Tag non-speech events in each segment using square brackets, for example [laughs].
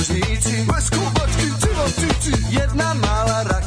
stražnici Bez kubački cilotici Jedna mala raketa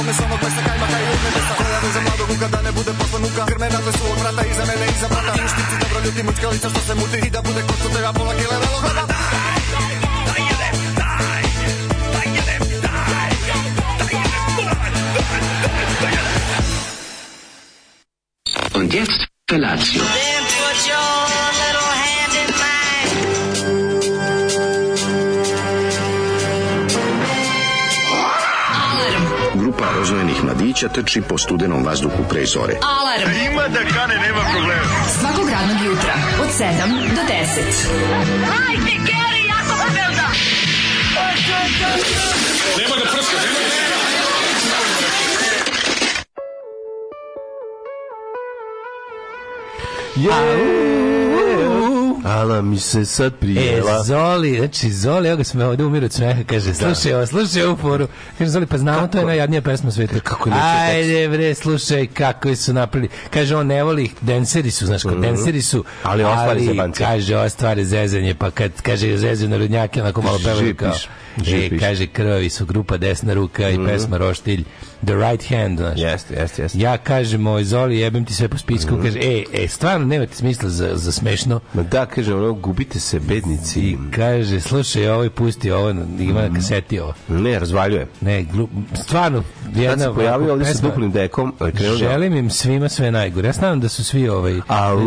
Ome samo plesa kajma kaj jedne besa Koja za mladog luka da ne bude posle muka Grme razve dakle su od vrata iza mene iza brata Mušnici dobro ljuti mučkalica što se muti mladića trči po studenom vazduhu pre zore. Alarm! A ima da kane, nema problema. Svakog radnog jutra, od 7 do 10. Hajde, Geri, jako se velda! Nema da prska, nema da prska! Yeah. Ala mi se sad prijela. E, Zoli, znači Zoli, ja ga smo ovdje umiru od smeha, kaže, slušaj, da. slušaj ovu foru. Kaže, Zoli, pa znamo, Kako? to je najjadnija pesma sveta kako Ajde bre, slušaj kako su napravili. Kaže on ne voli denseri su, znaš, kod mhm. denseri su, ali ostvari za Kaže ostvari zezanje, pa kad kaže zezu na rodnjake, onako malo pevaju kao. E, kaže krvavi su grupa desna ruka i mhm. pesma Roštilj. The right hand, znaš. Jeste, jeste, jeste. Ja kažem, oj Zoli, jebem ti sve po spisku, mm. kaže, e, e, stvarno nemate smisla za, za smešno. Ma da, kaže, ono, gubite se, bednici. I kaže, slušaj, ovo ovaj pusti ovo, ima mm. kaseti ovo. Ne, razvaljuje. Ne, glup, stvarno, jedna se pojavio ovde sa duplim dekom. E, da- Želim im svima sve najgore. Ja znam da su svi ovaj... Au,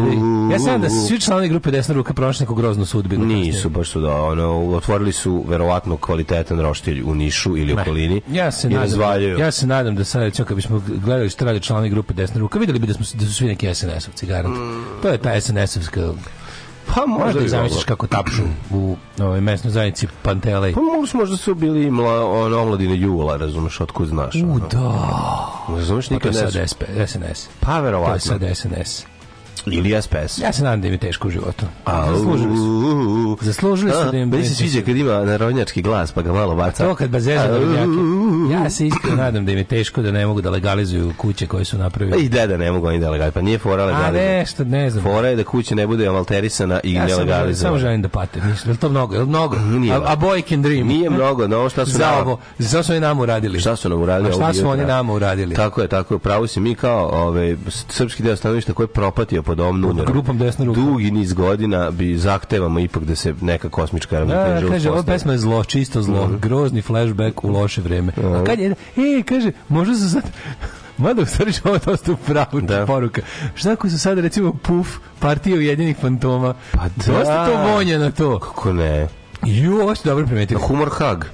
ja znam da su svi članovi grupe Desna ruka prošli neku groznu sudbinu. Nisu baš su da, ono, otvorili su verovatno kvalitetan roštilj u Nišu ili okolini. Ja se nadam, ja se nadam da sad, kad bismo gledali što rade članovi grupe Desna ruka, videli bi da, smo, da su svi neki SNS-ovci, garant. Mm. To je ta SNS-ovska Pa možda da zamisliš kako tapšu u ovoj mesnoj zajednici Pantelej. Pa možda možda su bili mla, on, omladine Jula, razumeš, otkud znaš. U, da. Razumeš, nikad ne. To je sad SNS. Pa verovatno. To je sad SNS. Ili SPS. Ja se nadam da im je teško u životu. A, Zaslužili su. Zaslužili su da im je se sviđa kad ima narodnjački glas, pa ga malo baca. To kad bazeža da Ja se iskreno nadam da im je teško da ne mogu da legalizuju kuće koje su napravili. I da, da ne mogu oni da legalizuju. Pa nije fora legalizuju. A nešto, ne znam. Fora je da kuća ne bude amalterisana i ja nelegalizovana. Ja samo želim da pate. Mislim, je to mnogo? Je mnogo? Nije. A, a boy can dream. Nije mnogo, no šta su za ovo, su oni nam uradili. Šta su nam uradili? A šta su oni nam uradili? Tako je, tako je. Pravo si mi kao ovaj, srpski deo stanovništa koji je propatio trčio pod ovom nunjerom. Grupom desna ruka. Dugi niz godina bi zahtevamo ipak da se neka kosmička da, ravnoteža da, kaže, ova pesma je zlo, čisto zlo, mm grozni flashback u loše vreme. Mm A mhm. kad je, e, kaže, možda se sad... [laughs] Mada u stvari ovo je dosta pravu da. poruka. Šta ako su sad recimo puf partija Ujedinjenih fantoma? Pa da. Dosta to vonja na to. Kako ne? Ju, ovo ste dobro primetili. Humor hug.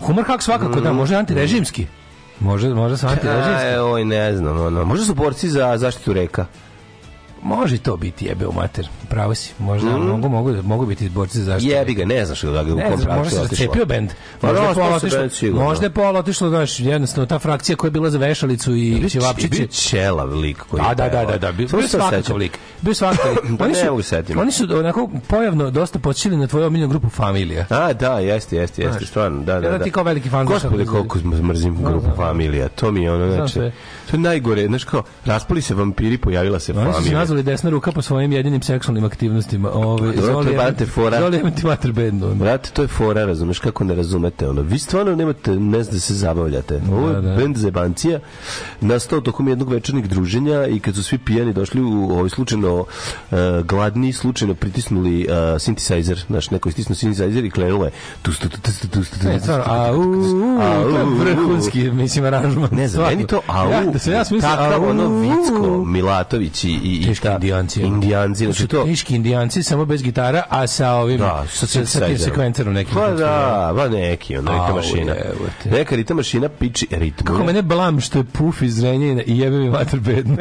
Humor hug svakako, mm. da, mhm. možda antirežimski. Može, može sa antirežimski. Aj, oj, ne znam, ono. Možda su borci za zaštitu reka. Može to biti jebe u mater. Pravo si. Možda mm. mogu, mogu, da- mogu biti borci za zaštitu. Jebi ga, ne znaš da ga u kom pravcu Možda se zacepio bend. Možda je pola otišlo. Možda je pola otišlo, znaš, jednostavno ta frakcija koja je bila za vešalicu i ćevapčiće. Bio ćelav lik koji je. Da, da, da, da, da bio svakakav lik. Bio [laughs] svakakav. Da oni su, oni su onako pojavno dosta počeli na tvoju omiljenu grupu Familija. A, da, jeste, jeste, jeste, stvarno, da, da. da. ti kao veliki fan. Gospode, koliko mrzim grupu Familija. To mi je ono, znači, to je najgore, znači kao raspali se vampiri, pojavila se Familija zezali desna ruka po svojim jedinim seksualnim aktivnostima. Ove, Dobro, to je, fora. Zoli je ti mater bedno. Brate, to je fora, razumeš, kako ne razumete. Ono. Vi stvarno nemate, ne znam da se zabavljate. Ovo je da, da. bend zebancija nastao tokom jednog večernih druženja i kad su svi pijani došli u ovaj slučajno uh, gladni, slučajno pritisnuli uh, synthesizer, znaš, neko je stisnuo synthesizer i krenulo je tu tu tu tu tu tu a u vrhunski mislim aranžman. Ne znam, meni to a u. Da se ja smislim, a ono Vicko Milatović i i Teški da. indijanci. Indijanci, znači to. Teški indijanci samo bez gitara, a sa ovim da, sa, sa, sa tim sekvencerom nekim. Pa da, ba pa neki, ono neka mašina. Neka rita mašina piči ritmu. Kako mene blam što je puf iz Renjina i jebe mi mater bedno.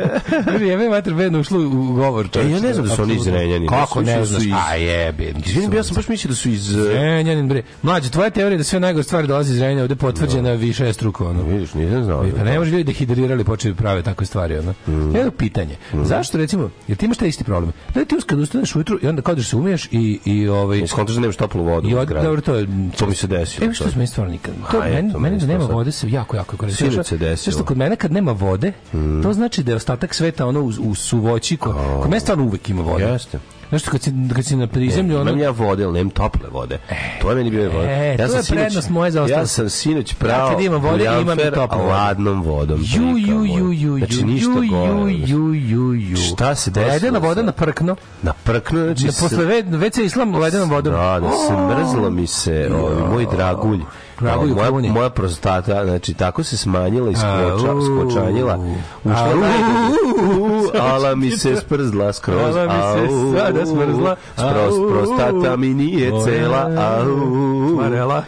[laughs] jebe mi mater bedno ušlo u govor. E, ja ne znam da su oni iz Renjina. Kako ne znaš? A jebe. Izvinim, ja sam baš mislio da su iz... Renjanin, bre. Mlađe, tvoja teorija da sve najgore stvari dolaze iz Renjina, ovde potvrđena da. više struko. Ono. Vidiš, nisam znao. Pa da ne može ljudi dehidrirali počeli prave takve stvari. Ono. Mm. Jedno pitanje. Mm. Zašto, recimo, Jer ti imaš taj isti problem. Da ti uskad ustaneš ujutru i onda kadeš da se umiješ i i ovaj skontaš da nemaš toplu vodu. I dobro, to je to mi se desilo. Evo što smo stvarno nikad. To meni meni da nema vode se jako jako koristi. Sve se desilo. Što kod mene kad nema vode, to mm. znači da je ostatak sveta ono u, u suvoći kod, kod mene stvarno uvek ima vode. Jeste. Znaš, kad si, kad si na prizemlju... E, imam ono... ja vode, ali nemam tople vode. E, to je meni bio vode. E, ja to je sinoć, prednost moje za Ja sam sinoć pravo ja kad imam vode, imam i toplu vodu. ladnom vodom. Ju, ju, ju, ju, znači, ništa ju, ju, ju, ju, Šta se desilo? Ledena voda na prkno. Na prkno, znači... Na posle WC islam ledenom vodom. Da, da, se oh! mrzlo mi se, ovaj, moj dragulj pravu no, moja, moja prostata, znači, tako se smanjila i skoča, skočanjila. Ušla najbolje. [laughs] Ala mi se sprzla skroz. Ala mi se sada smrzla. Skroz prostata mi nije cela. Marela.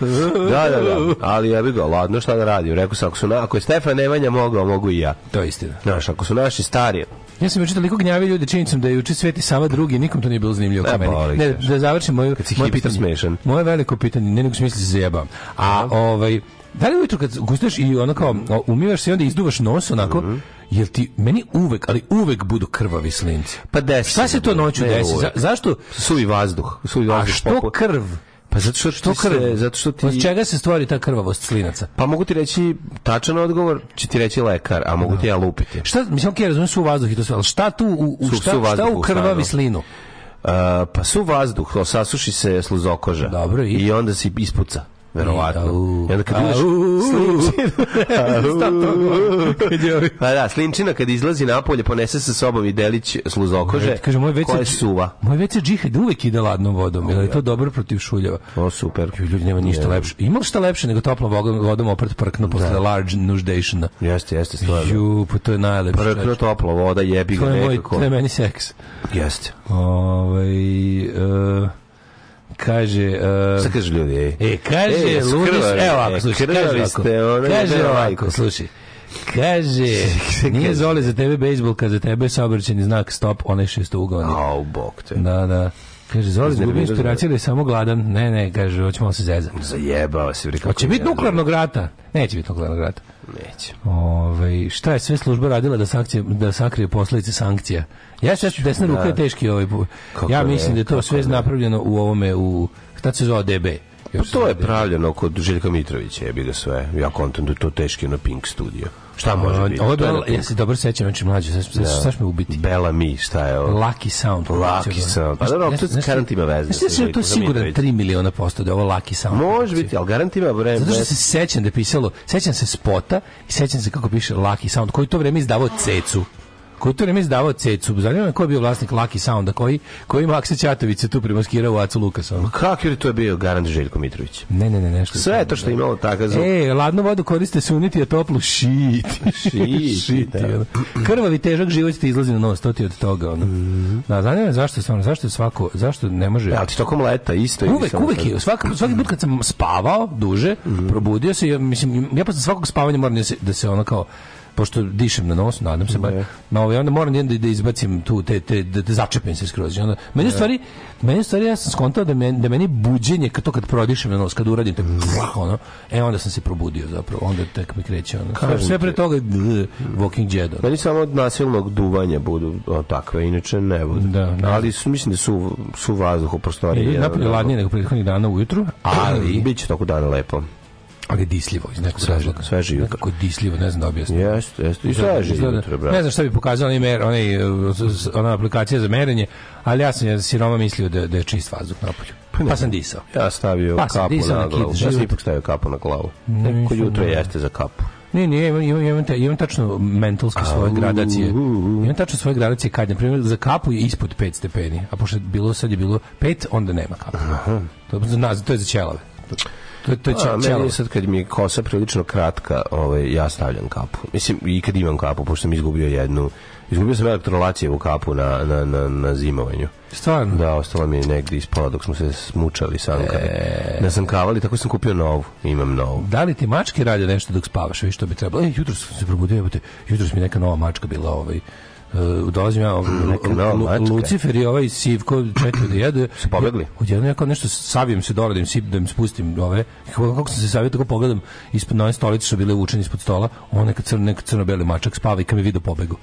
Da, da, da. Ali ja bih ga, ladno šta da radim. Rekao sam, ako, su, ako je Stefan Nemanja mogao, mogu i ja. To je istina. Znaš, ako su naši stari, Ja sam juče toliko gnjavio ljude činjenicom da je juče Sveti Sava drugi, nikom to nije bilo zanimljivo e, kao meni. Ne, da završim moju, moje pitanje. Smešan. Moje veliko pitanje, ne nego smisli se zajebam. A ovaj, da li ujutro kad gustaš i onako kao umivaš se i onda izduvaš nos onako, mm -hmm. Jel ti, meni uvek, ali uvek budu krvavi slinci. Pa desi. Šta se to noću desi? Za, zašto? Suvi vazduh. Suvi vazduh. A što poput... krv? Pa zato što, što krv? zato što ti... Od čega se stvori ta krvavost slinaca? Pa mogu ti reći tačan odgovor, će ti reći lekar, a mogu no. ti ja da. lupiti. Šta, mislim, ok, razumijem su u vazduhu i to sve, ali šta tu, u, u, su, šta, su vazduhu, šta u krvavi slinu? Uh, pa su vazduh, sasuši se sluzokoža. Dobro, i... I onda se ispuca verovatno. I onda kad imaš slimčinu... pa da, slimčina kad izlazi napolje ponese sa sobom i delić sluzokože kaže, moj veće, koja je suva. Moj veće džihad uvek ide ladnom vodom, jer je to dobro protiv šuljeva. O, super. Ljudi, nema ništa lepše. Ima šta lepše nego toplom vodom oprat prkno posle da. large nuždationa. Jeste, jeste, stvarno. Ju, pa to je najlepše. Prkno topla voda, jebi ga nekako. To je meni seks. Jeste. Ovaj... Uh, kaže uh, šta kaže ljudi ej e kaže e, ludi evo ako slušaj kaže ovako kaže ovako slušaj Kaže, [laughs] nije zole za tebe bejsbolka, za tebe saobraćeni znak stop, onaj šestougaoni. Au, bok te. Da, da. Kaže, zoli da bi inspiracija ili samo gladan? Ne, ne, kaže, hoćemo da se zezati. Zajebao se. Hoće biti da. nuklearnog rata? Neće biti nuklearnog rata. Neće. Ove, ovaj, šta je sve služba radila da, sakcije, da sakrije posledice sankcija? Jeste, jeste, desna ruka da. je teški ovaj. Kako ja mislim da je to sve je da. napravljeno u ovome u šta se zvao DB. Pa to je pravljeno kod Željka Mitrovića, je bilo sve. Ja kontam da to teški na Pink studio. Šta može biti? Ovo je Bela, ja se dobro sećam, znači mlađe, sad da. me ubiti. Bela mi, šta je ovo? Lucky Sound. Lucky Sound. Pa dobro, to garant ima veze. Znaš da to siguran 3 miliona posto da je ovo Lucky Sound. Može znači. biti, al garant ima vreme. Zato što se sećam da pisalo, sećam se spota i sećam se kako piše Lucky Sound, koji to vreme izdavao Cecu koji je to vreme izdavao Cecu. Zanima me ko je bio vlasnik Lucky Sounda, koji, koji Maksa Ćatović se tu primaskirao u Acu Lukasa. Kako je to je bio garant Željko Mitrović? Ne, ne, ne, nešto. Sve to što je imalo tako zvuk. E, ladnu vodu koriste suniti, a toplu shit. shit, šit da. Krvavi težak život ti izlazi na nos, to ti od toga. Ono. Mm. Da, zanima me zašto, stvarno, zašto je svako, zašto ne može... Ja, e, ali tokom leta isto. Uvek, uvek je, svaki, svaki put kad sam spavao duže, mm. probudio se, ja, mislim, ja posle svakog spavanja moram da se, da se ono kao pošto dišem na nos, nadam se, ba, na ovaj, onda moram da, da izbacim tu, te, te, da, da začepim se skroz. Onda, meni, stvari, meni stvari, ja sam skontao da, men, da meni buđenje, kad to kad prodišem na nos, kad uradim, tako, ono, e, onda sam se probudio zapravo, onda tek mi kreće. Ono, Kao, sve pre toga, walking dead. Meni samo od nasilnog duvanja budu o, takve, inače ne budu. Da, ali su, mislim da su, su vazduh u prostoriji. Napolje ladnije nego prethodnih dana ujutru, ali... Biće toko dana lepo ali disljivo iz nekog razloga. Sve živo. Nekako disljivo, ne znam da objasnim. Jeste, jeste. I sve živo. Ne znam šta bi pokazala onaj, onaj, e, ona aplikacija za merenje, ali ja sam ja siroma mislio da, da je čist vazduh na polju. pa, pa sam disao. Ja stavio pa kapu na, na glavu. Kid, ja sam ipak stavio kapu na glavu. Neko jutro jeste za kapu. Ne, ne, imam, imam, imam, imam tačno mentalske a, svoje gradacije. Imam tačno svoje gradacije kad, na primjer, za kapu je ispod 5 stepeni, a pošto je bilo, sad je bilo 5, onda nema kapu. Aha. To, je, to je za ćelave. To, to će, A, sad kad mi je kosa prilično kratka, ovaj, ja stavljam kapu. Mislim, i kad imam kapu, pošto sam izgubio jednu, izgubio sam elektrolacijevu kapu na, na, na, na zimovanju. Stvarno? Da, ostala mi je negdje ispala dok smo se smučali sankali. E... Ne da sankavali, tako sam kupio novu. Imam novu. Da li ti mačke rade nešto dok spavaš? Vi što bi trebalo? E, jutro sam se probudio, jutro mi neka nova mačka bila ovaj uh, dolazim ja mm, mm, Lucifer i ovaj Sivko četiri da jedu. Su pobegli. Odjedno ja kao nešto savijem se dole da im, sip, da im spustim ove. Kako, sam se savio, tako pogledam ispod nove stolice što bile učeni ispod stola, on neka crno, neka crno-beli mačak spava i kad mi vidio pobegu.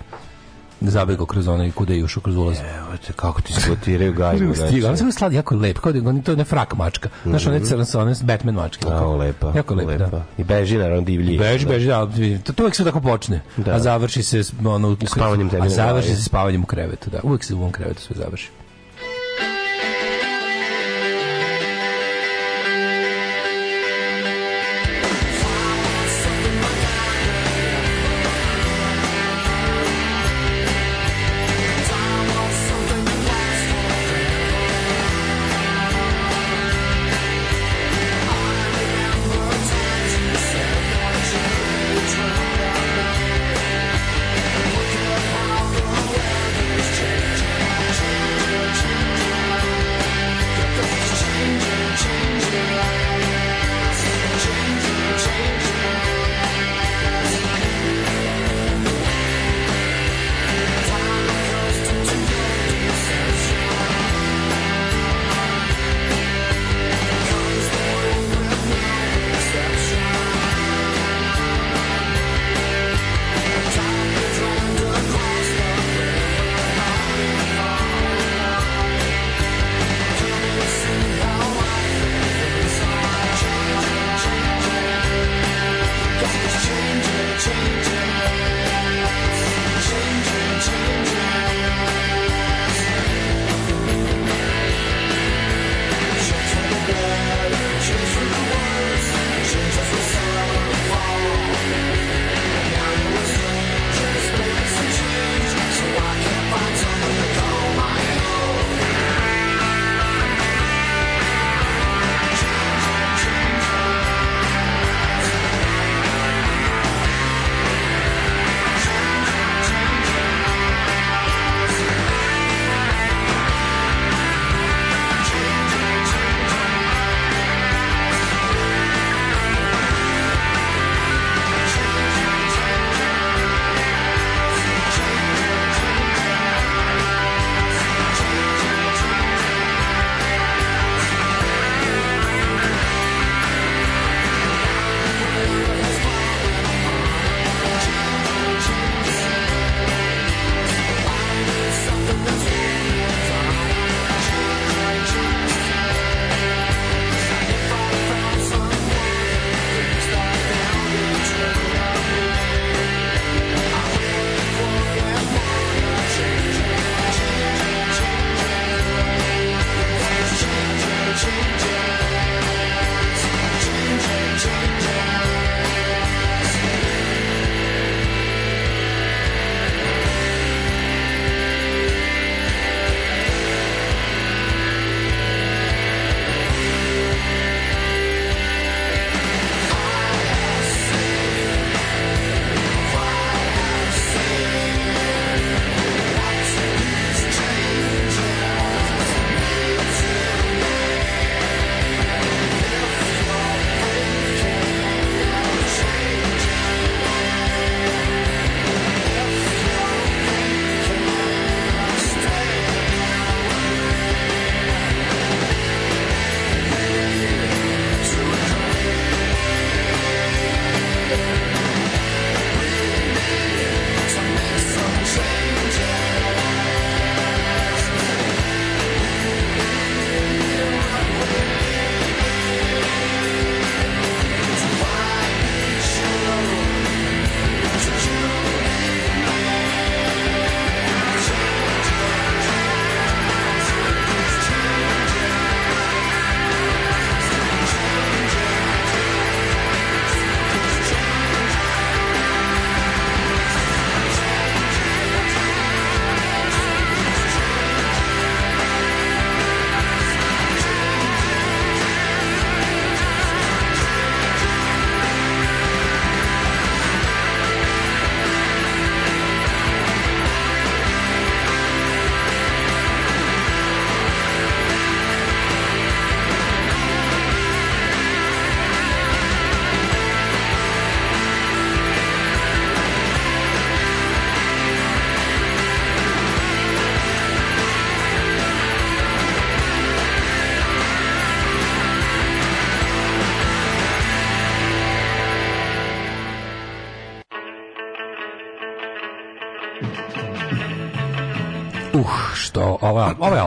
Da zabegao kroz i kuda je ušao kroz ulaz. Evo te kako ti skotiraju gajbu. [laughs] Stigao, on e. se slad jako lep, kao da on to ne frak mačka. Znaš, mm -hmm. one mhm. sa one Batman mačke. Kako no, lepa. Jako da. lepa. lepa. Da. I beži naravno divlji. Beži, da. beži, da, to, to uvek sve tako počne. Da. A završi se ono, spavanjem A završi se spavanjem u krevetu, da. Uvek se u ovom krevetu sve završi.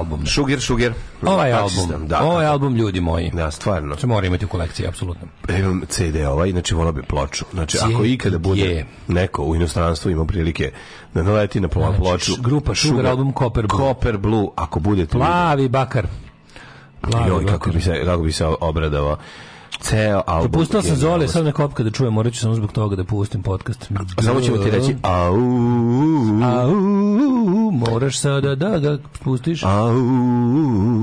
album. Sugar, šuger. Ovaj album, da, da, ovaj da. album, ljudi moji. Da, stvarno. Se znači, mora imati u kolekciji, apsolutno. E, imam CD ovaj, znači volao bi ploču. Znači, CD ako ikada bude neko u inostranstvu ima prilike da naleti na znači, ploču. Znači, š, grupa Sugar, šuger, album Copper Blue. Copper Blue, ako budete... Plavi bakar. Plavi Joj, kako bi se, kako bi se obradovao ceo album. Pustila sam Zole, sad neka opka da čujem, morat ću samo zbog toga da pustim podcast. Samo ćemo ti reći au, au, moraš sada da ga pustiš. Au,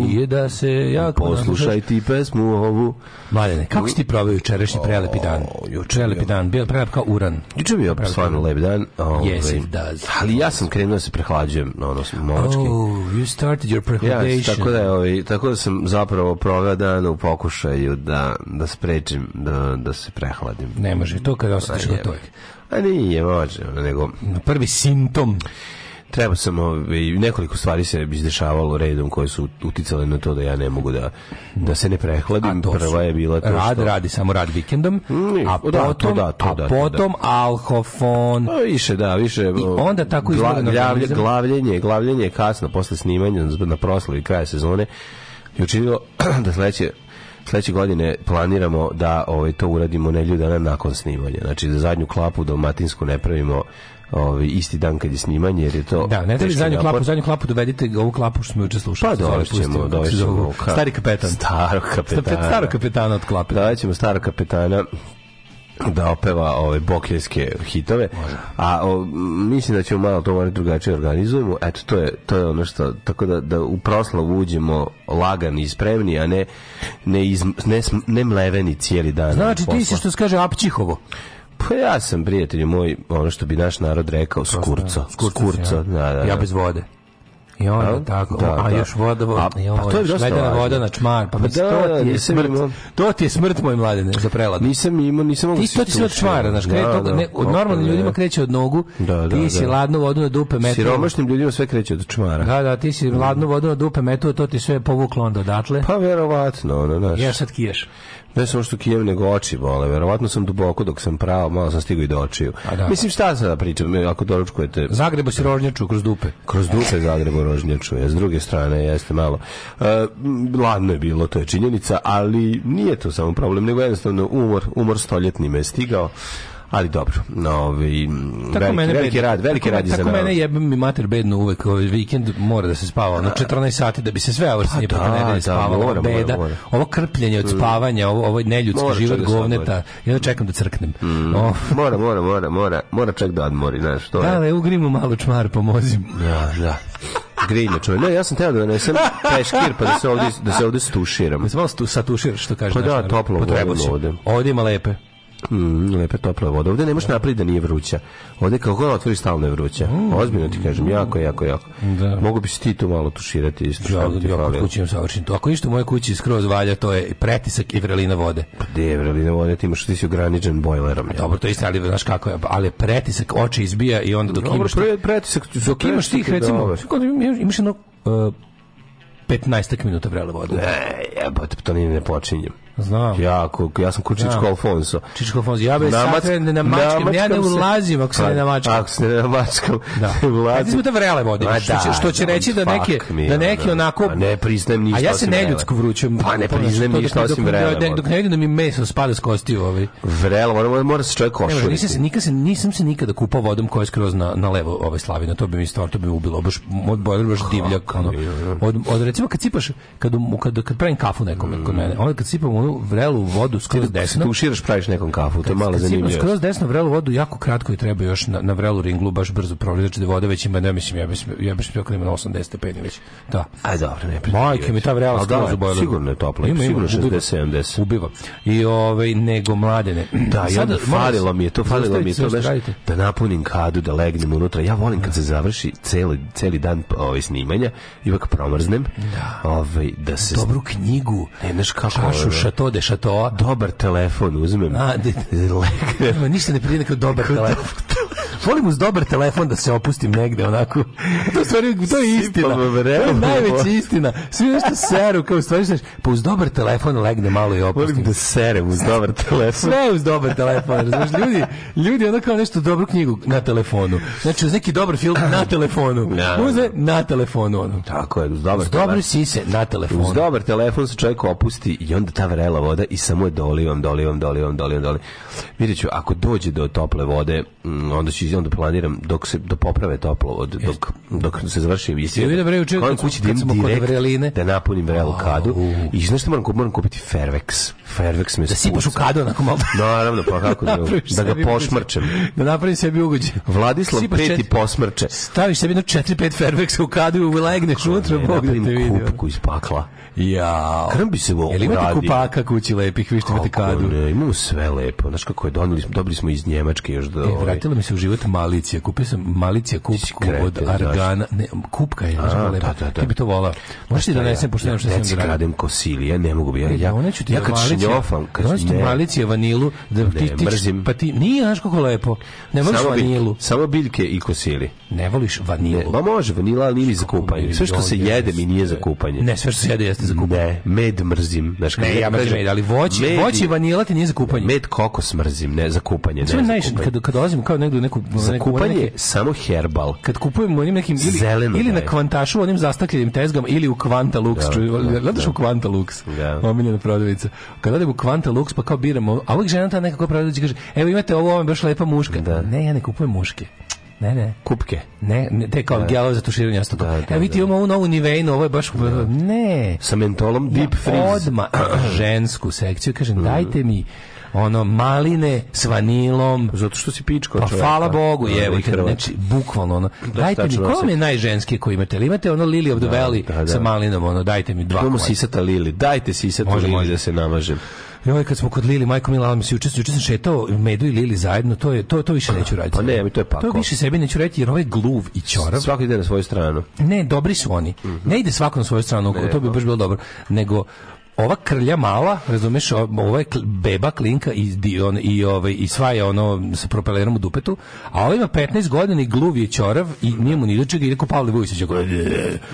je da se jako Poslušaj ti pesmu ovu. Mladene, kako si ti probao jučerašnji prelepi dan? Jučerašnji dan, bio prelep kao uran. Juče bio stvarno lep dan. Yes, ovaj. it does. Da. Ali ja sam krenuo da se prehlađujem, ono, momački. Oh, you started your prehlađation. tako da, ovaj, tako da sam zapravo proveo dan u pokušaju da, da sprečim da, da se prehladim. Ne može, to kada osjetiš na pa to. A nije, može, nego... Na Prvi simptom treba sam e, nekoliko stvari se izdešavalo redom koje su uticale na to da ja ne mogu da da se ne prehladim. Prva je bila to što... rad radi samo rad vikendom, mm, a da, potom da, to da, da a da, da. potom alkohol. Pa više da, više. I onda tako gla, glavlje, glavljenje, glavljenje je kasno posle snimanja na proslavi kraja sezone je učinilo [clears throat] da sledeće sledeće godine planiramo da ovaj, to uradimo nelju dana nakon snimanja. Znači da zadnju klapu dalmatinsku ne pravimo ovaj isti dan kad je snimanje jer je to Da, ne treba zadnju da klapu, zadnju klapu dovedite ovu klapu što smo juče slušali. Pa dovešćemo, dovešćemo stari kapetan. Staro kapetana. Staro kapetana od klape. Dovećemo staro kapetana da opeva ove bokejske hitove. A o, mislim da ćemo malo to morati drugačije organizujemo. Eto to je to je ono što tako da da u proslavu uđemo lagani i spremni, a ne ne iz, ne, ne mleveni cijeli dan. Znači ti si što se kaže apčihovo. Pa ja sam prijatelju moj, ono što bi naš narod rekao, skurco. Skurco, skurco, skurco ja. Da, da, da. ja bez vode. I onda a? tako, da, a da. još voda, voda a, pa to je voda na čmar, pa, pa da, to ti je smrt, imao. to ti je smrt moj mladine, za prelad. Nisam imao, nisam mogao. Ti to ti se od da, čmara, znaš, kreće da, da, ne, od normalnim ljudima je. kreće od nogu, da, da, ti si da. ladnu vodu na dupe metu. Siromašnim ljudima sve kreće od čmara. Da, da, ti si mm. ladnu vodu na dupe metu, to ti sve povuklo onda odatle. Pa verovatno, ono, znaš. Ja sad kiješ. Ne samo što kijem, nego oči bole. Verovatno sam duboko dok sam pravo, malo sam stigao i do očiju. Da. Mislim, šta sam da pričam, e, ako doručkujete... Zagreba si rožnjaču kroz dupe. Kroz dupe Zagreba rožnjaču, je. S druge strane, jeste malo. Uh, ladno je bilo, to je činjenica, ali nije to samo problem, nego jednostavno umor, umor stoljetni me je stigao ali dobro. No, ovaj, veliki, mene veliki bed, rad, veliki radi rad tako za mene jebe mi mater bedno uvek ovaj vikend mora da se spava na 14 sati da bi se sve avrsnije pa, pa, da, spavalo, da, mora, beda. Mora, mora. Ovo krpljenje od mm. spavanja, ovo, ovaj neljudski mora život da govneta. Ja da čekam da crknem. Mm, oh. Mora, mora, mora, mora, mora čak da odmori, znaš, to da, je. Da, da ugrimu malo čmar, pomozi da da. Grilje, čovjek. Ne, ja sam teo da donesem peškir pa da se ovde, da se ovdje stuširam. [laughs] Da se malo stu, satuširaš, što kaže. Pa da, toplo ovde. Ovde ima lepe. Mm, lepa topla voda. Ovde ne možeš napraviti da nije vruća. Ovde kao god otvoriš stalno je vruća. Mm. Ozbiljno ti kažem, jako, jako, jako. Da. Mogu bi se ti tu malo tuširati isto. Ja, ja kod kući savršen to. Ako ništa u moje kući skroz valja, to je pretisak i vrelina vode. Pa gde je vrelina vode? Ti imaš, ti si ograničen bojlerom. E, ja. Dobro, to isto, ali znaš kako je, ali pretisak oči izbija i onda dok Dobro, imaš... Pre, pretisak, dok imaš tih, da recimo, ovaj. imaš jedno uh, e, 15 minuta vrele vode. Ne, jebote, pa to nije ne počinjem. Znam. Jako, ja sam Čičko Alfonso. Čičko Alfonso, ja bez namac, na da ne namačkam, ja ne ulazim ako se ne pa, namačkam. Ako se ne namačkam, da. ne [laughs] ulazim. Ja da vrele vodim, što, će, što će reći da neke, da neki da, onako... Pa ne priznajem ništa A ja se neljudsko vrućem. Pa ne priznajem ništa osim vrele. Dok, dok ne vidim da mi meso spada s kostiju. Ovaj. Vrele, mora, mora se čovjek košuriti. Nisam se, nikad se, nisam se nikada kupao vodom koja je skroz na, na levo ovaj slavina, to bi mi stvar, to bi ubilo, baš, baš, baš divljak. Ono. Od, od, recimo kad sipaš, kad, kad, kad pravim kafu nekome kod mene, onda kad sipam ono vrelu, vodu skroz Ti desno. Ti uširaš, praviš nekom kafu, to je malo zanimljivo. Skroz desno vrelu vodu, jako kratko i treba još na, na vrelu ringlu, baš brzo provjeri, znači da voda već ima, ne mislim, ja mislim, ja mislim, ja ima na 80 stepeni već. Da. A dobro, ne pritim. Majke mi ta vrela skroz ubojila. Sigurno je toplo, ima, sigurno 60-70. Ubiva. I ovaj, nego mladene. Da, ja onda falilo mi je to, falilo mi je to, znaš, da napunim kadu, da legnem unutra. Ja volim kad se završi celi, celi dan ovaj, snimanja, ipak promrznem, da. Ovaj, da se... Dobru knjigu, ne, znaš kako, čašu Chateau de Chateau. Dobar telefon uzmem. A, de, Ma, ništa ne prije dobar telefon. Volim uz dobar telefon da se opustim negde onako. To, stvari, to je istina. To je najveća istina. Svi nešto seru kao stvari, znaš, pa uz dobar telefon legne malo i opustim. Volim da serem uz dobar telefon. Sve uz dobar telefon. Znaš, ljudi, ljudi onda kao nešto dobru knjigu na telefonu. Znači, uz neki dobar film na telefonu. Da, da, da. Uze na telefonu. Ono. Tako je, uz dobar uz telefon. Dobro sise na telefonu. Uz dobar telefon se čovjek opusti i onda ta gorela voda i samo je dolivam, dolivam, dolivam, dolivam, dolivam. Vidjet ću, ako dođe do tople vode, mm, onda ću onda planiram dok se do poprave toplo vod, dok, dok se završi emisija. Vidim bre uče kad kući da direkt vreline. da napunim vrelu kadu. I znaš šta moram, moram kupiti Fairvex. Fairvex mi se. Da sipaš u kadu onako malo. [laughs] Naravno, pa kako da, da [laughs] ga posmrčem. Da napravim sebi ugođaj. Vladislav peti posmrče. Staviš sebi jedno 4-5 Fairvexa u kadu i ulegneš unutra, Bog da kupku iz pakla. Ja. Krmbi se u Jel imate kupaka kući lepih, vi što imate kadu? Ne, imamo sve lepo. Znaš kako je donili, dobili smo iz Njemačke još do. E, vratila mi se u život malicija. Kupio sam malicija kupku od Argana. Ne, kupka je, znaš kako lepa. Da, da, da. Ti bi to volao. Pa Možeš ti da nesem pošto nešto sam da kosili, kosilije, ne mogu bi ja. E, ja, ona ti ja da kad šljofam, kad ne. malicija vanilu da ti ti pa ti nije znaš kako lepo. Ne voliš vanilu. Samo biljke i kosili. Ne voliš vanilu. Ma može vanila, ali nije za kupanje. Sve što se jede mi nije za kupanje. Ne, sve što se jede jeste za kupanje. Ne, med mrzim. Znaš, ne, ja mrzim med, ali voće, med, voće i vanila ti nije za kupanje. Med kokos mrzim, ne, za kupanje. Ne, ne za kupanje. Kad, kad dolazim kao negdje neku... Za neku, kupanje neki, samo herbal. Kad kupujem onim nekim... Ili, Zeleno ili na kvantašu, onim zastakljenim tezgama, ili u Kvanta Lux. Da, da, da. u Kvanta Lux, da. omiljena prodavica. Kad odem u Kvanta Lux, pa kao biramo, a uvijek žena ta nekako prodavica kaže, evo imate ovo, ovo je baš lepa muška. Da. Ne, ja ne kupujem muške. Ne, ne. Kupke. Ne, ne te kao da. za tuširanje ostopa. Da, da, e, vidite, da. imamo ovu novu Nivejnu, ovo je baš... Da. Ne. Sa mentolom Deep ja, Freeze. Odma [clears throat] žensku sekciju, kažem, mm. dajte mi ono maline s vanilom zato što si pičko pa hvala bogu da, je evo znači bukvalno ono da, dajte mi kom je najženski koji imate li imate ono lily of the da, valley da, da. sa malinom ono dajte mi dva imamo sisata lily dajte sisata lili da se namažem Joj, ovaj kad smo kod Lili, Majko Mila, mi se juče, juče sam šetao Medu i Lili zajedno, to je to to više neću raditi. Pa ne, mi to je pako. To više sebi neću raditi jer ovaj gluv i ćorav. Svaki ide na svoju stranu. Ne, dobri su oni. Mm -hmm. Ne ide svako na svoju stranu, ne, to bi baš bilo dobro. Nego ova krlja mala, razumeš, ovaj beba klinka i dion i ovaj i sva je ono sa propelerom u dupetu, a ova ima 15 godina i gluv je ćorav i nije mu ni do čega ide ko Pavle Vujić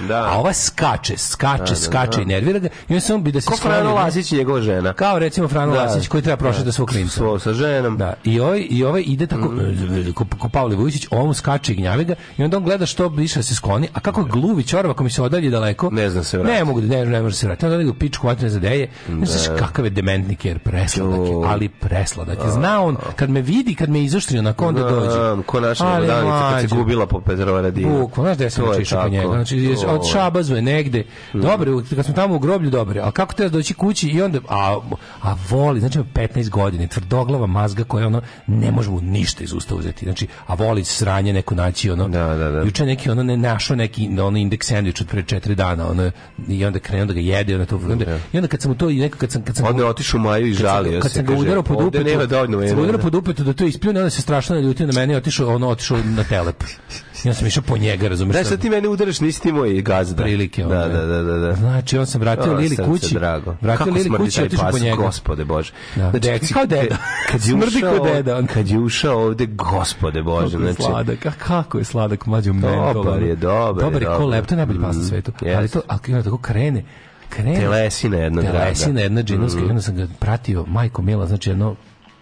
Da. A ova skače, skače, da, da, skače da, i nervira ga. I on samo bi da se Ko Frano Lasić i njegova žena. Kao recimo Frano da. Lasić koji treba prošati da, svog klinca. Svo, sa ženom. Da. I ovaj i ovaj ide tako mm. ko, ko Pavle Vujić, on skače i gnjavi ga i onda on gleda što više da se skloni, a kako gluvi ćorav ako mi se odalji daleko. Ne zna se vratiti. Ne mogu, da, ne, ne može se vratiti. Onda ga pičku vatne za deje. Da. znaš kakav je dementnik jer presladak je, ali presladak je. Zna on, kad me vidi, kad me izoštri, onako onda dođe. Ko naša mladodanica kad se gubila po Petrova radina. Bukvo, znaš gde sam očišao po njega. Znači, od Šabazve negde. Mm. Dobro, kad smo tamo u groblju, dobro. Ali kako treba doći kući i onda, a, a voli, znači 15 godina, tvrdoglava mazga koja ono, ne može mu ništa iz usta uzeti. Znači, a voli sranje neko naći, ono, da, da, da. juče neki ono ne našao neki ono indeks sandvič od pre 4 dana, ono, i onda krenuo da ga jede, ono to, da. onda, i onda onda kad sam to i kad sam kad sam onda otišao u Maju i žalio kad sam, kad sam ga udarao pod upetu. nema dovoljno. Sam udarao pod upetu da to ispljune, onda se strašno naljutio na mene i otišao, ono otišao na telep. Ja sam išao po njega, razumiješ? Da, se ti mene udaraš, nisi ti moj gazda. Prilike, da, da, da, da, da. Znači, on se vratio o, Lili kući. Drago. Vratio Lili kući, otišao po njega. Gospode Bože. Da. Znači, kao deda. Kad je smrdi ušao, kao deda. On. Kad je ušao ovde, gospode Bože. znači, je sladak, kako je sladak, mlađo meni. Dobar je, dobar je. Dobar je, ko lepto, najbolji pas na svetu. Yes. Ali to, ali kada tako krene, Krenem, telesina jedna telesina draga. Telesina jedna džinovska. Mm. I sam ga pratio, majko mila, znači jedno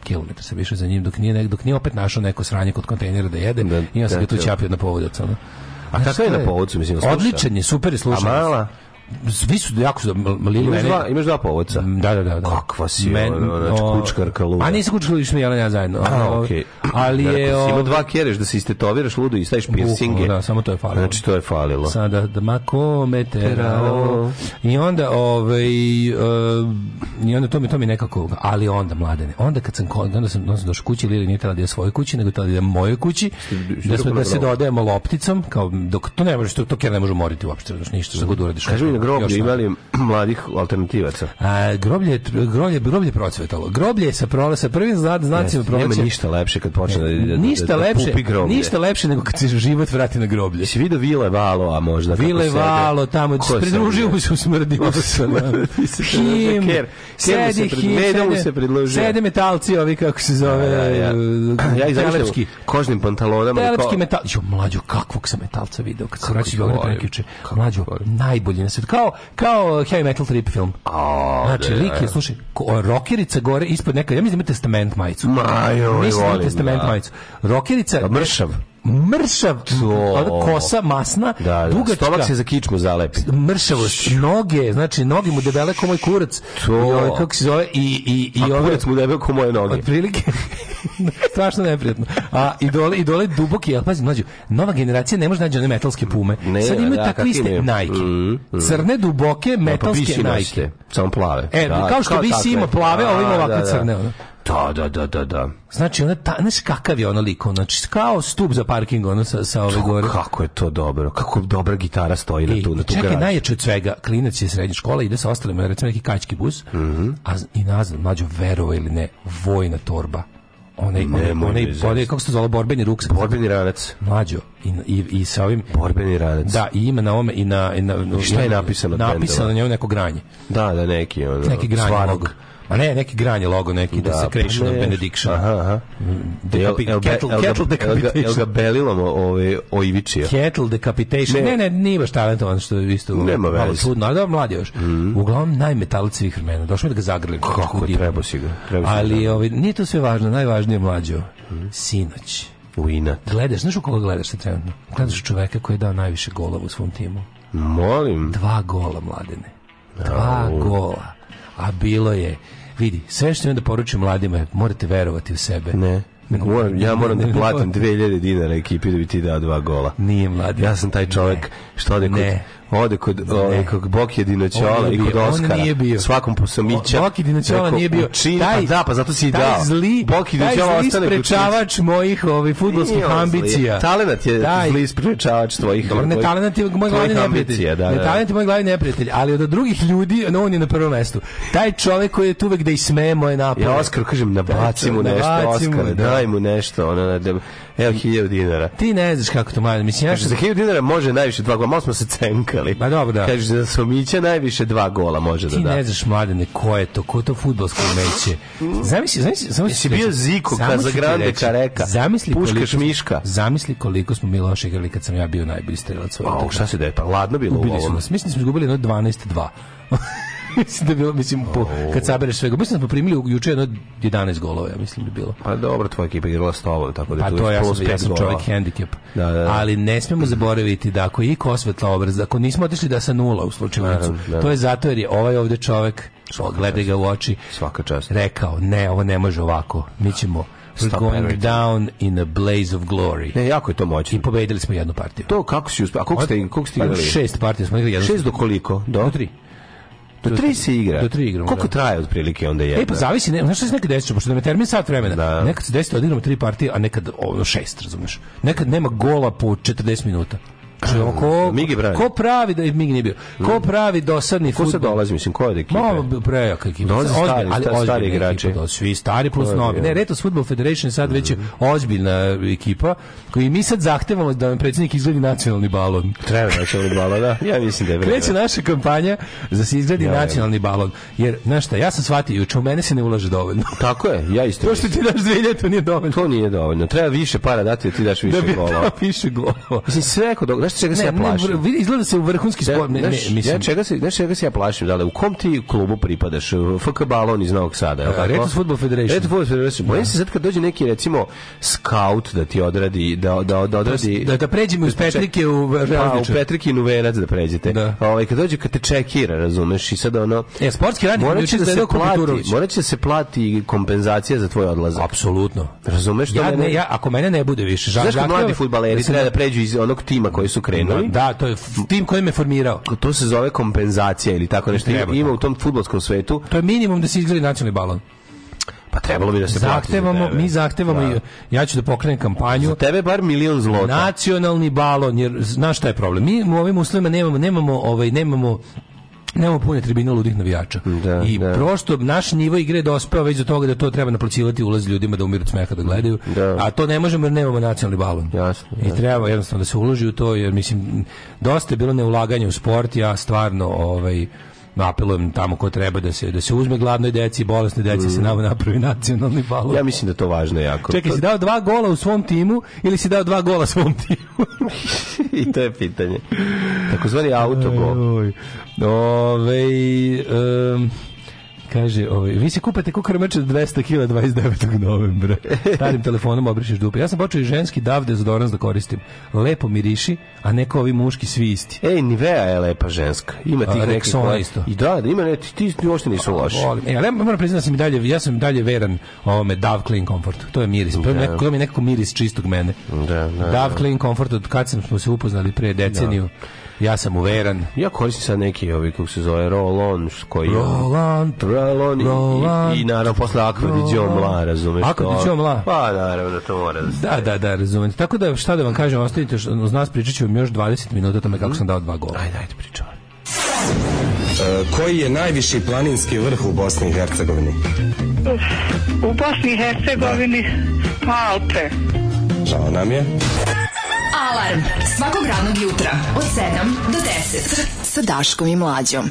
kilometar se išao za njim, dok nije, dok nije opet našao neko sranje kod kontejnera da jede. Da, I ja sam da, ga tu da, da. ćapio na povodac. Ono. A kako je na povodcu, mislim, da sluša? Odličan je, super je slušao. A mala? svi su jako su Lili imaš mene. Dva, imaš dva povodca. Mm, da, da, da, da. Kakva si, Men, o, kučkarka luda. A nisi kučkarka, išli Jelena ja zajedno. A, okej. Okay. Ali je... Dakle, si ovaj- dva kereš da se istetoviraš ludu i staviš piercinge. Da, samo to je falilo. Znači, to je falilo. Sada, da ma kome terao. I onda, ovaj, uh, i onda to mi, to mi nekako, ali onda, mladene, onda kad sam, onda sam, onda sam došao kući, Lili nije tela da je svojoj kući, nego tela da je moje kući, da, smo, da se dodajemo lopticom, kao, dok to ne možeš to, to ker ne može moriti uopšte, znači ništa, što god uradiš. Kaži na groblju imali [clears throat] mladih alternativaca? A, groblje, groblje, groblje procvetalo. Groblje sa, prola, sa prvim znacima proleća. Nema ništa lepše kad počne da, da, ništa da, da, lepše, pupi groblje. Ništa lepše nego kad se život vrati na groblje. Si vidio Vile Valo, a možda Vile Valo, tamo, pridružio mu se u smrdi. Him, sedi Him, sedi metalci, ovi kako se zove. Da, da, da, ja i zavišljam kožnim pantalonama. Telepski metal. Jo, mlađo, kakvog sam metalca video kad se vraćao Beograd prekjuče. Mlađo, najbolji na sve koncert. Kao, kao heavy metal trip film. A, znači, lik je, slušaj, rokerica gore ispod neka, ja mislim da testament majicu. Majo, joj, Mislim da testament da. majicu. Rokerica... Da, mršav mršav, to. kosa masna, da, da. dugačka. Stomak se za kičmu zalepi. mršavo noge, znači noge mu debele ko moj kurac. To. I ovaj, kako se zove, i, i, i A pa kurac mu debele ko moje noge. Otprilike, [laughs] strašno neprijatno. A i dole, i dole duboki, al pazi, mlađu, nova generacija ne može nađe one metalske pume. Ne, Sad imaju da, takve iste Nike. Mm, mm. Crne, duboke, pa, pa metalske no, Nike. Samo plave. E, da, kao što bi ima plave, a ovo ima ovakve da, da. crne. Ono. Da, da, da, da, da. Znači, ona ta, znaš kakav je ono liko, znači kao stup za parking ono sa, sa ove gore. Kako je to dobro, kako dobra gitara stoji na tu, na tu Čekaj, najjače od svega, klinac je srednje škole, ide sa ostalima, recimo neki kački bus, mm -hmm. a i nazad, mlađo, verovo ili ne, vojna torba onaj onaj onaj bode kako se zove borbeni ruksak borbeni ranac mlađo i, i, i sa ovim borbeni ranac da i ima na ome i na i na I šta je napisano napisano na njemu neko granje da da neki ono neki granje Mogu. Ma ne, neki granje logo, neki da, desecration da pa of benediction. Aha, aha. el, Kettle decapitation. Jel ga belilom oivičio? Kettle decapitation. Ne, ne, nije baš talentovan, što je isto Nema malo čudno, ali da mlad još. Mhm. Uglavnom, najmetalac svih vremena. Došli da ga zagrli. Kako treba si ga. Ali ovaj, nije to sve važno, najvažnije je mlađo. Mhm. Sinoć. U inat. Gledaš, znaš u koga gledaš se trenutno? Gledaš čoveka koji je dao najviše golova u svom timu. Molim. Dva gola, mladene. Dva gola a bilo je vidi, sve što imam da poručim mladima je, morate verovati u sebe. Ne. Moram, ja moram da platim 2000 dinara ekipi da bi ti dao dva gola. Nije mladi. Ja sam taj čovek ne. što ode kod, ode kod ovaj kod Boki Dinoćola i kod Oskara. Nije bio. Svakom posamića. Bokjedina Dinoćola nije bio. Čin, pa taj, pa da, pa zato si i dao. Zli, Boki Dinoćola ostane sprečavač mojih ovih ovaj, fudbalskih ambicija. Talenat je taj, zli sprečavač tvojih. Dobro, ne talenat je moj glavni neprijatelj. Da, Ne da, da. talenat je moj glavni neprijatelj, ali od drugih ljudi, no, on je na prvom mestu. Taj čovjek koji je tu uvek da ismeje moje napade. Ja Oskar kažem da. nabacimo nešto, Oskar, daj mu nešto, ona da Evo, 1000 dinara. Ti ne znaš kako to malo. Mislim, ja Kaže Za 1000 dinara može najviše dva gola. Malo smo se cenkali. Ba dobro, da. Kaže da su mića najviše dva gola može da da. Ti ne da. znaš, mladene, ko je to? Ko je to futbolsko umeće? Zamisli, zamisli, samo si bio Ziko kad za Grande Kareka. Zamisli Puškaš koliko, Miška. Zamisli koliko smo Miloša igrali kad sam ja bio najbolji strelac. Wow, pa, šta se da je pa ladno bilo Ubili u ovom. Mislim, da smo izgubili 12:2. [laughs] mislim da bilo, mislim, po, kad sabereš sve. Mislim da smo primili juče jedno 11 golova, ja mislim da bilo. Pa dobro, tvoja ekipa igrala s tobom, tako da pa tu to je plus ja sam, ja čovjek handicap. Da, da, da. Ali ne smemo zaboraviti da ako je i osvetla obraz, ako nismo otišli da sa nula u slučajnicu, da. to je zato jer je ovaj ovde čovjek, gleda ga u oči, svaka čast. rekao, ne, ovo ne može ovako, mi ćemo We're going everything. down in a blaze of glory. Ne, jako je to moćno. I pobedili smo jednu partiju. To kako si uspeo? A koliko ste, koliko ste igrali? Šest partija smo igrali. Jednu šest do koliko? Do? Do tri. Do, tri se igra. Do tri igramo. Koliko da. traje otprilike onda je? E pa zavisi, ne, znaš što se nekad desi, pošto nam je termin sat vremena. Da. Nekad se desi da odigramo tri partije, a nekad ono šest, razumeš. Nekad nema gola po 40 minuta čujemo ko, Migi brani. ko pravi da Migi nije bio. Ko mm. pravi dosadni ko Ko se dolazi mislim ko je ekipa? Malo prejaka ekipa. Dolazi stari, ali stari, stari igrači. svi stari plus novi. Ne, Retos Football Federation sad već je mm. ozbiljna ekipa koji mi sad zahtevamo da nam predsjednik izgledi nacionalni balon. Treba nacionalni balon, da. Ja mislim da je [laughs] vreme. Kreće naša kampanja za da se izgledi ja, nacionalni balon. Jer, znaš šta, ja sam shvatio, juče u mene se ne ulaže dovoljno. [laughs] Tako je, ja isto. To što ti daš 2000, to nije dovoljno. To nije dovoljno. Treba više para dati, da ti daš više da bi, golova. Da, više golova. Mislim, sve ako, znaš se čega se ja plašim? Ne, izgleda se u vrhunski da, sport. Ne, ne, ne, mislim. Ja čega se, znaš čega se ja plašim? Da Dale, u kom ti klubu pripadaš? FK Balon iz Novog Sada, je da, tako? Retos Football Federation. Retos Football Federation. Bojim da. se sad kad dođe neki, recimo, scout da ti odradi, da, da, da odradi... Da, da pređemo iz Petrike u Pa, u Petrikinu venac da pređete. Da. Ovaj, kad dođe, kad te čekira, razumeš, i sad ono... E, sportski radnik morat će da se plati, morat će se plati kompenzacija za tvoj odlazak. Apsolutno. Razumeš? Ja, ne, ja, ako mene ne bude više. Zašto mladi fudbaleri treba da pređu iz onog tima koji su krenuli. Da, to je tim koji me formirao. To se zove kompenzacija ili tako nešto. Treba, ima u tom fudbalskom svetu. To je minimum da se izgradi nacionalni balon. Pa trebalo bi da se zahtevamo, za mi zahtevamo da. ja ću da pokrenem kampanju. Za tebe bar milion zlota. Nacionalni balon jer znaš šta je problem? Mi u ovim uslovima nemamo nemamo ovaj nemamo nemamo pune tribine ludih navijača. Da, I da. prosto naš nivo igre je dospeo već do toga da to treba naplaćivati ulaz ljudima da umiru smeha da gledaju. Da. A to ne možemo jer nemamo nacionalni balon. Jasno, I jasno. Da. treba jednostavno da se uloži u to jer mislim dosta je bilo neulaganja u sport, ja stvarno ovaj no apelujem tamo ko treba da se da se uzme gladnoj deci, bolesnoj deci mm. se nam napravi nacionalni balon. Ja mislim da to važno jako. Čekaj, si dao dva gola u svom timu ili si dao dva gola svom timu? [laughs] I to je pitanje. Takozvani autogol. Ove, um, Kaže, ovaj, vi se kupate kukrmače 200 kila 29. novembra. Starim telefonom obrišeš dupe. Ja sam počeo i ženski za dezodorans da koristim. Lepo miriši, a neko ovi muški svi isti. Ej, Nivea je lepa ženska. Ima tih Rexona ovaj, isto. I da, da ima ne, ti, ti uopšte nisu loši. E, ja moram priznati da sam i dalje, ja sam dalje veran ovome Dav Clean Comfort. To je miris. To je da. nekako, mi nekako miris čistog mene. Da, da, Dav Clean Comfort od kad sam smo se upoznali pre da. deceniju. Da. Ja sam uveran. Ja koristim sad neki ovi, kako se zove, roll koji je... Roll-on, roll i, roll i, i, naravno posle Akva di Mla, razumeš Akva di Joe Mla? Pa naravno, to mora da se... Da, da, da, razumem. Tako da, šta da vam kažem, ostavite, uz nas pričat ću vam još 20 minuta tome kako sam dao dva gola. Ajde, ajde, pričavam. E, koji je najviši planinski vrh u Bosni i Hercegovini? U Bosni i Hercegovini da. Alpe. Žao nam je. Alarm svakog radnog jutra od 7 do 10 sa Daškom i Mlađom.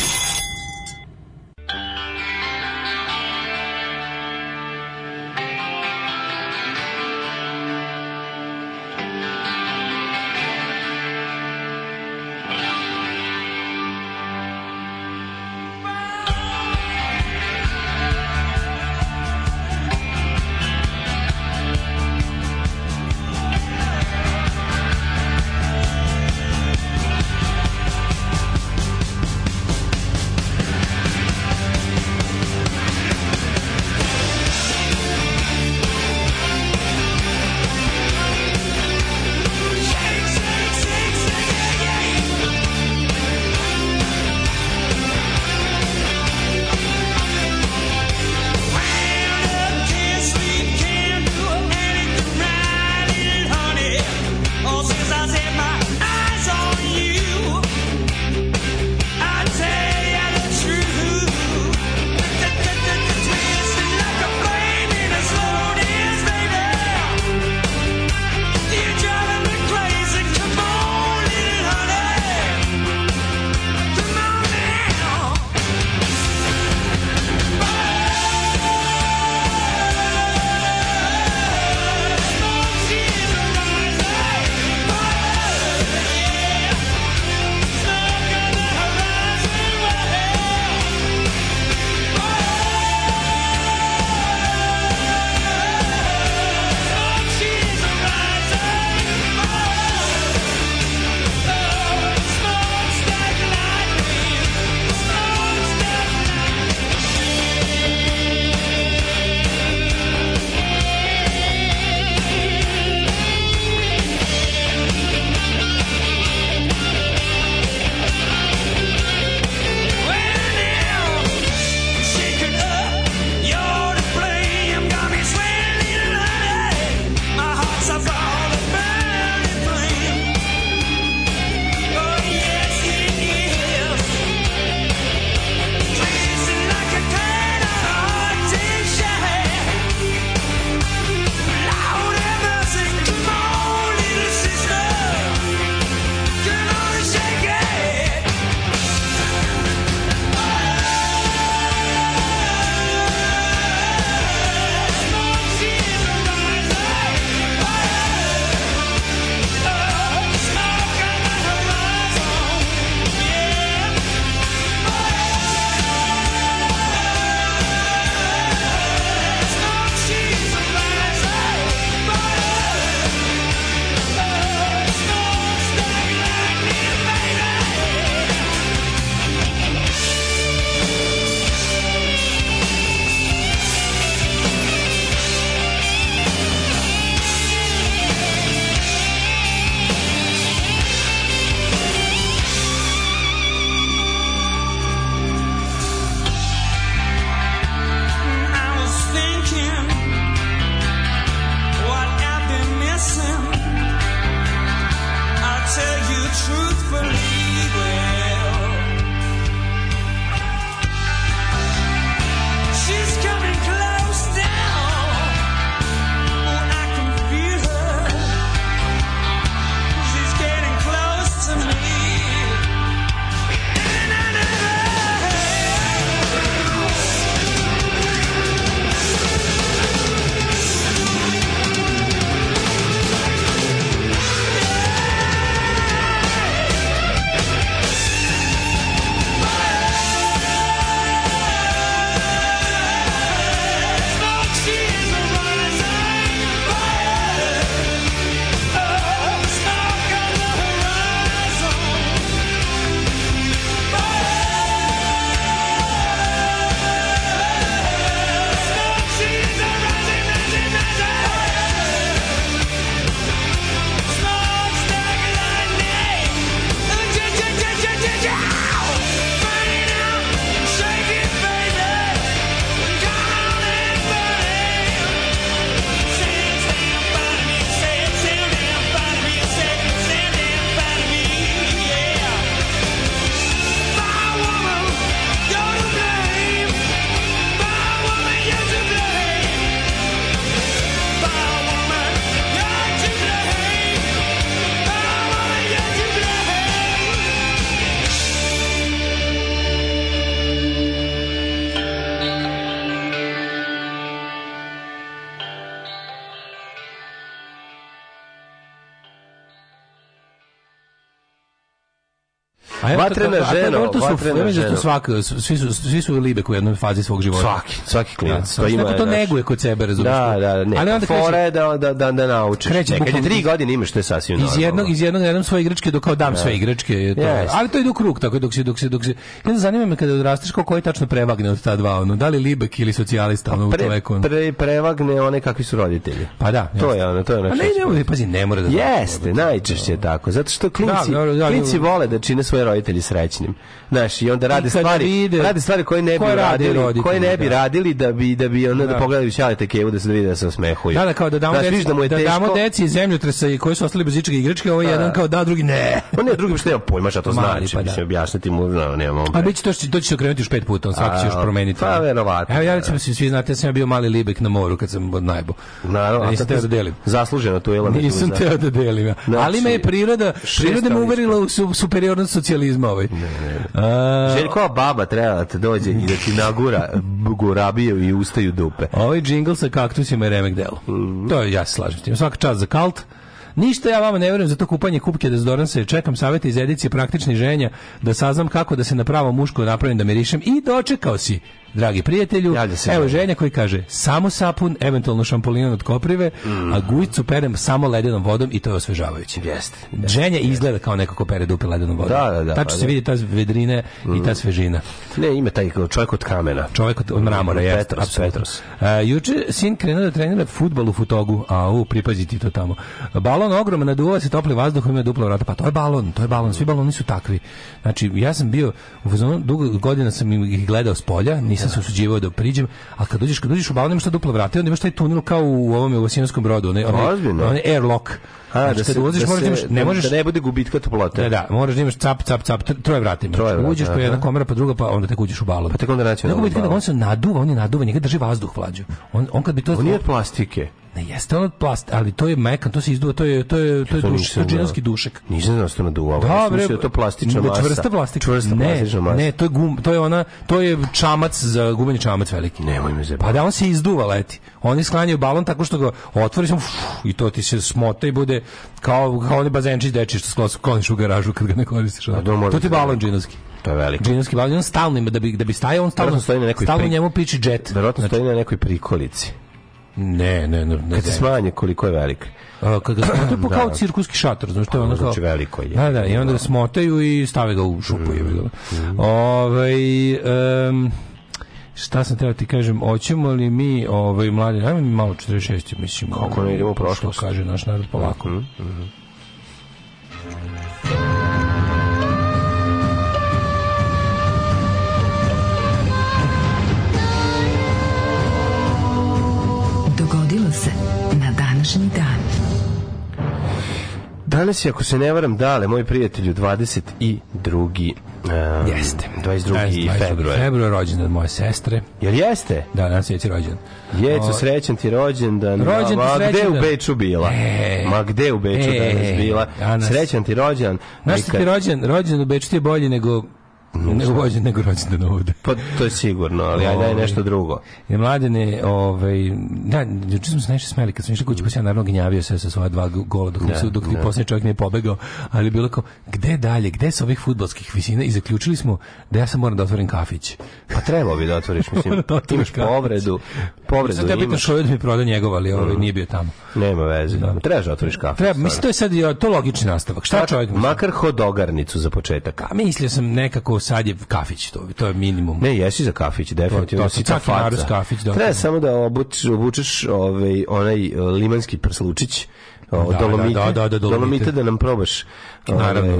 Vatrena žena, vatrena žena. Svaka, svi su, svi su libek u jednoj fazi svog života. Svaki, svaki klijent. Da, pa to ima, to neguje kod sebe, razumiješ. Da, da, da, ne. Ali onda fora je da, da, da, da naučiš. Kreće, ne, kad je tri godine imaš, to je sasvim normalno. Iz jednog, iz jednog, jednog svoje igračke dok kao dam da. sve igračke. Je To, yes. Ali to ide u krug, tako dok se, dok se, dok se. Ne zanima me kada odrasteš, kako je tačno prevagne od ta dva, ono, da li libek ili socijalista, pa ono, u čoveku. Ono. Pre, prevagne one kakvi su roditelji. Pa da. To je ono, to je ono. Pa ne, ne, pazi, ne mora da. Jeste, najčešće tako, zato što klinci, da, klinci vole da čine svoje roditelji srećnim. Znaš, i onda rade Nikad stvari, vide, rade stvari koje ne bi koje radili, roditelji, koje ne bi da. radili da bi da bi onda da, da pogledaju šale kevu da se da vide da se osmehuju. Da, da kao da damo Znaš, deci, da, mu je da teško. damo deci zemljotresa i koji su ostali bez ičega igračke, ovo ovaj je da. jedan kao da, drugi ne. On [laughs] pa ne, drugi što nema pojma šta to Mali, znači, pa da. objasniti mu, no, da, nemamo. A biće to što će okrenuti još pet puta, on svaki će još promeniti. Pa verovatno. Evo ja recimo svi, svi znate, ja sam bio mali libek na moru kad sam od najbo. Naravno, nisam teo da delim. Zasluženo to je. Nisam teo da delim, ali znači, me je priroda, priroda me uverila u superiornost socijalizma ovaj. Ne, ne. A... Željko baba treba da te dođe i da ti nagura gurabiju i ustaju dupe. Ovaj džingl sa kaktusima je remek delo. Mm -hmm. To ja se slažem s tim. Svaka čast za kalt. Ništa ja vama ne verujem za to kupanje kupke dezodoransa. Da čekam savete iz edicije praktični ženja da saznam kako da se na pravo muško napravim da mirišem i dočekao si dragi prijatelju. Evo ženja koji kaže samo sapun, eventualno šampolinan od koprive, mm. a gujicu perem samo ledenom vodom i to je osvežavajuće. Jeste. Ženja jest. izgleda kao neko ko pere dupe ledenom vodom. Da, da, da. Tačno pa, se da. vidi ta vedrine mm. i ta mhm. svežina. Ne, ima taj čovjek od kamena. Čovjek od, od mramora, jeste. Petros, absolutno. Petros. A, e, juče sin krenuo da trenira futbal u Futogu, a u, pripaziti to tamo. Balon ogroman, naduva se topli vazduh, ima dupla vrata. Pa to je balon, to je balon, svi baloni su takvi. Znači, ja sam bio, u fazonu, dugo godina sam ih gledao s polja, nisam nisam se usuđivao da priđem, a kad dođeš, kad dođeš u Balnu, imaš ta dupla vrata, onda imaš taj tunel kao u ovom Jugosijanskom brodu, onaj, onaj, airlock. A, da znači, da, da se, kad da moraš, imaš, ne da- možeš, da ne bude gubitka toplote. Da, da, moraš da imaš cap, cap, cap, troje vrata imaš. Troje vrata, uđeš po pa jedna komora, pa druga, pa onda tek uđeš u balon. Pa tek onda naći. Nego gubitka, on se naduva, on je naduva, njega drži vazduh vlađu. On, on kad bi to... On je od plastike. Ne jeste od plast, ali to je mekan, to se izduva, to je to je to je duš, to džinovski dušek. Nisam znao što naduvao. Da, da bre, to da je to plastična masa. Čvrsta plastika. Čvrsta ne, plastična masa. Ne, to je gum, to je ona, to je čamac za gumeni čamac veliki. Nemoj me Pa da on se izduva leti. Oni sklanjaju balon tako što ga otvoriš i to ti se smota i bude kao kao oni bazenčić deči što skloniš u garažu kad ga ne koristiš. Da, to ti balon džinovski. To je veliko. Džinovski balon, on stalno ima, da bi, da bi stajao, on stalno, stalno njemu piči džet. Verovatno znači, stoji na nekoj prikolici. Ne, ne, ne. ne kad se smanje koliko je velik. A, kad [clears throat] to je kao da, cirkuski šator, znaš, to je ono kao... Znači veliko je. Da, da, i onda ga da. smotaju i stave ga u šupu. Mm. mm. Ove, um, šta sam teo da ti kažem, hoćemo li mi ovaj mladi, ajmo mi malo 46, mislim. Kako ne idemo prošlo, kaže naš narod polako. Mm -hmm. današnji dan. Danas je, ako se ne varam, dale, moj prijatelju, 22. Um, jeste. 22. 22. februar. Februar rođen od moje sestre. Jel jeste? Da, danas je ti rođen. Jeco, srećan ti rođendan. Rođen Ma gde u Beču bila? E, Ma gde u Beču e, danas bila? Danas. Srećan ti rođendan. Znaš ti rođen? Rođen u Beču ti je bolji nego Nego vođe, nego rođendan ovde. Pa to je sigurno, ali ajde je ovaj, nešto drugo. Je mladene, ovaj, da, juče smo se najviše smeli kad smo išli kući, pa sam naravno gnjavio se sa svoja dva gola dok, da, se dok da. posljednji čovjek nije pobegao, ali bilo kao, gde dalje, gde sa ovih fudbalskih visina i zaključili smo da ja sam moram da otvorim kafić. Pa trebao bi da otvoriš, [laughs] mislim, da imaš povredu, povredu Sada imaš. Sada je bitno mi proda njegov, ali ovaj, mhm. nije bio tamo. Nema veze, da. trebaš da otvoriš kafić. Treba, mislim, to je sad to logični nastavak. Šta čovjek? Makar hodogarnicu za početak. A pa mislio sam nekako sad je kafić to, to je minimum. Ne, jesi za kafić, definitivno. To, to, to, to, to kafić, da, Treba samo da obučeš, obučeš ovaj, onaj e, limanski prslučić, da, dolomite, da, da, da, dolomite. da, da, da nam probaš Ovaj, naravno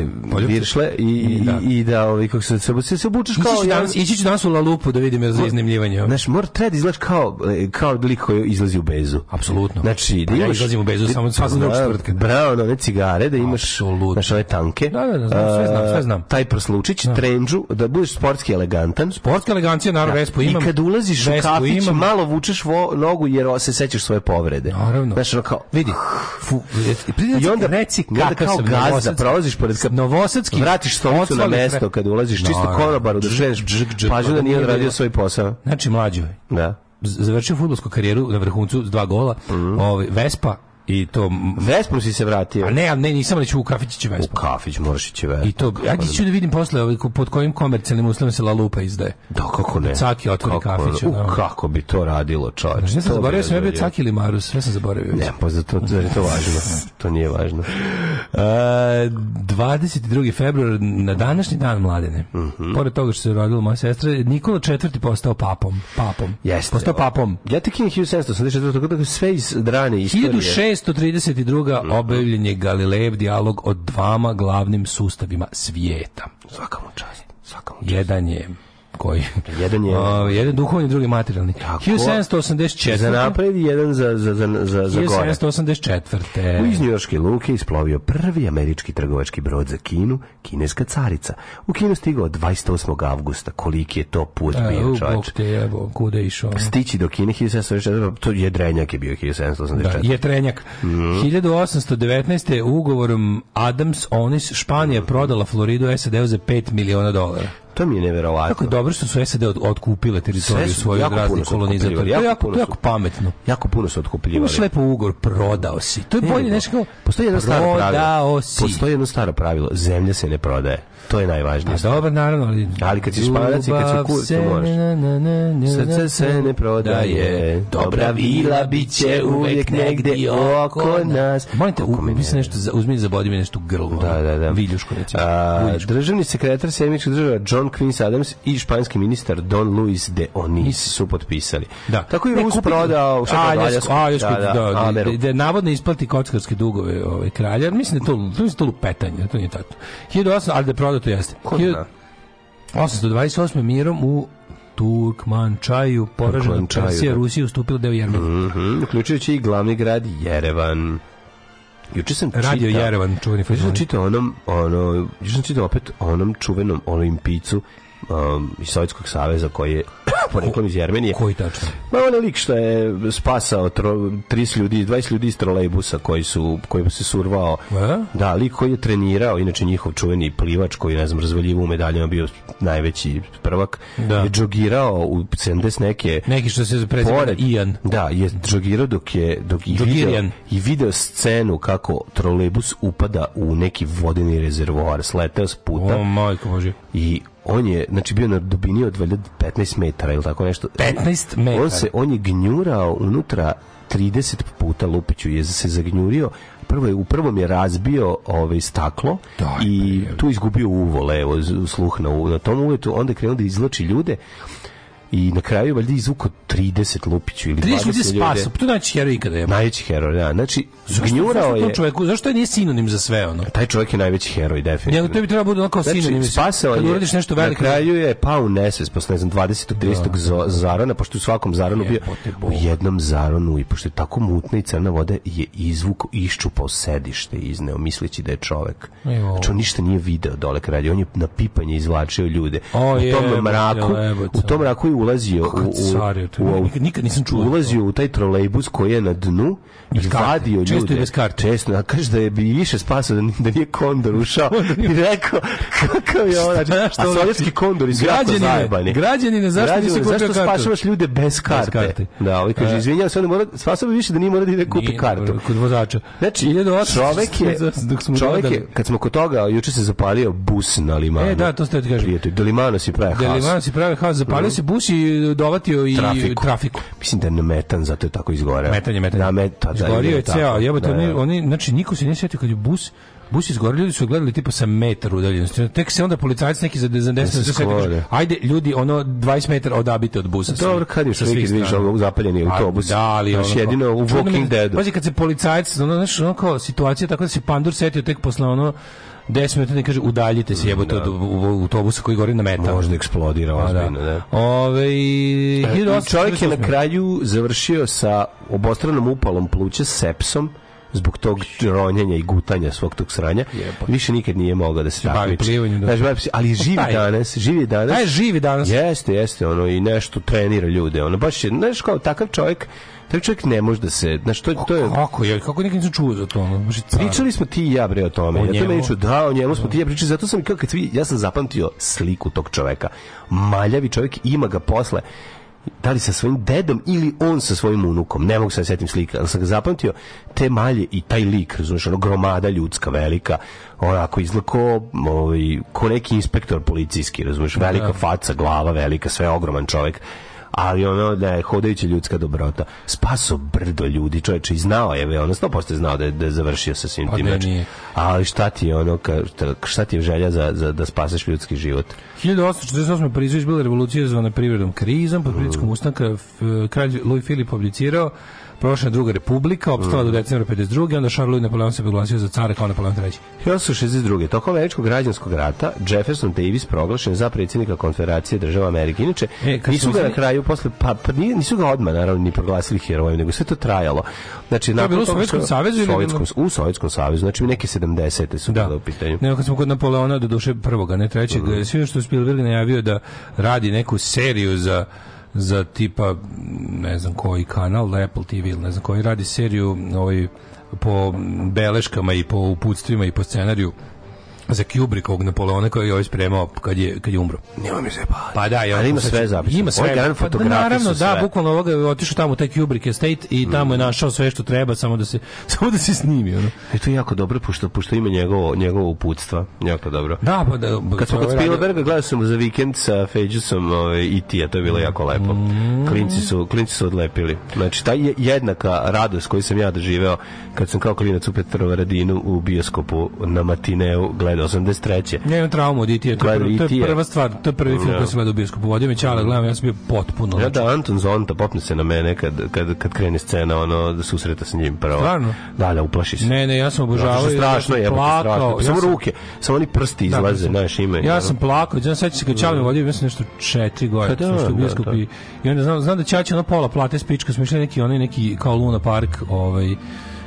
viršle i, i, da. i da ovaj kako se se, se obučeš kao ići ću danas, ići ću danas u Lalupu da vidim jer za iznemljivanje. Znaš, mora treba da izlaš kao e, kao lik koji izlazi u bezu. Apsolutno. Znači, pa da ja izlazim u bezu samo sa drugog četvrtka. Bravo, nove cigare da imaš znaš, ove tanke. Da, da, da, znam, sve znam, sve znam. Taj proslučić, da. trendžu, da budeš sportski elegantan. Sportska elegancija, naravno, da. vespo imam. I kad ulaziš u kafić, malo vučeš vo, nogu jer se sećaš svoje povrede. Naravno. Znaš, kao, vidi, ah. fu, e, da i onda reci kakav sam gazda, prolaziš pored kad Novosadski vratiš stolicu na mesto kad ulaziš no, čisto korobaru da šeš pažnju da nije odradio svoj posao. Znači mlađo Da. Završio fudbalsku karijeru na vrhuncu s dva gola. Mm -hmm. Ovaj Vespa I to Vespru si se vratio. A ne, ali ne, nisam reći u kafić će U kafić moraš ići Vespru. I to ja ću da vidim posle ovaj pod kojim komercijalnim uslovima se La Lupa izdaje. Da kako ne. Caki otvori kafić. U, da. kako bi to radilo, čovjek. Ne sam zaboravio sam ja bio Caki ili Marus, sve sam zaboravio. Ne, pa za to za to važno. to nije važno. E, uh, 22. februar na današnji dan mladene. Mm -hmm. Pored toga što se rodila moja sestra, Nikola IV postao papom, papom. Jeste. Postao papom. Ja tek 1784. Da sve iz drane istorije. 632. Mm -hmm. objavljen je Galilejev dijalog o dvama glavnim sustavima svijeta. Svaka mu čast. Svaka mu čast. Jedan je koji. Jedan je. Uh, jedan duhovni, drugi materijalni. Tako. 1784. Za napred i jedan za, za, za, za, za gore. 1784. U iz Njujorške luke isplovio prvi američki trgovački brod za Kinu, kineska carica. U Kinu stigao 28. avgusta. Koliki je to put e, bio, čovječ? te jebo, kude išao? Stići do Kine 1784. Pa, to je drenjak je bio 1784. Da, je trenjak. Mm. 1819. ugovorom Adams Onis Španija mm. prodala Floridu SAD-u za 5 miliona dolara to mi je neverovatno. Kako dobro što su SAD od, otkupile teritoriju svoju od raznih kolonizatora. Jako, jako, jako, pametno. Jako puno su otkupljivali. Imaš lepo ugor, prodao si. To je bolje nešto kao... Postoji jedno staro pravilo. Postoji jedno staro pravilo. Zemlja se ne prodaje. To je najvažnije. Pa dobro, naravno. Ali, ali kad si španac i kad si kurcu, se, možeš. Srce se ne prodaje, da dobra vila bit će uvijek negde oko nas. Molim te, mi se nešto, uzmi za bodi mi nešto grlo. Da, da, da. Viljuško, recimo. A, državni sekretar Sjemičkih država John Quincy Adams i španski ministar Don Luis de Onis su potpisali. Da. Tako je Rus prodao Aljasku. Aljasku, da da, da, da, da, navodno isplati kockarske dugove ovaj, kralja. Mislim da je to, to, je to lupetanje, to nije tako. 1800, ali da je prodao to jeste. Ko zna? 828. mirom u Turkmančaju poražena Persija, da. Rusija ustupila deo Jermena. Mm -hmm, uključujući i glavni grad Jerevan. Juče sam čitao Radio Jerevan, čuveni fazon. Juče sam čitao onom, ono, juče sam čitao opet onom čuvenom olimpicu um, iz Sovjetskog saveza koji je poreklom iz Jermenije. Koji tačno? Ma onaj lik što je spasao tro, 30 ljudi, 20 ljudi iz trolejbusa koji su kojim se survao. E? Da, lik koji je trenirao, inače njihov čuveni plivač koji ne znam razvaljivo medaljama bio najveći prvak, da. je džogirao u 70 neke neki što se preziva Ian. Da, je džogirao dok je dok i video, i video scenu kako trolejbus upada u neki vodeni rezervoar, sleteo s puta. O, majko Bože. I on je znači bio na dubini od valjda 15 metara ili tako nešto. 15 metara. On, se, on je gnjurao unutra 30 puta Lupiću je se zagnjurio prvo je, u prvom je razbio ovaj staklo Daj, i tu izgubio uvo levo sluh na, uvo na tom uvetu onda je krenuo da izlači ljude i na kraju valjda izvuko 30 lupiću ili 30 ljudi spasa, pa to najveći heroj ikada je. Najveći heroj, da. Znači, zgnjurao je. Čovjeku, zašto je nije sinonim za sve ono? Taj čovjek je najveći heroj definitivno. Ja, to bi trebalo da bude onako znači, sinonim. Spasao je. uradiš nešto veliko. Na kraju je pao u posle ne znam 20 30 da. zarona, pošto u svakom zaronu bio u jednom zaronu i pošto je tako mutna i crna voda je izvuk iščupao sedište i izneo misleći da je čovjek. Znači on ništa nije video dole kralje, on je na pipanje izvlačio ljude. O, u tom je, mraku, je, u tom mraku je ulazio Kako u, u, u, nikad, nisam čuo. Ulazio u taj trolejbus koji je na dnu i vadio ljude. Često je bez karte. Često, a kaže da je bi više spasao da, da nije kondor ušao [laughs] i rekao kakav je ovo. Znači, a sovjetski kondori su jako zajebani. Građanine, zašto građanine, nisi kupio zašto spašavaš ljude bez karte? Bez karte. Da, ovaj kaže, e. izvinjavam se, on mora, spasao bi više da nije mora da ide kupi nije, kartu. Kod vozača. Znači, 1800, čovek je, [laughs] dok čovek je, kad smo kod toga, juče se zapalio bus na e, limanu. E, da, to ste ti kažem. Prijatelj, Delimano si pravi haos. Delimano si pravi haos, zapalio mhm. se bus i dovatio i trafiku. trafiku. Mislim da je metan, zato je tako izgoreo. Metan je metan. Pa da, met, da, Izgorio je ceo, jebote, da, oni, da. oni, znači, niko se nije sjetio kad je bus, bus izgorio, ljudi su gledali tipa sa metar udaljenosti. Znači, tek se onda policajac neki za 10 da ajde ljudi, ono 20 metara odabite od busa. Dobro, kad je što vidiš ovog zapaljeni autobus. Da, ali ono, jedino u Walking Deadu. Pazi kad se policajac, ono, znaš, ono kao situacija tako da se pandur setio tek posle ono 10 minuta da ne kaže udaljite se jebote od da. autobusa koji gori na metal. Možda eksplodira pa da. ozbiljno, da. Ove, e, čovjek je na kraju završio sa obostranom upalom pluća sepsom zbog tog ronjenja i gutanja svog tog sranja. Jeba. Više nikad nije mogao da se takmiči. ali pa živi taj. danas, živi danas. Aj, živi danas. Jeste, jeste, ono i nešto trenira ljude. Ono baš je, znaš kao takav čovjek taj čovjek ne može da se, znači to, to je kako je kako neki nisam čuo za to. Ono, pričali smo ti i ja bre o tome. O ja to meni da, o njemu smo ti i ja pričali, zato sam i kako ja sam zapamtio sliku tog čovjeka. Maljavi čovjek ima ga posle da li sa svojim dedom ili on sa svojim unukom, ne mogu se da setim slika, ali sam ga zapamtio, te malje i taj lik, razumiješ, ono gromada ljudska velika, onako izlako ovaj, ko neki inspektor policijski, razumiješ, velika da. faca, glava velika, sve ogroman čovek, ali ono da je hodajuća ljudska dobrota. Spaso brdo ljudi, čoveče, i znao je, ono 100% znao da je, da je završio sa svim pa tim znači, Ali šta ti je ono, ka, šta ti je želja za, za, da spaseš ljudski život? 1848. Parizu izbila revolucija zvana privredom krizom, pod pritiskom mm. ustanka kralj Louis Filip publicirao prošla druga republika, opstala mm. do mhm. decembra 52. Onda Charles Louis Napoleon se proglasio za cara kao Napoleon III. 1962. Tokom američkog građanskog rata Jefferson Davis proglašen za predsjednika konfederacije država Amerike. Inače, e, nisu ga na kraju posle pa, pa nisu ga odmah naravno ni proglasili herojem, nego sve to trajalo. Znači, to je bilo u Sovjetskom savezu ili u Sovjetskom savezu, znači neke 70 su da. u pitanju. Nego kad smo kod Napoleona do duše prvoga, ne trećeg, mm. sve što Spielberg najavio da radi neku seriju za za tipa ne znam koji kanal, Apple TV ili ne znam koji radi seriju ovaj po beleškama i po uputstvima i po scenariju za Kubrickovog Napoleona koji je ovaj spremao kad je kad je umro. Nema mi se pa. Pa da, ja, ima sve zapisano. Ima sve. Organ, pa, da, naravno, da, bukvalno ovoga je otišao tamo u taj Kubrick Estate i mm. tamo je mm. našao sve što treba samo da se [laughs] samo da se snimi, ono. E to je jako dobro pošto pošto ima njegovo njegovo uputstva, jako dobro. Da, pa da. Kad smo kod Spielberga gledao sam za vikend sa Feđusom ovaj, i e ti, a to je bilo jako lepo. Mm. Klinci su klinci su odlepili. Znači je jednaka radost koju sam ja doživeo kad sam kao klinac u Petrovaradinu u bioskopu na matineu gledao pogleda 83. Ja imam traumu od Itija, e e, to, je, to je e prva stvar, to je prvi film no. Da. koji sam gledao u bioskopu. Vodio me Ćale, gledam, ja sam bio potpuno. Ja da znači- Anton Zonta popne se na mene kad, kad, kad krene scena, ono, da susreta sa njim prvo. Stvarno? Da, da, uplaši se. Ne, ne, ja sam obožavao. strašno je, strašno. Samo ruke, samo oni prsti da, izlaze, znaš, ime. Ja sam plakao, ja sećam se kad Ćale me da. vodio, ja sam nešto četiri godine, pa da, nešto u bioskopu. I onda znam, znam da Ćaće ono pola plate spička, smo išli neki onaj neki kao Luna Park, ovaj,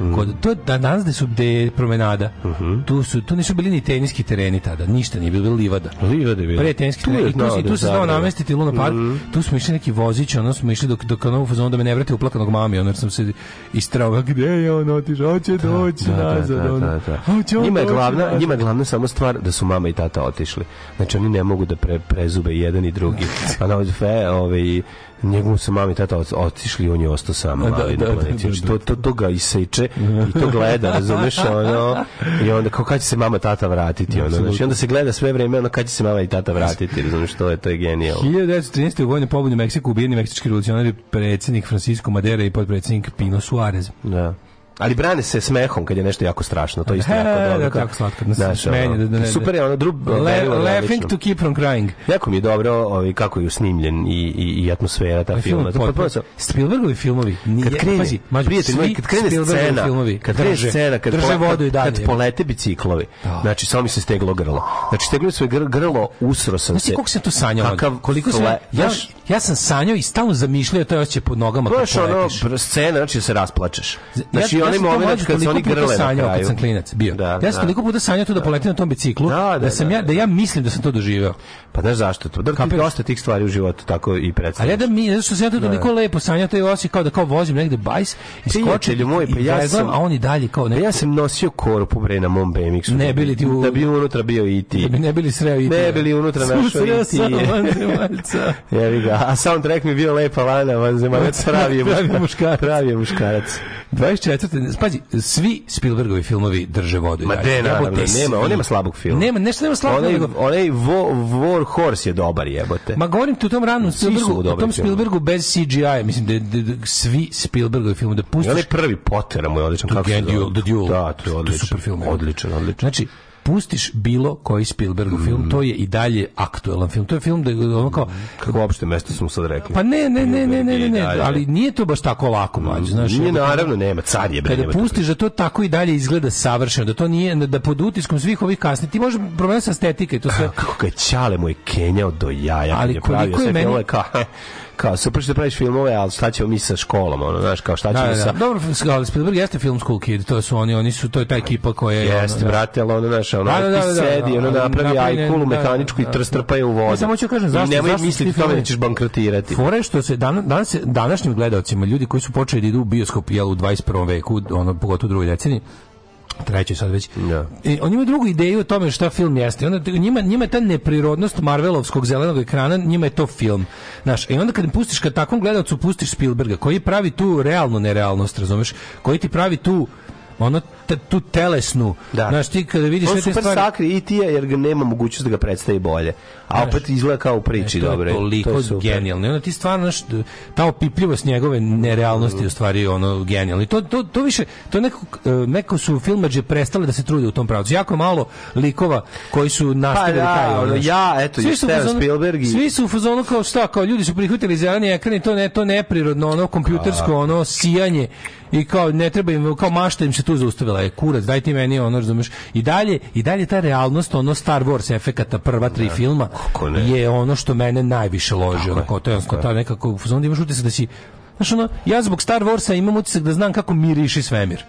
Mm. Kod to da danas da su de promenada. Mm -hmm. Tu su tu nisu bili ni teniski tereni tada, ništa nije bilo, bilo livada. Livade bilo. Pre teniski tereni. Tu, tu, da tu se znao namestiti Luna Park. Mm -hmm. Tu smo išli neki vozić, ono smo išli dok do kanova fazona da me ne vrati uplakanog mami, ono sam se istrao gde je on otišao, hoće da, doći da, nazad. Da, da, da, da. Njima je glavna, njima je glavna samo stvar da su mama i tata otišli. Znači oni ne mogu da pre, prezube jedan i drugi. [laughs] Pa na ovaj, ovaj Njegov se mami i tata otišli, on je ostao sam da, da, da, da. To, to, to ga iseče i to gleda, razumeš, ono, i onda kao kad će se mama tata vratiti, ono, znači, onda se gleda sve vreme, ono, kad će se mama i tata vratiti, razumeš, to je, to je genijalno. 1913. u vojnoj pobudi u Meksiku ubijeni meksički revolucionari predsjednik Francisco Madera i podpredsjednik Pino Suarez. Da. Ali brane se smehom kad je nešto jako strašno, to isto He, jako da, dobro. Da, tako slatko, da Znaš, da, da, da, super je ono drug... Le, laughing to keep from crying. Jako mi je dobro ovaj, kako je usnimljen i, i, i atmosfera ta film, filma. Pa, Pot, pa, pa, Spielbergovi filmovi, nije, kad krene, pazi, mađu, prijatelj, svi kad krene scena, filmovi, kad krene scena, kad, drže vodu i dalje, kad polete biciklovi, da. znači samo mi se steglo grlo. Znači steglo se grlo, grlo usro sam znači, se. koliko se to sanjao? Kakav, koliko sam, ja, ja sam sanjao i stalno zamišljao to je pod nogama. To je ono, scena, znači da se rasplačeš. Znači, onaj moment kad se oni grle na kraju. Kad sam klinac bio. Da, ja sam toliko da. puta sanjao to da, da poletim na tom biciklu, da, da sam ja, da ja mislim da sam to doživeo. Pa znaš zašto to? Da ti dosta tih stvari u životu tako i predstavljaš. Ali ja da mi, zato što sam ja to toliko lepo sanjao, to je osjećaj kao da kao vozim negde bajs, iskočim moj, pa ja sam, a oni dalje kao pa neko... Ja sam nosio korpu bre na mom BMX-u. Ne bili ti u... Da bi unutra bio i ti. Da bi ne bili sreo i ti. Ne bili unutra [laughs] našo i ti. Ja [laughs] vi ga. A soundtrack mi bio lepa lana, vanzemaljac [laughs] pravi je muškarac. Pravi je muškarac. 24 pazi, svi Spielbergovi filmovi drže vodu. Ma de, naravno, nema, on nema slabog filma. Nema, nešto nema slabog. filma. onaj vo, War Horse je dobar, jebote. Ma govorim ti u tom ranom Spielbergu, u tom Spielbergu bez CGI, mislim da, da, da svi Spielbergovi filmovi da pustiš. I onaj prvi Potter, mu je odličan. To kako The Duel. Da, to je odličan. To super film. Odličan, odličan. Znači, pustiš bilo koji Spielbergov mm. film, to je i dalje aktuelan film. To je film da je ono kao... Kako uopšte mesto smo sad rekli? Pa ne, ne, ne, ne, ne, ne, ne, ali nije to baš tako lako, mlađe. Znaš, nije, naravno, nema, car je. Bre, kada pustiš da to tako i dalje izgleda savršeno, da to nije, da pod utiskom svih ovih kasni, ti može problem sa estetika i to sve. Kako ga Ćale mu je kenjao do jaja. Ali koliko je, je meni... Ovaj ka kao super što da praviš filmove, ali šta ćemo mi sa školom, ono, znaš, kao šta ćemo da, da. sa... Da. Dobro, ali Spielberg jeste film School Kid, to su oni, oni su, to je ta ekipa koja je... Jeste, ono, da. brate, ali ono, znaš, ono, da, da, da, sedi, ono, napravi ajkulu mehaničku i trstrpa je u vodu. Samo ću kažem, zašto, nemoj zašto misliti tome da ćeš bankrotirati. Fore što se dan, danas, današnjim gledalcima, ljudi koji su počeli da idu u bioskop, jel, u 21. veku, ono, pogotovo u drugoj deceniji, treću sad već. Da. I, e, on ima drugu ideju o tome šta film jeste. Onda njima njima ta neprirodnost Marvelovskog zelenog ekrana, njima je to film. Znaš, i onda kad pustiš kad takvom gledaocu pustiš Spielberga koji pravi tu realnu nerealnost, razumeš? Koji ti pravi tu ono te, tu telesnu. Da. Znaš, ti kada vidiš sve te super stvari... sakri i ti jer ga nema mogućnost da ga predstavi bolje. A znaš, opet izgleda kao u priči, e, to dobro. Je toliko to genijalno. Ono ti stvarno, znaš, ta opipljivost njegove nerealnosti u stvari ono genijalno. To, to, to više, to neko, e, neko su filmađe prestale da se trude u tom pravcu. Jako malo likova koji su pa nastavili pa, da, ja, taj ono. Ja, eto, svi su fazonu, Spielberg i... Svi su u fazonu kao šta, kao ljudi su prihvatili zeleni ekran i to ne, to neprirodno, ono kompjutersko, ono sijanje i kao ne treba im kao mašta im se tu zaustavila je kurac daj ti meni ono razumeš i dalje i dalje ta realnost ono Star Wars efekata prva tri ne, filma je ono što mene najviše loži ono kao to je ta nekako onda imaš utisak da si Znaš ono, ja zbog Star Warsa imam utisak da znam kako miriši svemir.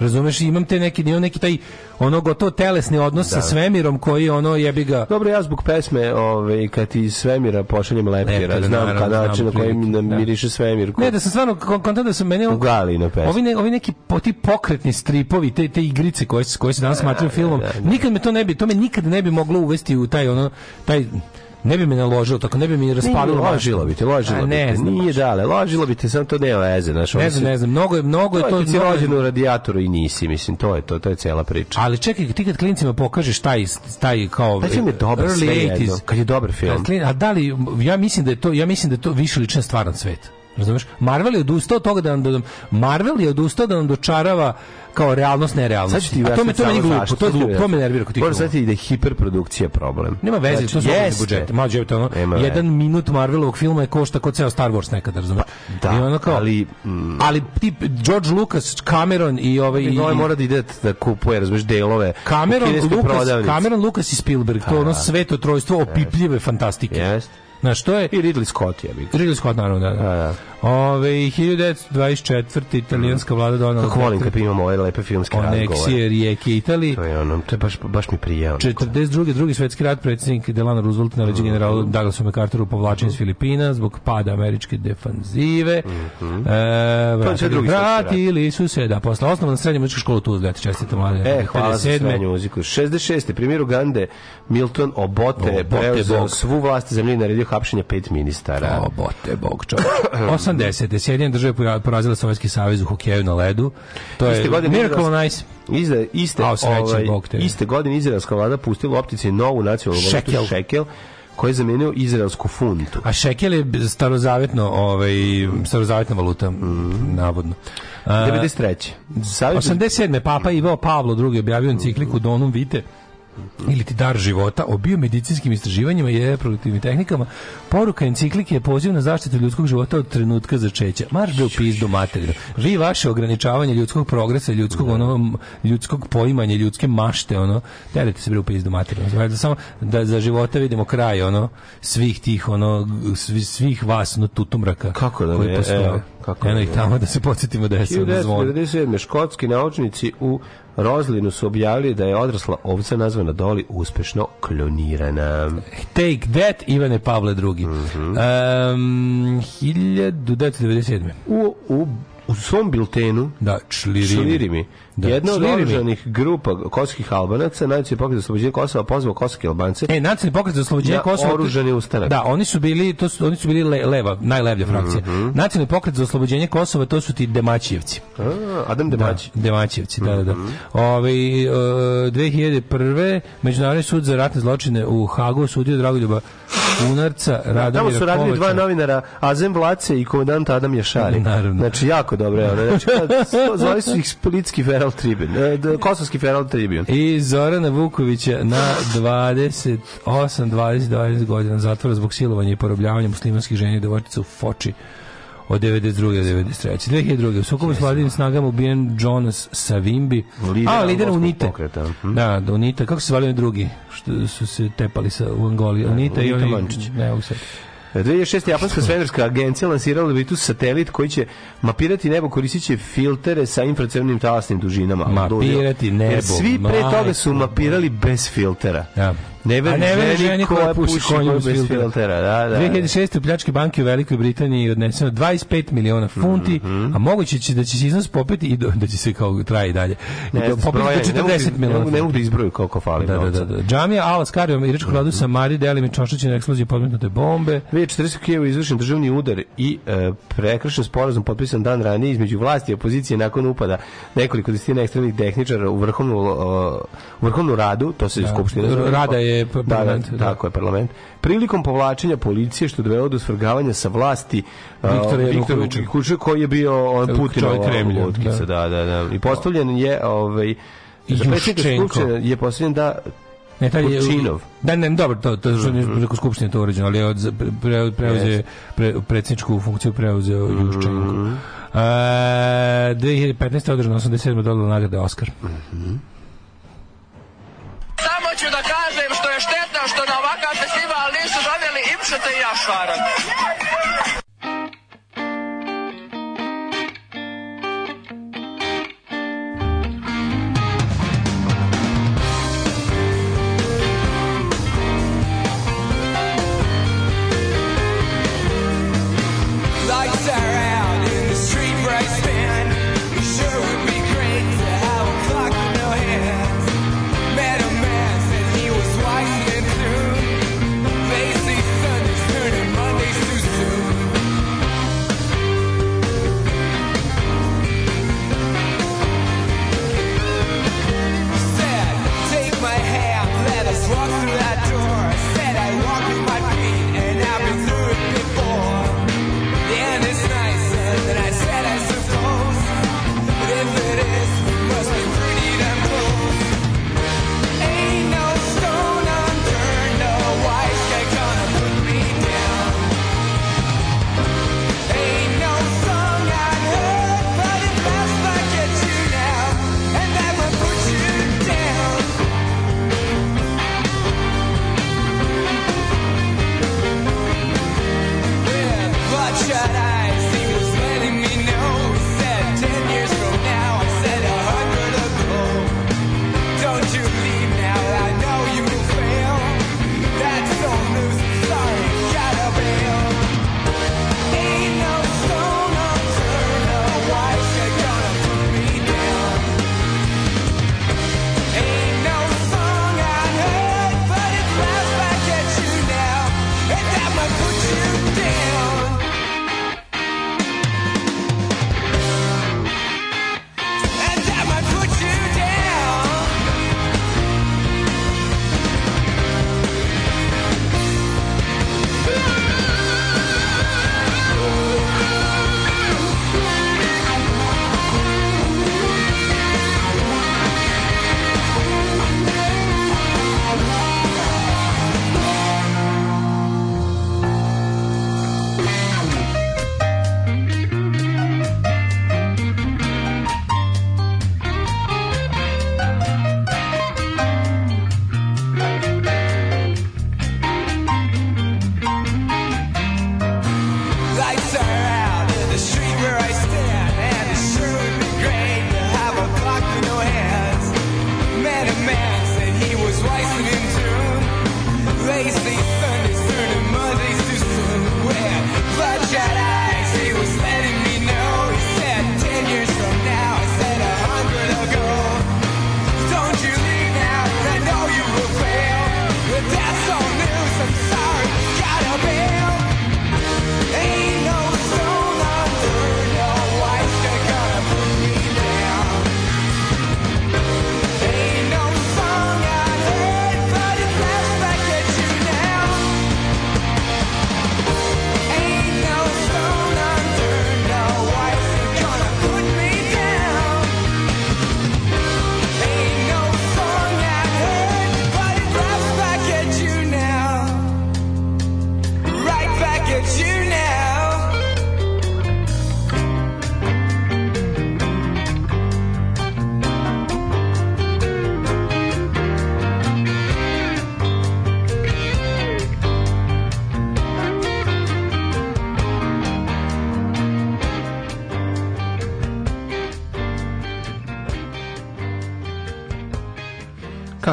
Razumeš, imam te neki, imam neki taj ono gotovo telesni odnos da. sa svemirom koji ono jebi ga. Dobro, ja zbog pesme, ovaj kad ti svemira pošaljem leptira, leptira znam kad na način na koji mi da. miriše svemir. Ko... Ne, da sam stvarno kontent da su meni u gali na pesmi. Ovi, ne, ovi neki poti pokretni stripovi, te te igrice koje koje se danas da, smatraju da, filmom, nikad me to ne bi, to me nikad ne bi moglo uvesti u taj ono taj Ne bi me naložilo, tako ne bi mi raspalilo ne, ložilo bi te, ložilo bi te. Nije dale, ložilo bi te, samo to nema veze. Znaš, ne znam, ne znam, mnogo je, mnogo je to... To je ti rođen u radijatoru i nisi, mislim, to je to, to je cela priča. Ali čekaj, ti kad klincima pokažeš taj, taj kao... Taj film je dobar, sve jedno, kad je dobar film. A da li, ja mislim da je to, ja mislim da je to više lična stvaran svet. Razumeš? Marvel je odustao od toga da nam do... Marvel je odustao da nam dočarava kao realnost nerealnost. Sad ti A to me to meni glupo, to je glupo, to me nervira kod tih. Moram sad ti da je hiperprodukcija problem. Nema veze, znači, to su ogromni budžeti. Mađo je to ono, jedan veze. minut Marvelovog filma je košta kao ceo Star Wars nekad, razumeš? Pa, da, I ono kao, ali mm, ali tip George Lucas, Cameron i ovaj i ovaj mora da ide da kupuje, razumeš, delove. Cameron, Lucas, Cameron Lucas i Spielberg, to pa ono da. sveto trojstvo opipljive fantastike. Jeste. Na što je... I Ridley Scott, ja bih. Ridley Scott, naravno, da. da. A, da. da. Ove, 1924. italijanska vlada donala... Kako volim kad imamo ove lepe filmske razgovore. Aneksije rijeke Italije. To je ono, to je baš, baš mi prijao. 42. drugi svetski rat, predsjednik Delano Roosevelt naređe mm. generalu mm-hmm. Douglasu MacArthuru povlačen iz mm-hmm. Filipina zbog pada američke defanzive. Mm -hmm. e, vratili, vratili su se, da, posle osnovna srednja muzička škola tu uzgleda, čestite mlade. E, dakle, hvala 57. za srednju muziku. 66. premijer Ugande Milton Obote, Obote preuzeo svu vlast zemlje i naredio hapšenja pet ministara. Obote, bog čovjek. 80. Sjedinjene države porazila Sovjetski savez u hokeju na ledu. To je Miracle Nice. Izde, iste, A, ovaj, iste godine izraelska vlada pustila optici novu nacionalnu valutu šekel koji je zamenio izraelsku funtu. A šekel je starozavetno, ovaj, starozavetna valuta, mm. navodno. A, 93. Savjet... 87. Papa Ivo Pavlo II. objavio encikliku Donum Vite, ili ti dar života o biomedicinskim istraživanjima i reproduktivnim tehnikama, poruka enciklike je poziv na zaštitu ljudskog života od trenutka začeća. Marš da u pizdu materiju. Vi vaše ograničavanje ljudskog progresa, ljudskog, da. ono, ljudskog poimanja, ljudske mašte, ono, terete se bre u pizdu materiju. Znači, da samo da za života vidimo kraj, ono, svih tih, ono, svih vas, ono, tutumraka. Kako da je, Evo, kako Eno da ih tamo da se podsjetimo da je se ono zvon. 1997. škotski naučnici u Rozlinu su objavili da je odrasla ovca nazvana Doli uspešno klonirana. Take that, Ivane Pavle II. Mm -hmm. um, 1997. U, u, u svom biltenu da, člirimi. člirimi Da. Jedna od oružanih grupa kosovskih albanaca, nacionalni pokret za oslobođenje Kosova, pozvao kosovske albance. E, nacionalni pokret za oslobođenje Kosova. Oružani ustanak. Da, oni su bili, to su, oni su bili le, leva, najlevlja frakcija. Mm -hmm. Nacionalni pokret za oslobođenje Kosova, to su ti Demaćijevci. A, Adam Demaći. Da, Demaćijevci, da, da, da. Mm -hmm. Ove, ovaj, e, 2001. Međunarodni sud za ratne zločine u Hagu sudio Dragoljuba Unarca, da, Radomira Tamo su radili dva novinara, Azem Vlace i komandant Adam Jašari. Naravno. Znači, jako dobro. Znači, [laughs] zvali su ih splitski feral Herald Tribune. E, kosovski Herald Tribune. I Zorana Vukovića na 28, 20, 20 godina zatvora zbog silovanja i porobljavanja muslimanskih ženi i devojčica u Foči od 92. do 93. 2002. u sukobu s vladinim snagama ubijen Jonas Savimbi, lider a lider Unite. Pokreta. Hm? Da, da Unite. kako se zvali drugi što su se tepali sa u Angoliji, da, Unita i oni, ne, u 2006. Japanska svemirska agencija lansirala tu satelit koji će mapirati nebo koristit će filtere sa infracrvenim talasnim dužinama. Mapirati nebo. Jer svi pre toga su mapirali bez filtera. Ja. Da. Ne veruj ne ženi, ženi koja, puši konju bez filtera. filtera. Da, da, 2006. Da. u pljački banke u Velikoj Britaniji odneseno 25 miliona funti, mm -hmm. a moguće će da će se iznos popeti i do, da će se kao traje dalje. Ne, I do, popeti do 40 miliona. Ne mogu da, da izbroju koliko fali. Da, da, da, da. Džamija Al Skarijom mhm. i Rečko Radu sa Samari delima čošaće na eksploziji podmetnute bombe. 2014. u Kijevu izvršen državni udar i e, prekršen sporazum potpisan dan ranije između vlasti i opozicije nakon upada nekoliko desetina ekstremnih tehničara u vrhovnu, o, u vrhovnu radu, to se da. skupština rada pa- je je da, da, parlament. Da, da, tako je parlament. Prilikom povlačenja policije što dovelo do svrgavanja sa vlasti uh, Viktora Janukovića koji je bio uh, on Putinov Kremlja, da. da, da, da. I postavljen je ovaj Juščenko je postavljen da ne, taj je Da, ne, dobro, to, to, to je preko skupštine to uređeno, ali je od, pre, preuze, pre, predsjedničku funkciju preuzeo mm -hmm. Juščenko. Uh, 2015. održano 87. dolara nagrade Oscar. Mm -hmm. Samo ću da kažem você tem a Sara?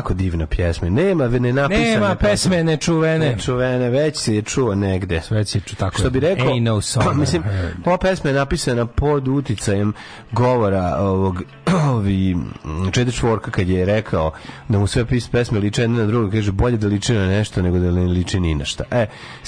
jako divna pjesma. Nema ne napisane Nema pesme nečuvene. Nečuvene, već se je čuo negde. Već se čuo tako. Što bi rekao, Ain't no [clears throat] song mislim, ova pesma je napisana pod uticajem govora ovog [clears throat] ovi Čede Čvorka kad je rekao da mu sve pesme liče jedna na drugu, kaže bolje da liče na nešto nego da ne liči ni na šta. E,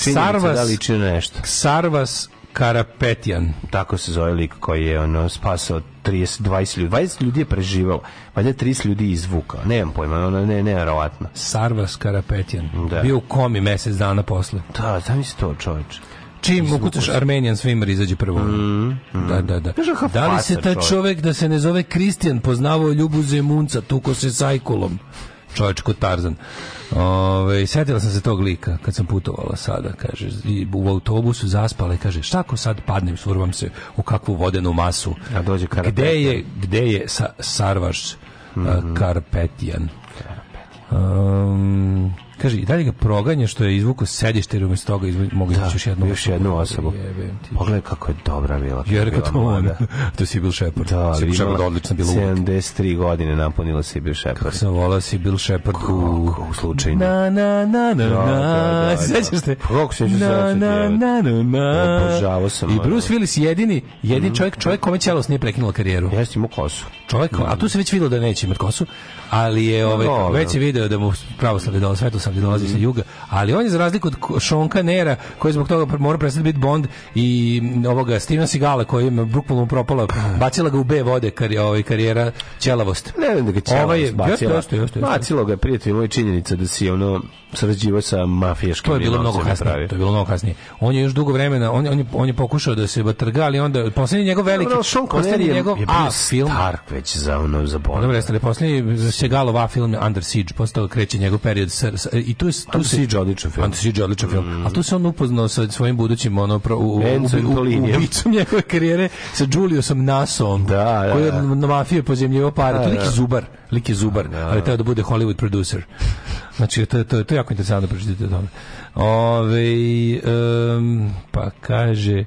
da Sarvas, da liči na nešto. Sarvas Karapetjan. Tako se zove lik koji je ono spasao 30, 20 ljudi. 20 ljudi je preživalo. Valjda 30 ljudi izvukao. Nemam pojma, ona ne, nevjerovatno. Sarva Skarapetjan. Da. Bio u komi mesec dana posle. Da, znam si to, čovječ. Čim ukucaš Armenijan Swimmer izađe prvo. Mm, mm. Da, da, da. Da li se taj čovjek da se ne zove Kristijan poznavao Ljubu Zemunca, tuko se sajkulom? čovječ kod Tarzan. Ove, setila sam se tog lika kad sam putovala sada, kaže, i u autobusu zaspala i kaže, šta ako sad padnem, survam se u kakvu vodenu masu? A dođe Gde je, gde je sa, Sarvaš mm -hmm. Karpetijan? Karpetijan. Um, Kaže, i dalje ga proganje što je izvuku sedište, i umjesto toga mogu da, još jednu, još jednu osobu. Pogledaj kako je dobra bila. Jerka Tolona, [laughs] to si bil Shepard. Da, ali Sibyl imala odlična bila 73 godine napunila si bil Shepard. Kako sam volao da si bil Shepard u... slučaju. Na, na, na, na, da, na, da, sećaš te? rok se sećaš? Na, na, na, na, na. Obožavao sam. I Bruce Willis jedini, jedini mhm. čovjek, čovjek kome ćelos nije prekinuo karijeru. jesi mu kosu. Čovjek, a tu mhm. se već videlo da neće imati kosu, ali je ovaj, već je video da mu pravo slavljeno svetu ali dolazi mm sa mhm. juga, ali on je za razliku od Šonka Nera, koji zbog toga mora prestati biti Bond i mm, ovoga Stevena Sigala koji je bukvalno propala, [laughs] bacila ga u B vode kar je ovaj karijera ćelavost. Ne vem da ga ćelavost ovaj, bacila. Jeste, jeste, jeste, Bacilo ga je prijatelj moj činjenica da si ono sarađivao sa mafijaškim. To je bilo mnogo kasnije. Pravi. To je bilo mnogo kasnije. On je još dugo vremena, on, on, je, on je pokušao da se batrga, ali onda poslednji njegov veliki, no, posljednji njegov je A film. Stark već za ono za Bond. Dobro, jeste, posljednji Segalov A film Under Siege, postao kreće njegov period sa, sa i tu je tu si Siđe odličan film. Siđe odličan film. Mm. A tu se on upoznao sa svojim budućim ono pro, u, Benzo u, u, u, u njegove karijere sa Juliusom Nasom. Da, da, koji je da. na mafije pozemljivo pare. Da, to lik je da. zubar, lik je zubar, da, da ali treba da bude Hollywood producer. Znači, to, to, to je jako interesantno pročitati o tome. Ove, um, pa kaže...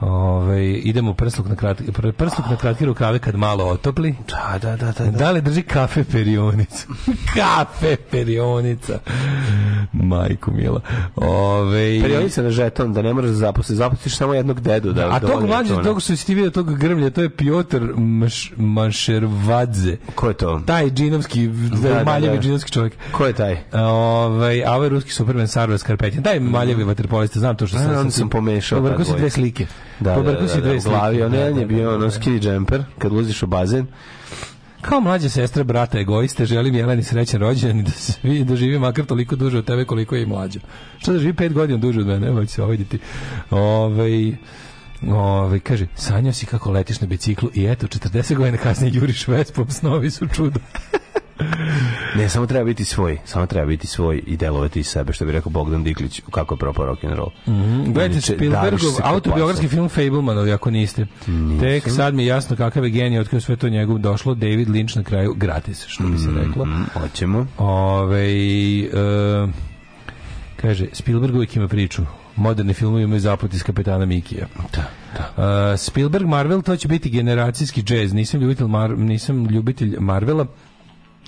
Ove, ovaj, idemo prsluk na kratke prsluk na kratke rukave kad malo otopli. Da, da, da, da. Da, da li drži kafe perionica? [laughs] kafe perionica. Majku mila. Ove, perionica na žeton da ne možeš zaposli, zaposliš samo jednog dedu da. A da tog mlađe tog su ti video tog grmlja, to je Piotr Mš, Manšervadze. Ko je to? Taj džinovski da, da, da, maljevi da. džinovski čovjek. Ko je taj? Ove, ovaj, a ovaj ruski supermen Sarvar Skarpetjan. Taj maljevi vaterpolista, znam to što sam, da, sam, sam pomešao. Dobro, ko su dve slike? Da, da, da, si dve da, glavi, da, on je da, bio da, ono ski džemper, kad ulaziš u bazen. Kao mlađa sestra brata egoiste, želim Jeleni srećan rođendan i [laughs] da se vi doživi makar toliko duže od tebe koliko je i mlađa. Što da živi pet godina duže od mene, nemoj se oviditi. Ovaj Ove, ovaj, kaže, sanjao si kako letiš na biciklu i eto, 40 godina kasnije juriš vespom, snovi su čudo. ne, samo treba biti svoj, samo treba biti svoj i delovati iz sebe, što bi rekao Bogdan Diklić, kako je propao rock and roll. Mm -hmm. Gledajte Spielbergov autobiografski film Fablemanov, ako niste. Nisam. Tek sad mi je jasno kakav je genij, otkrio sve to njegov došlo, David Lynch na kraju gratis, što bi se reklo. Mm -hmm. Hoćemo. Ove, ovaj, e, eh, kaže, Spielberg uvijek ima priču moderni filmovi imaju zaplet iz kapetana Mikija. Da, da. Uh, Spielberg, Marvel, to će biti generacijski džez. Nisam ljubitelj, Mar nisam ljubitelj Marvela,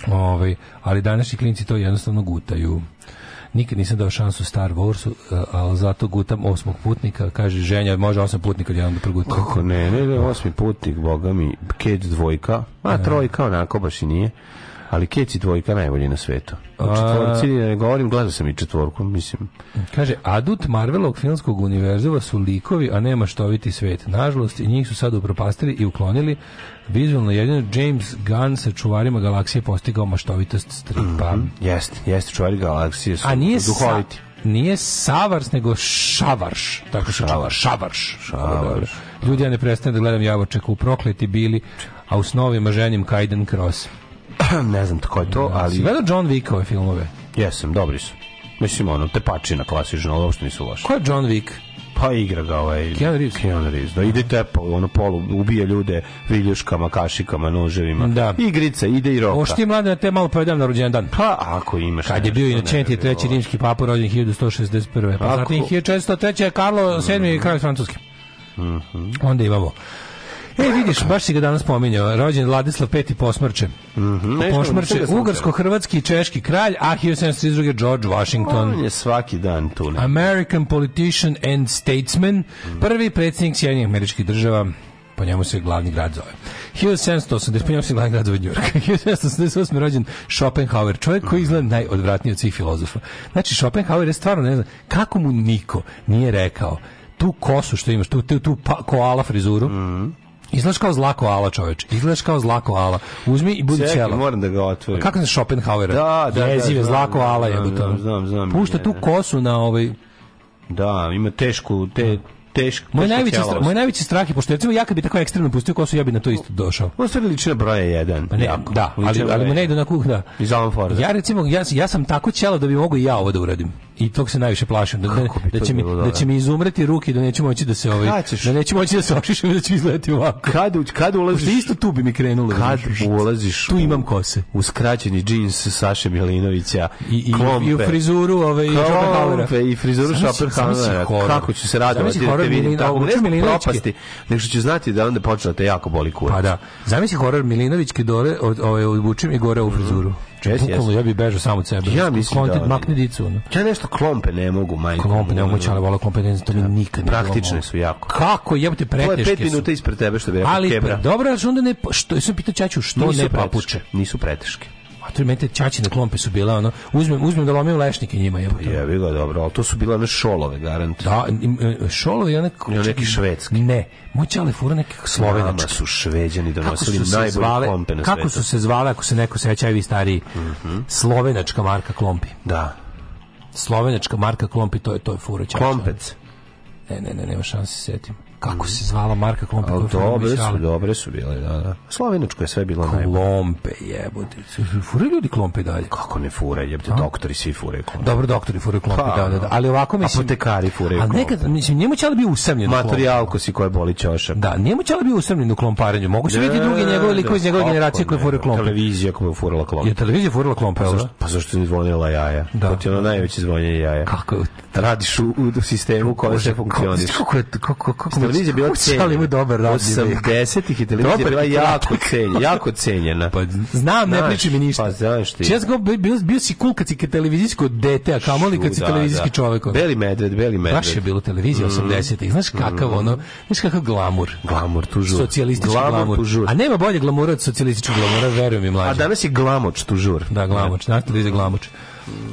ovaj, ali današnji klinci to jednostavno gutaju. Nikad nisam dao šansu Star Warsu, uh, ali zato gutam osmog putnika, kaže ženja, može osam putnika jedan da progutam. Kako ne, ne, ne, osmi putnik, boga mi, Cage dvojka, a e. trojka onako baš i nije. Ali Keci dvojka najbolji na svetu. O znači, četvorci ne govorim, gledao sam i četvorku, mislim. Kaže, adut Marvelovog filmskog univerzuma su likovi, a nema maštoviti svet. Nažalost, i njih su sad upropastili i uklonili. Vizualno jedino James Gunn sa čuvarima galaksije postigao maštovitost stripa. Mm -hmm. Jeste, jeste, čuvari galaksije su a nije duhoviti. Sa, nije Savars, nego Šavarš. Tako se čuva, Šavarš. Šavarš. Ljudi, ja ne prestajem da gledam Javorčeka u prokleti bili, a u snovima ženjem Kajden Cross. [clears throat] ne znam tko je to, ali... Si gledao John Wick ove filmove? Jesam, dobri su. Mislim, ono, tepačina klasična, ali uopšte nisu loše. Ko je John Wick? Pa igra ga ovaj... Keanu Reeves. Keanu Reeves, da. Ide tepo, ono polu, ubija ljude viljuškama, kašikama, noževima. Da. Igrica, ide i roka. što ti mlade, te malo povedam na rođendan. dan. Pa, ako imaš... Kad je bio i na čenti treći rimski papa rođen 1161. Pa ako... zatim 1403. Karlo VII. Mm -hmm. kralj Francuski. Mm -hmm. Onda imamo E, vidiš, baš si ga danas pominjao. Rođen Vladislav V. Posmrče. Mm -hmm. Posmrče, ugarsko-hrvatski i češki kralj, a 1732. George Washington. On je svaki dan tu. Ne. American politician and statesman. Mm -hmm. Prvi predsjednik Sjedinjenih američkih država po njemu se glavni grad zove. 1780, po njemu se glavni grad zove Njurka. [laughs] 1788. rođen Schopenhauer, čovjek koji izgleda najodvratniji od svih filozofa. Znači, Schopenhauer je stvarno, ne znam, kako mu niko nije rekao tu kosu što imaš, tu, tu, tu pa, koala frizuru, mm -hmm Izgledaš kao zlako ala, čoveč. Izgledaš kao zlako ala. Uzmi i budi ćela. moram da ga otvorim. Kako se Schopenhauera? Da, da, da Jezive, da, zlako znam, ala je. Znam, znam, znam, Pušta tu kosu na ovaj... Da, ima tešku, te, teško. Moj najveći strah, moj najveći strah je pošto recimo ja kad bi tako ekstremno pustio kosu ja bi na to isto došao. On se liči na broje 1. Pa ne, jako. da, ali ali mu ne ide na kuh, da. Iz Ja recimo ja, ja sam tako ćela da bi mogu i ja ovo da uradim i tog se najviše plašim da, da, da, da, će mi da će mi izumreti ruke da neću moći da se ovaj da neću moći da se ošišem da ću izleteti ovako kad kad ulaziš Pošto isto tu bi mi krenulo da kad ulaziš tu imam kose u skraćeni džins Saše Milinovića i i, klompe. i u frizuru ove ovaj Klompe, i frizuru Schopenhauera kako će se radovati da te vidim tako ne propasti nego ću znati da onda počne te jako boli kurac pa da zamisli horor Milinovićki kad dole ovaj obučem i gore u frizuru Jazz Bukvalno ja bih bežao samo od sebe. Ja mislim da... Makne da. dicu. No. Ja nešto klompe ne mogu, majko. Klompe ne mogu, čale vola klompe, ne znam, to mi da, nikad ne Praktične su jako. Kako, jebote, preteške su. To je pet minuta ispred tebe, što bi rekao Ali, kebra. dobro, znači onda ne, što, ja sam pitao Čaču, što nisu ne papuče? Nisu preteške to meni te klompe su bile ono uzmem uzmem da lomim lešnike njima je je bilo dobro al to su bile one šolove garant da e, šolove i one I neki švedski ne moj čale fura neki slovenački su šveđani donosili najbolje klompe na kako su se zvale ako se neko seća i vi stariji mm -hmm. slovenačka marka klompi da slovenačka marka klompi to je to je fura čačine. klompec ne ne ne nema šanse setim kako se zvala marka klompe koju dobre su, dobre su bile, da, da. Slovenačko je sve bilo najbolje. Klompe, jebote. Fure ljudi klompe dalje. Kako ne fure, jebote, doktori svi fure klompe. Dobro, doktori fure klompe, pa, da, da, da. Ali ovako mislim... Apotekari fure klompe. A nekad, mislim, njemu ćela bi usamljen Materijalko si koje boli ćošak. Da, njemu ćela bi usamljen u klomparenju. Mogu se vidjeti da, druge njegove da, likove iz njegove generacije koje fure klompe. Televizija koja je furala klompe. Je televizija furala klompe, pa, da? pa zašto je zvonila jaja? Da. To ti je ono najveće zvonjenje jaja. Kako? Radiš u, u sistemu koji se funkcioniš. Kako je, kako, kako, kako televizija bila cenjena. Ali mu dobar rad. 80-ih i televizija bila pa jako cenjena, jako cenjena. Pa znam, ne priči mi ništa. Pa znaš ti. Čes bio, bio si cool kad si televizijsko dete, a kamoli kad si da, televizijski da. čovjek. Beli medved, beli medved. Baš je bilo televizija 80-ih. Mm. Znaš kakav mm. ono, znaš kakav glamur. Glamur, tužur. Socijalistički glamur. A nema bolje glamura od socijalističkog glamura, verujem mi mlađi. A danas je glamoč tužur. Da, glamoč, znaš da. televizija glamoč.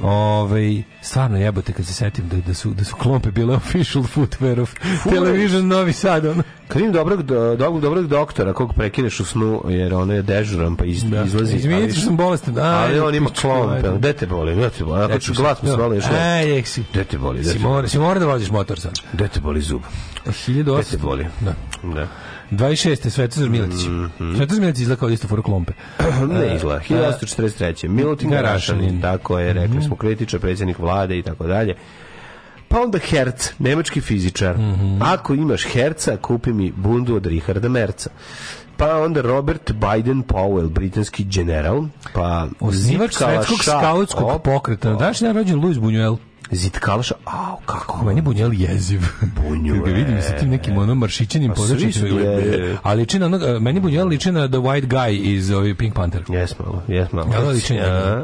Ove, ovaj, stvarno jebote kad se setim da, da, su, da su klompe bile [laughs] official footwear of television Novi Sad. Ono. Kad im dobrog, do, dobrog doktora kog prekineš u snu, jer ono je dežuran pa iz, da. izlazi. Izvinite što sam bolestan. Aj, da, ali on ima klompe. Gde te boli? Gde te boli? Ako ću glas mu da. svali još. Ej, eksi. Gde te boli? Dete si, mora, si mora da voziš motor sad. Gde te boli zub? 1800. Gde te boli? Da. Da. 26. Svetozar Miletić. Mm -hmm. Svetozar Miletić izgleda kao isto klompe. [clears throat] ne izgleda. 1843. Milutin Garašanin, tako je, rekli mhm. smo, kritičar, predsjednik vlade i tako dalje. Pa onda Hertz, nemački fizičar. Mm -hmm. Ako imaš Herca, kupi mi bundu od Richarda Merca. Pa onda Robert Biden Powell, britanski general. Pa Osnivač svetskog skautskog pokreta. Daš je rođen Luis Buñuel. Zitkalaš, a kako meni bunjel jeziv. Bunjel. [laughs] Ga vidim sa tim nekim onom maršićenim područjem. A liči na meni bunjel liči na The White Guy iz ovi Pink Panther. Jes malo, jes malo. Ja da, liči na.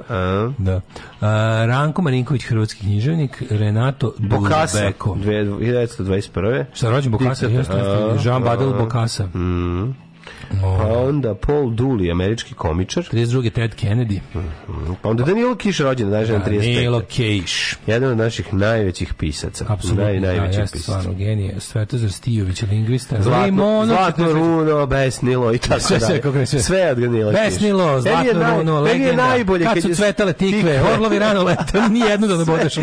Da. A, Ranko Marinković hrvatski književnik, Renato Bokasa, Dulbeko. 1921. Šta rođen Bokasa? Jean Badel Bokasa. Mhm. Oh. Pa onda Paul Dooley, američki komičar. 32. Ted Kennedy. Mm -hmm. Pa onda Danilo Kiš rođen, znaš, na 35. Da, Danilo Kiš. Jedan od naših najvećih pisaca. Apsolutno. Naj, najvećih da, pisaca. Stvarno genije. Svetozar Stijović, lingvista. Zlatno, Limono, zlatno runo, besnilo i tako sve, sve, sve, sve. sve od Danilo Kiš. Besnilo, zlatno je naj, runo, legenda. je najbolje. Kad su cvetale tikve, tikve. orlovi rano [laughs] leta, nijednu da ne bodeš.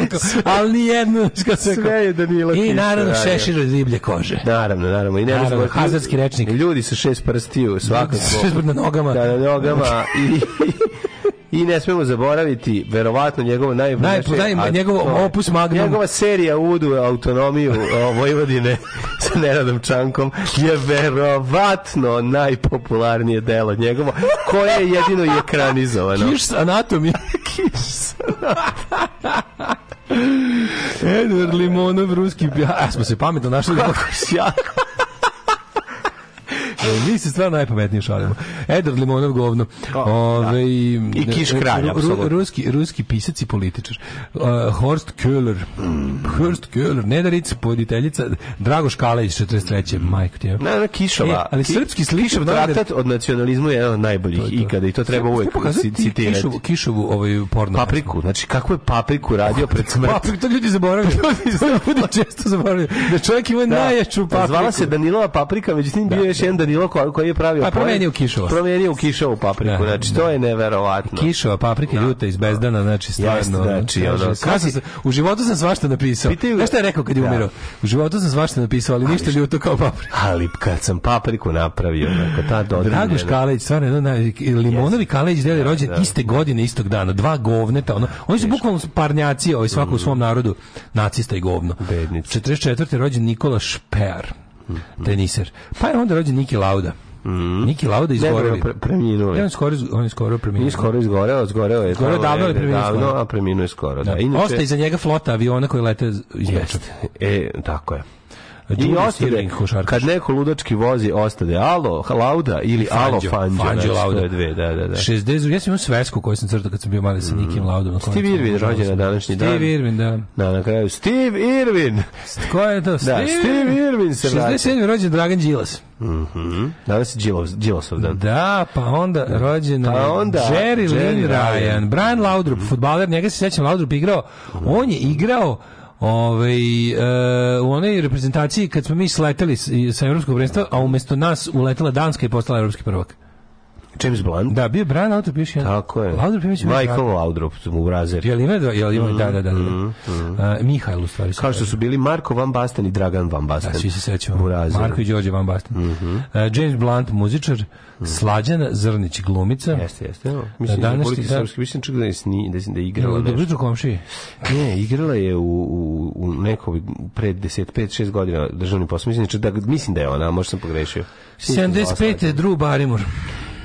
Ali nijednu. [laughs] Sve je Danilo Kiš. I naravno šešir od riblje kože. Naravno, naravno. I naravno, hazarski rečnik. Ljudi sa šest prsti emisiju svakako. [laughs] na nogama. Da, na nogama i... I ne smemo zaboraviti, verovatno njegovo najbolje... Naj, naj, njegovo opus magnum. Njegova serija Udu autonomiju o, Vojvodine [laughs] sa Neradom Čankom je verovatno najpopularnije delo njegovo, koje je jedino i ekranizovano. Kiš anatomija. [laughs] Kiš Edward Limonov, ruski... A, smo se pametno našli. Da- Kako jako mi se stvarno najpametnije šalimo. Edward Limonov govno. Pa, da. Ove, I kiš kralj, apsolutno. Ruski, ruski pisac i političar. Uh, Horst Köhler. Mm. Horst Köhler, Nedaric, poditeljica, Dragoš Kalejić, 43. Majko ti je. Na, na, Kišova. E, ali srpski slišav tratat od nacionalizmu je jedan od najboljih to, to. ikada i to treba Sve, uvek citirati. Kišovu, kišovu ovaj porno. Papriku, znači kako je papriku radio pred smrti? Papriku, to ljudi zaboravljaju. [laughs] to ljudi često zaboravljaju. Da čovjek ima da. najjaču papriku. Zvala se Danilova paprika, međutim da, bio je još da. jedan Danilo koji je pravio pa promenio u kišovu. Promenio kišovu papriku, da, znači da. to je neverovatno. Kišova paprika da. ljuta iz bezdana, znači stvarno. Jeste, znači, znači ono, svaki... sam, u životu sam svašta napisao. Pitaju... šta je rekao kad je da. umirao? U životu sam svašta napisao, ali, ali ništa ljuto kao paprika. Ali kad sam papriku napravio, neko ta dodaje. [laughs] Dragoš Kalejić, stvarno, jedno, na, Limonovi yes. deli da, rođen da. iste godine, istog dana, dva govneta, ono, oni su bukvalno parnjaci, ovaj svako u mm. svom narodu, nacista i govno. Bednici. 44. rođen Nikola Šper. Mhm. teniser. Pa je onda rođen Niki Lauda. Mm. Niki Lauda izgoreo. Ne, pre, preminuo je. Ja, on skoro, on skoro preminuo. Nije skoro izgoreo, izgoreo je. Izgoreo davno je preminuo. Davno, a preminuo je skoro. Da. da. Inače, Osta iza njega flota aviona koji lete iz Beča. E, tako je. Pa I ostade, da- kad neko ludački vozi, ostade Alo Lauda ili Alo Fangio. Fangio znači, Lauda. Dve, da, da, da. 60, ja sam imao svesku koju sam crtao kad sam bio mali sa mm. Nikim Laudom. Steve Irwin rođen na današnji dan. Steve Irwin, da. Da, na kraju. Steve Irwin! Ko je to? Steve, [laughs] da, Steve Irwin se vraća. 67. rođen Dragan Đilas. Mhm. Mm Danas je Đilasov dan. Da, pa onda da. rođen pa onda, Jerry, Jerry Lynn Ryan. Ryan. Brian Laudrup, mm -hmm. futbaler, njega se sećam, Laudrup igrao, mm -hmm. on je igrao Ove, e, u onoj reprezentaciji kad smo mi sleteli sa evropskog prvenstva, a umesto nas uletela Danska i postala evropski prvak. James Blunt. Da, bio Brian Laudrup, bio jedan. Tako je. Laudrup je Michael Laudrup, mu brazer. Jel ima, jel ima, mm, da, da, da. Mm, mm-hmm, mm. Mm-hmm. Uh, Mihajl, u stvari. Kao što su bili Marko Van Basten i Dragan Van da, Basten. Da, svi se sećamo. Marko i Đorđe Van Basten. Mm -hmm. uh, James Blunt, muzičar. Mm. Mm-hmm. Slađana Zrnić, glumica. Jeste, jeste. Evo. Mislim, Danas da srpski, mislim čak da je, sni, da je, da igrala no, nešto. komšiji. Ne, igrala je u, u, u nekoj pred 10, 5, 6 godina državni posao. Mislim, da, mislim da je ona, možda sam pogrešio. 75. Da Drew Barrymore.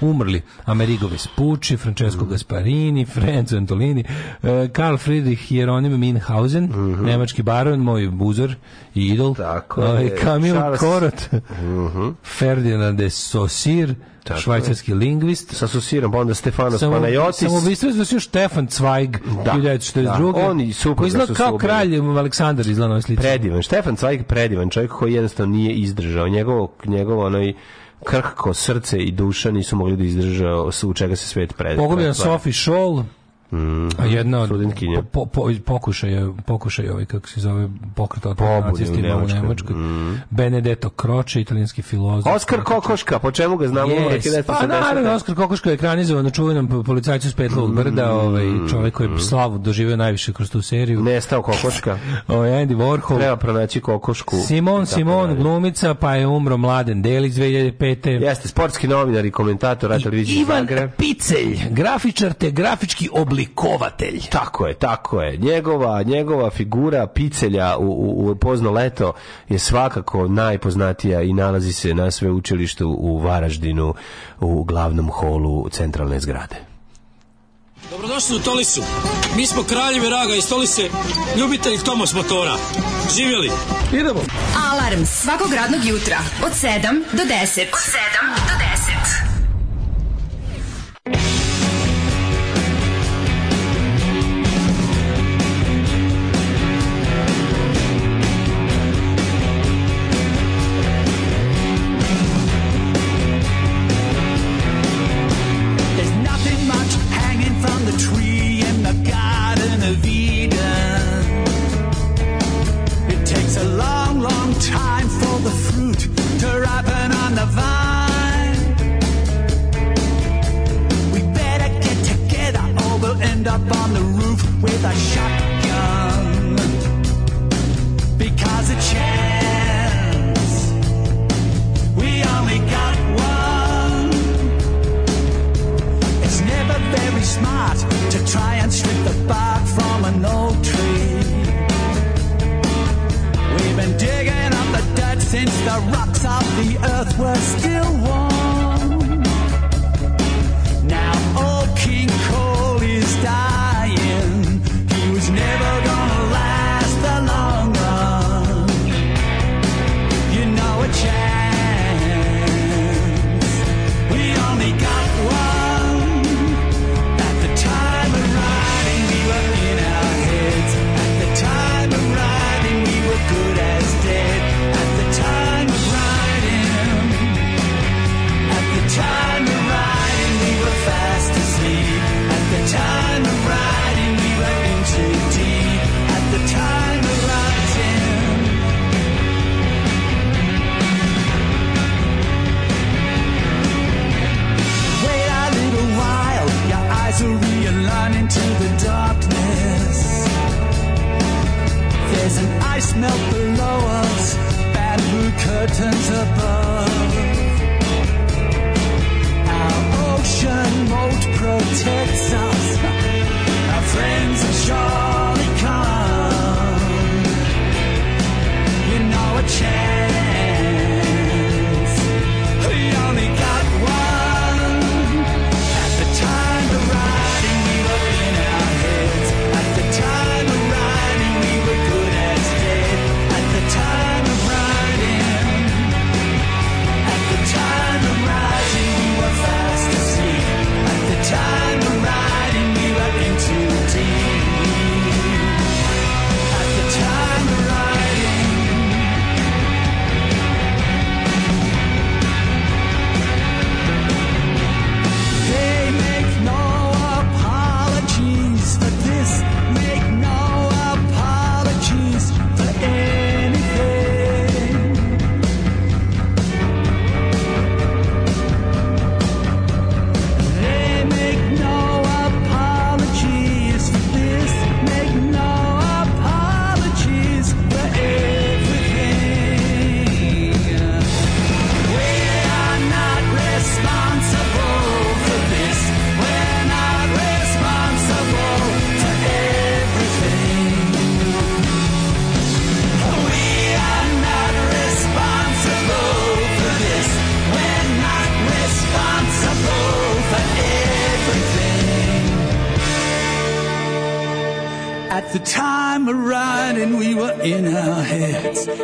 umrli Amerigo Vespucci, Francesco mm. Gasparini, Franz Antolini, uh, Karl Friedrich Jeronim Minhausen, mm -hmm. nemački baron, moj buzor i idol, Tako uh, je. Kamil Charles... Korot, mm -hmm. Ferdinand de Saussure, tako švajcarski lingvist. Sa Susirom, pa onda Stefanos samo, Panajotis. Samo ubistven su još Stefan Zweig, da, 1942. Da, on i supruga izgleda su kao kralj Aleksandar izgleda na ovoj slici. Predivan, Stefan Zweig predivan, čovjek koji jednostavno nije izdržao. Njegovo, njegovo onoj krhko srce i duša nisu mogli da izdrže u čega se svet predstavlja. Pogubljen Sophie Scholl, Mm, a jedna od po, po, pokušaj, pokušaj ovaj, kako se zove, pokreta od nacistima u Nemačkoj. Mm. Benedetto Croce, italijanski filozof. Oskar Kokoška, po čemu ga znamo? Yes. Pa naravno, Oskar Kokoška je ekranizovan na čuvenom policajcu s petlog mm, brda, mm-hmm. ovaj, čovjek koji je slavu doživio najviše kroz tu seriju. Nestao Kokoška. ovaj, Andy Warhol. Treba pronaći Kokošku. Simon, Simon, glumica, pa je umro Mladen Delić 2005. Jeste, sportski novinar i komentator. I, Ivan Zagreb. Picelj, grafičar te grafički oblik odlikovatelj. Tako je, tako je. Njegova, njegova figura picelja u, u, u pozno leto je svakako najpoznatija i nalazi se na sveučilištu u Varaždinu u glavnom holu centralne zgrade. Dobrodošli u Tolisu. Mi smo kraljevi raga iz Tolise, ljubitelji Tomos motora. Živjeli! Idemo! Alarm svakog radnog jutra od 7 do 10. Od 7 do 10.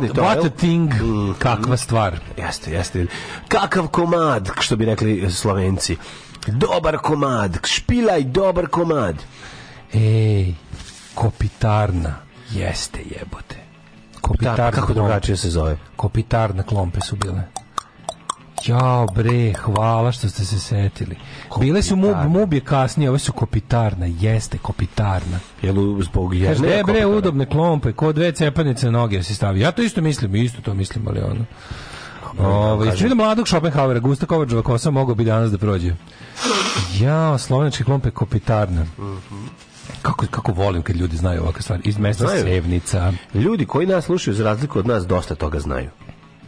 What, to, what a thing, mm, kakva stvar. Jeste, jeste. Kakav komad, što bi rekli slovenci. Dobar komad, špilaj dobar komad. Ej, kopitarna, jeste jebote. Kopitarna, kako drugačije se zove? Kopitarna klompe su bile. Ćao bre, hvala što ste se setili. Kopitarna. Bile su mub, mub kasnije, ove su kopitarna, jeste kopitarna. Jel zbog jedne je e, bre, udobne klompe, ko dve cepanice noge se stavi. Ja to isto mislim, isto to mislim, ali ono. Ovaj čini mladog Schopenhauera, Gusta Kovačeva kosa mogao bi danas da prođe. Ja, slovenačke klompe kopitarna. Mhm. -hmm. Kako, kako volim kad ljudi znaju ovakve stvari. Iz mesta Sevnica. Ljudi koji nas slušaju, za razliku od nas, dosta toga znaju.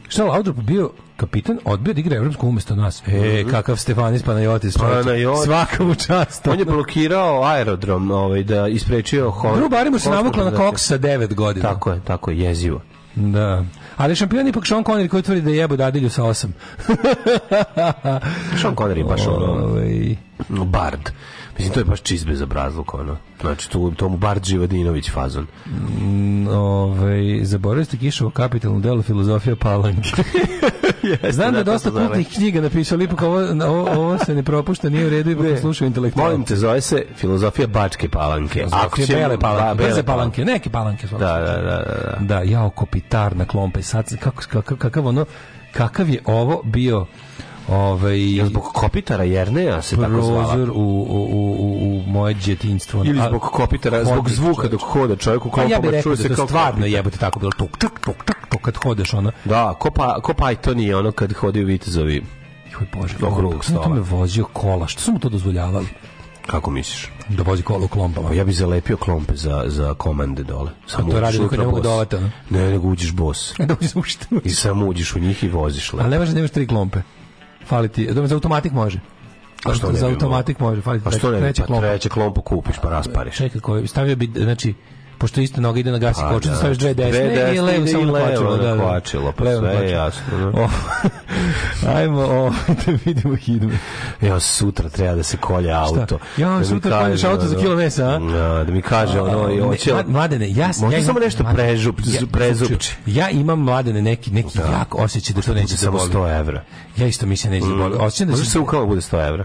Šta je Laudrup bio kapitan odbio da igra evropsku umesto nas. E, kakav Stefanis Panajotis. Panajotis. Svaka mu čast. On je blokirao aerodrom, ovaj, da isprečio Hor... Drugo, barimo se navuklo na koks sa 9 godina. Tako je, tako je, jezivo. Da. Ali šampion ipak Sean Connery koji tvrdi da je dadilju sa 8. Sean Connery baš ono. Ovaj. Bard. Mislim, to je baš čist bez obrazluk, ono. Znači, tu, to mu bar Dživadinović fazon. Mm, ovaj, zaboravili ste Kišovo kapitalno delo filozofija Palanke. [laughs] Jeste, Znam da, da dosta putnih knjiga napisao, ipak ovo, ovo, ovo, se ne propušta, nije u redu, ipak slušao intelektualno. Molim te, zove se filozofija Bačke Palanke. Filozofija će... Bele Palanke, da, Brze Palanke, neke Palanke. Da, da, da, da, da. Da, jao, kopitar na klompe, sad, kako, kakav, kakav ono, kakav je ovo bio Ovaj Jel zbog kopitara Jerneja se tako zvala? u, u, u, u moje djetinjstvo. Ili zbog kopitara, zbog zvuka dok hoda čovjek u klopama, ja bih rekao da stvarno jebote tako bilo tuk, tuk, tuk, tuk, kad hodeš ona. Da, ko, pa, ko Python pa je ono kad hodaju vitezovi. Joj bože, krug sam to me vozio kola, što su mu to dozvoljavali? Kako misliš? Da vozi kolo u klompama. Pa ja bih zalepio klompe za, za komande dole. Samo A to radi kad ne mogu dovati, ne? nego uđeš bos. [laughs] da uđeš u I samo uđeš u njih i voziš. Lepo. Ali ne važno da imaš tri klompe faliti, da, za automatik može. Pa što za automatik može, faliti. Pa što ne, treći Pa treći klomp kupiš pa raspariš. Čekaj, koji stavio bi znači pošto isto noga ide na gas pa, koču, da. staviš dve desne, dve desne i levo samo na kvačilo. Da, da. kvačilo, pa sve je jasno. Da. O, [laughs] ajmo, o, [laughs] da vidimo hidme. Ja, sutra treba da se kolje auto. Šta? Ja, da sutra kolješ auto za kilo mesa, a? Da, da mi kaže, ono, i hoće... Mladene, ja... Možda ja samo nešto prežup, prezupči. Ja imam, mladene, neki, neki da. jak osjećaj da to neće da boli. Samo 100 evra. Ja isto mislim da neće da boli. Mm. Osjećam da se... Možda se ukalo bude 100 evra.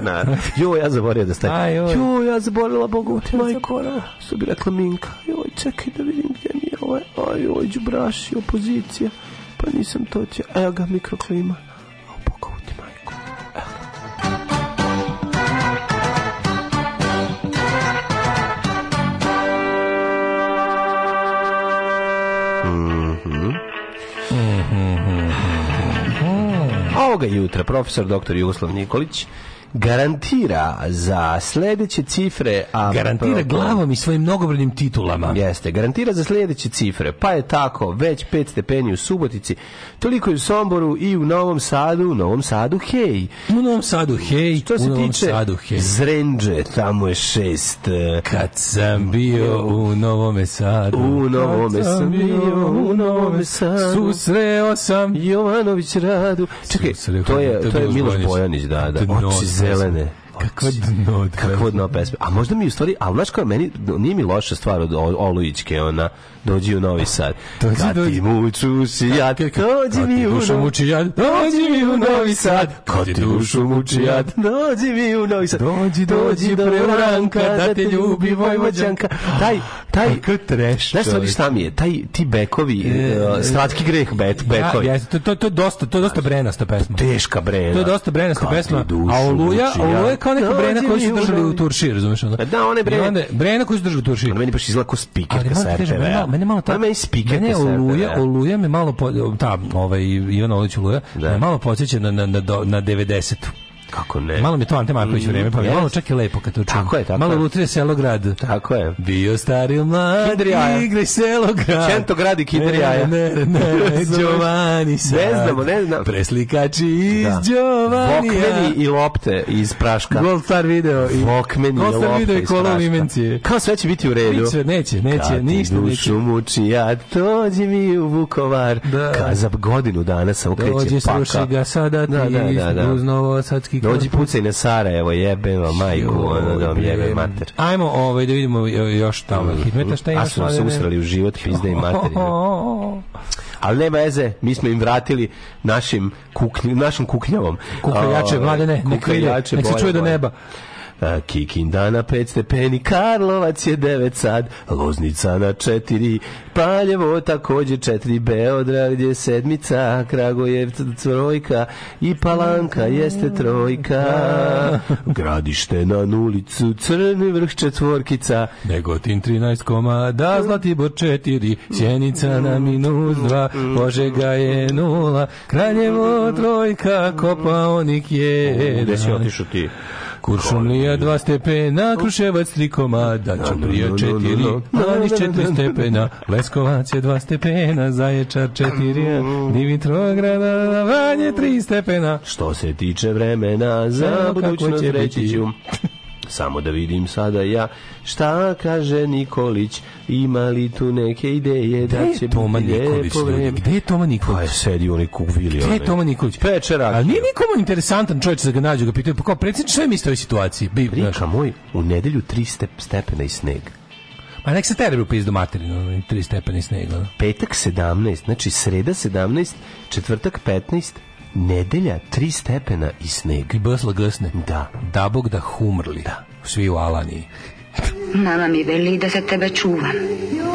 stanara. Jo, ja zaboravio da stavim. Jo, ja zaborila, Bogu, ti majko, Su bi rekla Minka. Joj, čekaj da vidim gdje mi je ovaj, aj, oj, džubraši, opozicija. Pa nisam to će, evo ga mikroklima. Ovoga jutra profesor doktor Jugoslav Nikolić garantira za sledeće cifre... A garantira glavom i svojim mnogobrojnim titulama. Jeste, garantira za sledeće cifre. Pa je tako, već 5 stepeni u Subotici, toliko i u Somboru i u Novom Sadu, u Novom Sadu, hej. U Novom Sadu, hej. Što se tiče sadu, hej. Zrenđe, tamo je 6. E, Kad sam bio u Novom Sadu, u Novom Sadu, bio u Novom Sadu, susreo sam Jovanović Radu. Čekaj, to je, to je Miloš Bojanić, da, da. Oči zelene. Kakva dno, kakva dno pesma. A možda mi u stvari, al znaš koja meni, nije mi loša stvar od Olujićke, ona, dođi u Novi Sad. Dođi, kad dođi. ti muču si ja, dođi mi u dušu muči ja, dođi mi u Novi Sad. Kad ti dušu muči ja, dođi mi u Novi Sad. Dođi, dođi do Vranka, da, da te ljubi Vojvođanka. Ah, taj, taj, kako treš. Znaš stvari šta mi je, taj, ti bekovi, uh, e, e, e, stratki greh bet, bekovi. Ja, ja, to, to, to, dosta, to je dosta brenasta pesma. Teška brena. To je dosta brenasta pesma. A Oluja, Oluja je kao neka pa da, brena koju su držali u Turši, razumeš? Da, ona je brena. Brena koju su držali u Turši. Ona meni baš izgleda kao spikerka sa RTV mene malo ta... Mene spike mene oluja, sebe, da. oluja me malo... Po, ta, ovaj, Ivan Olić oluja, da. me malo podsjeća na, na, na, na 90 Kako ne? Malo mi to Ante Marković mm, vreme, pa yes. malo čak je lepo kad to čujem. Tako je, tako Malo lutrije selo grad. Tako je. Bio stari mlad, Kindrijaja. igraj selo grad. Čento grad i Kindrijaja. Ne, ne, ne, ne, Giovanni [laughs] sad. Ne znamo, ne znamo. Preslikači iz da. Giovanni. Vokmeni i lopte iz praška. Gold star video. I, Vokmeni i lopte video i kolon imencije. Kao sve će biti u redu. Biće, neće, neće, Kad ništa neće. Kad dušu muči, ja dođi mi u Vukovar. Da. Ka za godinu dana sam okreće paka. Dođi, sluši ga sada da, ti da, da, da, da. uz Novosadski Dođi pucaj na Sarajevo, jebe vam majku, ona da vam jebe mater. Ajmo ovaj, da vidimo još tamo. Mm. Hitmeta šta je još? A smo se usrali u život, pizde i mater. [laughs] Ali nema veze, mi smo im vratili našim kuknj, našom kuknjavom. Kukljače, ovaj, mlade ne, kukajače, nek se čuje do neba. Bolje. Kikindana 5 stepeni, Karlovac je 9 sad, Loznica na 4, Paljevo takođe 4, Beograd je sedmica, Kragujevac trojka i Palanka jeste trojka. Gradište na nulicu, Crni vrh četvorkica, Negotin 13 komada, Zlatibor 4, Sjenica na minus 2, Požega je 0, Kraljevo trojka, Kopaonik je 1. Gde si otišao ti? Kuršumlija dva stepena, Kruševac tri komada, da, Ćuprija da, da, četiri, Aniš četiri stepena, Leskovac je dva stepena, Zaječar četiri, Dimitrograda, Vanje tri stepena. Što se tiče vremena, za budućnost reći ću. Samo da vidim sada ja šta kaže Nikolić, ima li tu neke ideje da će Toma Nikolić, ljudi, gde je Toma Nikolić? Pa je sedi u neku vili. Gde je Toma Nikolić? Pečera. Ali nije nikomu interesantan čovječ da ga nađu, ga pitaju, pa kao predsjednik, što je mislio ovoj situaciji? Bi, Rika moj, u nedelju 3 stepena i sneg. Ma nek se terbi u pizdu materinu, 3 stepena i sneg. Petak 17, znači sreda 17, četvrtak 15, Nedelja, tri stepena i sneg. I brsla grsne. Da. da. bog da humrli. Da. Svi u Alani. Mama mi veli da se tebe čuvam.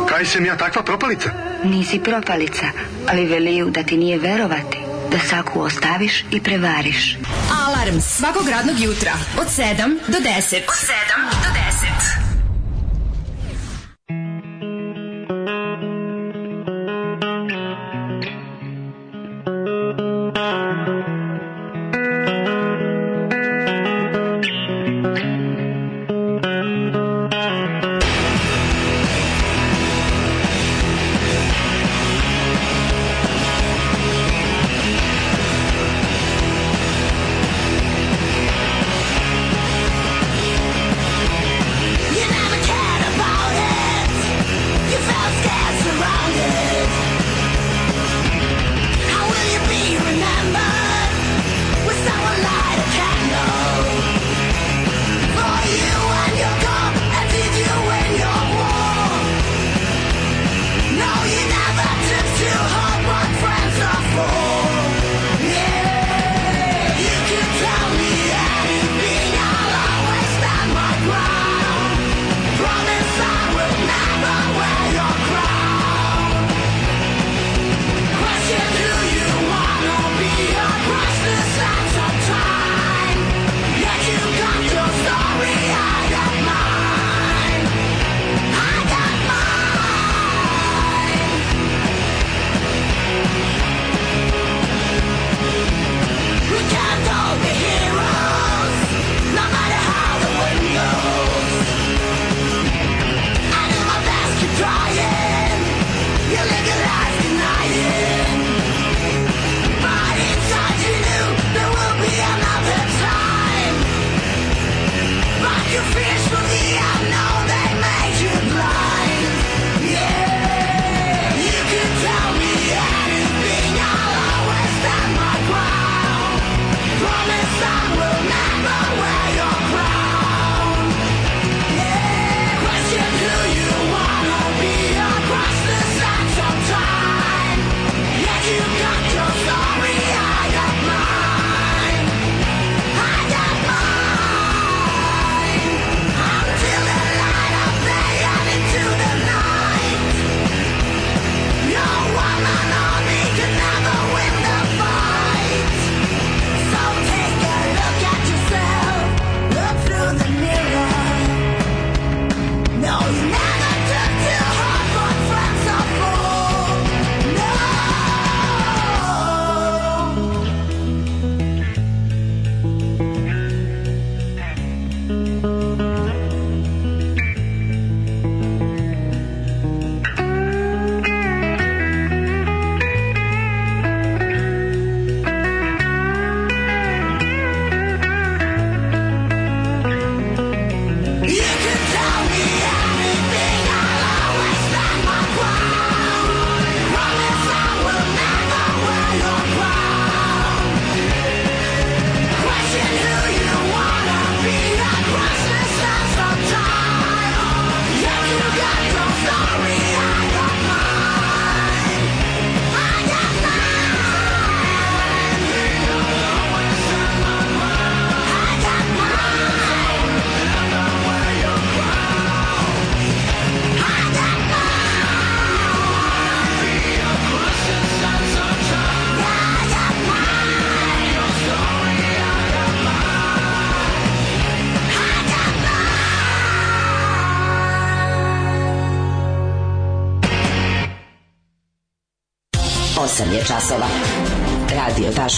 Kaj sam ja takva propalica? Nisi propalica, ali veliju da ti nije verovati. Da saku ostaviš i prevariš. Alarms svakog radnog jutra od 7 do 10. Od 7 do 10.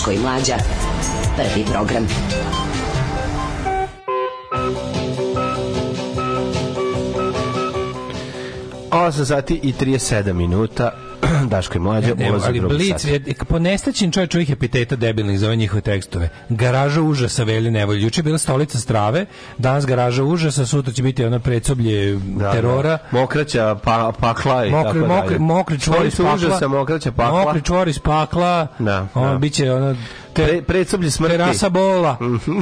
Daško i Mlađa. Prvi program. Osam sati i 37 minuta Daško i mlađe ulaze ali u drugi Blic, sat. Je, po nestaćim čovječu ih epiteta debilnih za ove njihove tekstove. Garaža užasa veli nevolje. Juče je bila stolica strave, danas garaža užasa, sutra će biti ono predsoblje da, da. terora. Da. Mokraća pa, pakla i mokri, tako mokri, dalje. Mokri čvor iz pakla. Užasa, mokraća pakla. Mokri čvor iz pakla. Da, ono, da. Biće ono, te, Pre, predsoblje smrti. Terasa bola. Mhm.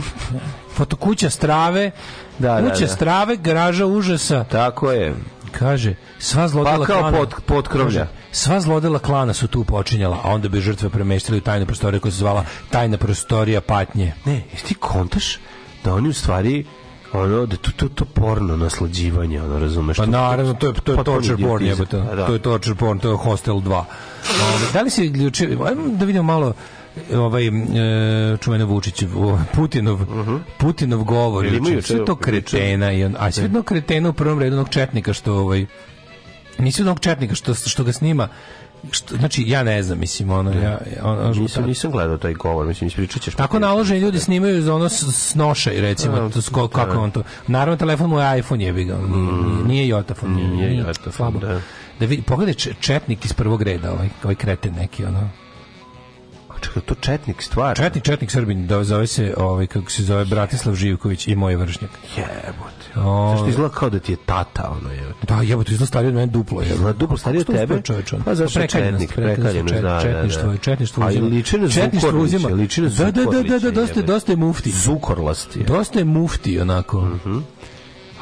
Fotokuća strave, da, da kuća da, da. strave, garaža užasa. Tako je. Kaže, sva zlodela Pakao klana... Pod, pod kaže, sva zlodela klana su tu počinjala, a onda bi žrtve premeštili u tajnu prostoriju koja se zvala tajna prostorija patnje. Ne, jesi ti kontaš da oni u stvari ono da to to to porno naslađivanje ono razumeš pa naravno to je to je pa torture porn jebote da. to je torture porn to je hostel 2 ovaj, da li se juče da vidimo malo ovaj e, čuveno Vučić Putinov uh mhm. -huh. Putinov govor ili sve to kretena i on a sve jedno kretena u prvom redu onog četnika što ovaj nisi onog četnika što što ga snima što, znači ja ne znam mislim ono ja, On, ono, nisam, nisam gledao taj govor mislim ispričat ćeš tako naloženi ljudi snimaju za ono snošaj recimo a, to, sko, kako da. on to naravno telefon mu je iPhone jebi ga mm. nije Jotafon nije, nije, nije, nije, Jotafon da, da vidi pogledaj četnik iz prvog reda ovaj, ovaj krete neki ono čekaj, to četnik stvar. Četnik, četnik Srbin, da zove se, ovaj kako se zove Bratislav Živković i moj vršnjak. Jebote. O... Zašto izgleda kao da ti je tata ono je. Da, jebote, izgleda stariji od mene duplo je. Izgleda duplo stariji od tebe. Čoveče, pa zašto pa četnik, prekaljeno, da, četništvo, četništvo uzima. Ali liči na četništvo uzima. Liči na da, da, da, da, da, da, da, da dosta, dosta je mufti. Zukorlast je. Dosta je mufti onako. Mhm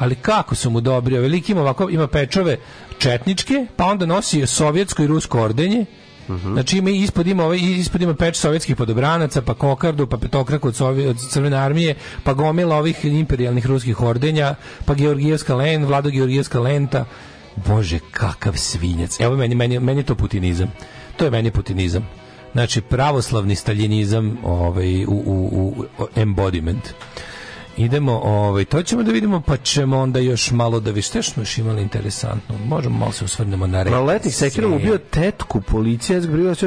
ali kako su mu dobri, veliki ovaj ima ovako, ima pečove četničke, pa onda nosi sovjetsko i rusko ordenje, -huh. Mhm. Znači ima ispod ima ovaj ispod ima peč sovjetskih podobranaca, pa kokardu, pa petokraku od, Sovje, od crvene armije, pa gomila ovih imperijalnih ruskih ordenja, pa Georgijevska len, Vlado Georgijevska lenta. Bože, kakav svinjac. Evo meni meni meni je to putinizam. To je meni putinizam. Znači pravoslavni staljinizam, ovaj u u, u embodiment. Idemo, ovaj, to ćemo da vidimo, pa ćemo onda još malo da vidimo. Šta smo još imali interesantno? Možemo malo se osvrnemo na red. Proletnik sekirom ubio tetku policija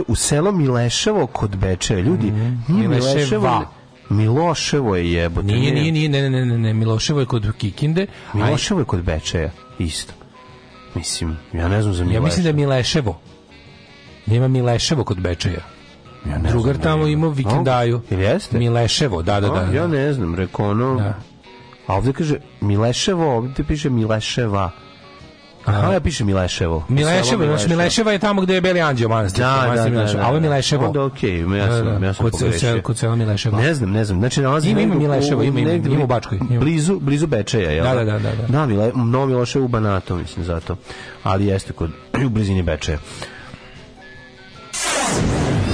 u selo Mileševo kod Bečeve. Ljudi, mhm. nije Mileševo... Miloševo je jebote. Nije, nije, nije, ne, ne, ne, ne, Miloševo je kod Kikinde. Miloševo je kod Bečeja, isto. Mislim, ja ne znam za Mileševo. Ja mislim da je Mileševo. Nema Mileševo kod Bečeja. Ja ne Drugar znam, tamo imao vikendaju. Jel jeste? Mileševo, da, da, da. A, da. ja ne znam, rekao ono... Da. A ovdje kaže Mileševo, ovde piše Mileševa. Aha, ja piše Mileševo. Mileševo, znači Mileševa je tamo gde je Beli Anđeo manastir. Da, da, da, da, da. Ovo je Mileševo. Onda okej, okay, ja da, sam, ja sam kod pogrešio. Kod sela Mileševa. Ne znam, ne znam. Znači, nalazi ima, ima Mileševo, ima, ima, ima u Bačkoj. Blizu, blizu Bečeja, jel? Da, da, da. Da, da Mile, mnogo Mileševo u Banatu, mislim, zato. Ali jeste kod, [clears throat] u blizini Bečeja.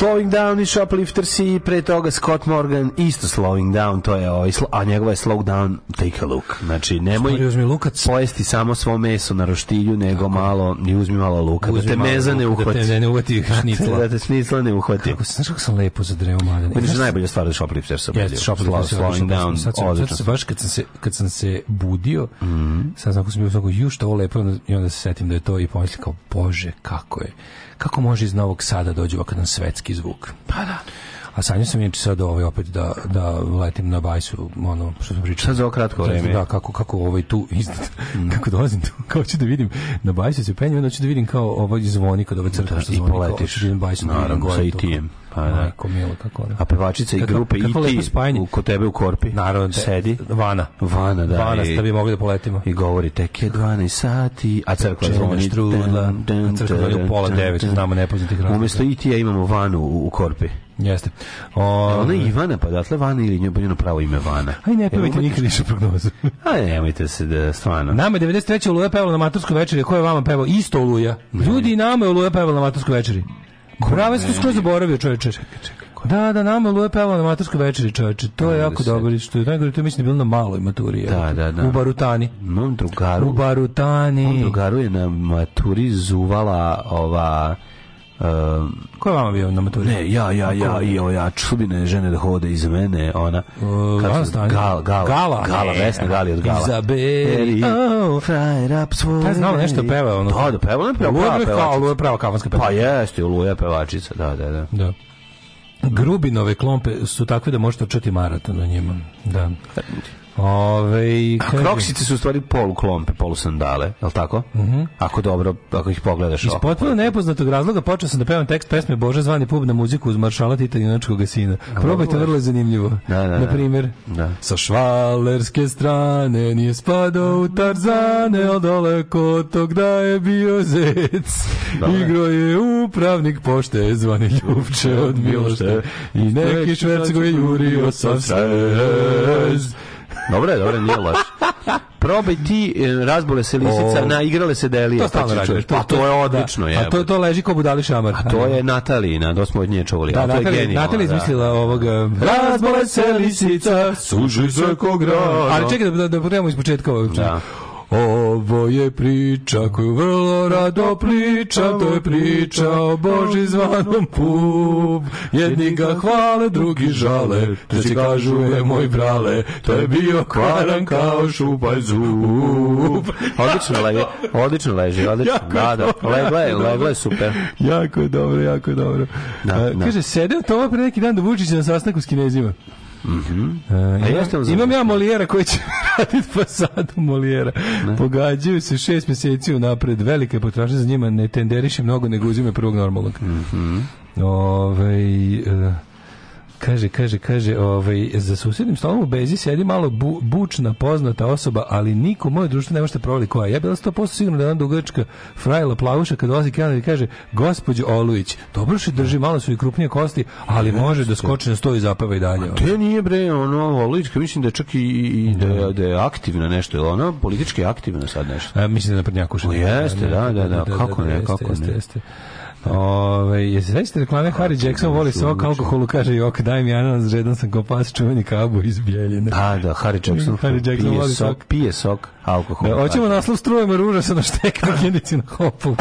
Slowing Down i Shoplifters i pre toga Scott Morgan isto Slowing Down, to je ovaj, a njegova je Slow Down, Take a Look. Znači, nemoj uzmi lukac. pojesti samo svo meso na roštilju, nego Tako. malo i uzmi malo luka, da uzmi da te meza ne uhvati. [laughs] Da te ne uhvati šnicla. da te šnicla ne uhvati. Kako, znaš kako sam lepo zadreo, malo? Meni je najbolja stvar da Shoplifters obilio. Yes, Shoplifters, Slowing Down, sad sam, odlično. Sad se, baš kad sam se, kad sam se budio, mm -hmm. sad sam bio svako, ju što ovo lepo, i onda se setim da je to i pomislio kao, bože, kako je kako može iz Novog Sada dođe ovakav svetski zvuk? Pa da. A sanjao sam inače sad ovaj opet da, da letim na bajsu, ono, što sam pričao. Sad za kratko vreme. Da, kako, kako ovaj tu, iznad, mm. kako dolazim tu, kao ću da vidim, na bajsu se penjem, onda ću da vidim kao ovaj zvoni, kada ove crkve da, što zvoni, I ću da vidim bajsu. Naravno, sa itijem. Kao, Pa da. Majko milo, kako ono. A pevačica i grupe i e ti u, kod tebe u korpi. Naravno, te, sedi. Vana. Vana, da. Vana ste vi mogli da poletimo. I govori, tek je 12 sati, a crkva zvoni. Štrudla, crkva zvoni u pola devet, znamo nepoznatih razloga. Umesto i e ti ja imamo Vanu u korpi. Jeste. O, ona je ovaj- Ivana, pa datle Vana ili njeno pravo ime Vana. Aj ne pevajte pa e, nikad više prognozu. [laughs] Aj nemojte se da stvarno. Nama je 93. Oluja pevala na maturskoj večeri, ko je vama pevao? Isto Oluja. Ljudi, nama je Oluja pevala na maturskoj večeri. Kurava je skroz zaboravio čovječe. Čekaj, čekaj. Da, da, nama Luje pevao na maturskoj večeri, čovječe. To je jako dobro. Što je najgore, to mislim bilo na maloj maturi. Da, da, da. U Barutani. Mom drugaru. U Barutani. Mom drugaru je na maturi zuvala ova Um, Ko je vama bio na maturi? Ne, ja, ja, ja, i ja, čudine žene da hode iz mene, ona. Uh, kako se, gal, gal, gala. Gala, e, Vesna Gali od Gala. Izabeli, oh. oh, frajer, up svoj. Pa znao nešto peva, ono. Da, da peva, ona peva, prava pevačica. Oluja je prava kafanska pa pevačica. Pa jeste, Oluja pevačica, da, da, da. Da. Grubinove klompe su takve da možete očeti maraton na njima. Da. Ove, a kroksice su u stvari polu klompe, polu sandale, je li tako? Uh mhm. -huh. Ako dobro, ako ih pogledaš. Iz potpuno nepoznatog razloga počeo sam da pevam tekst pesme Bože zvani pub na muziku uz maršala Tita Junačkog sina. Probajte, vrlo je zanimljivo. Da, da, da. na primjer, da. sa švalerske strane nije spadao u Tarzane, al daleko od tog da je bio zec. Da. Igro je upravnik pošte, zvani Ljubče od Milošte i neki šverckovi jurio sa srez. Dobro je, dobro, nije loš. Probaj ti razbole se lisica, o, naigrale se delije. To stalno radiš. Pa to je odlično. Je, a to, to leži kao budali šamar. A to je Natalina, to smo od nje čuli. Da, Natalija, Natalija izmislila ovog... Razbole se lisica, suži se ko grana. Ali čekaj da, da, da, da iz početka ovog. Da. Ovo je priča koju vrlo rado priča, to je priča o Boži zvanom pup. Jedni ga hvale, drugi žale, treći kažu je moj brale, to je bio kvaran kao šupaj zub. [laughs] Odlično leži, odlično leži, odlično. Da, da, legle, legle, super. Jako je dobro, jako je dobro. Da, e, da. Kaže, sedeo to ovaj pre neki dan da Vučić na sastanku s kinezima. Mhm. uh, imam, ja imam ja Molijera koji će [laughs] raditi fasadu Molijera. Ne. Pogađaju se šest meseci unapred. Velike potražnje za njima ne tenderiše mnogo, nego uzime prvog normalnog. Mhm. -hmm. Ove, ovaj, uh, Kaže, kaže, kaže, ovaj, za susjednim stolom u Bezi sedi malo bu, bučna, poznata osoba, ali niko u mojoj društvu ne možete provali koja je. Ja bila 100% sigurno da je onda ugrčka frajla plavuša kad dolazi Kenan i kaže, gospođo Olujić, dobro se drži, malo su i krupnije kosti, ali može da skoči na sto i zapeva i dalje. Ovaj. To nije bre, ono, Olujićka, mislim da je čak i, i da, da, je aktivna nešto, je ona politički aktivna sad nešto. A, mislim da je naprednjakuša. Jeste, da, da, da, kako ne, kako ne. Jeste, jeste. Ove, je da da se sećate reklame Harry Jackson voli sok alkoholu, kaže Jok, daj mi ananas, žedan sam ko pas čuveni kabu iz Bjeljine. Da, da, Harry Jackson, Harry Jackson pije, voli sok, sok, pije sok alkohol. Da, hoćemo naslov strujemo ruža sa naštekne [laughs] kendici na hopu. [laughs]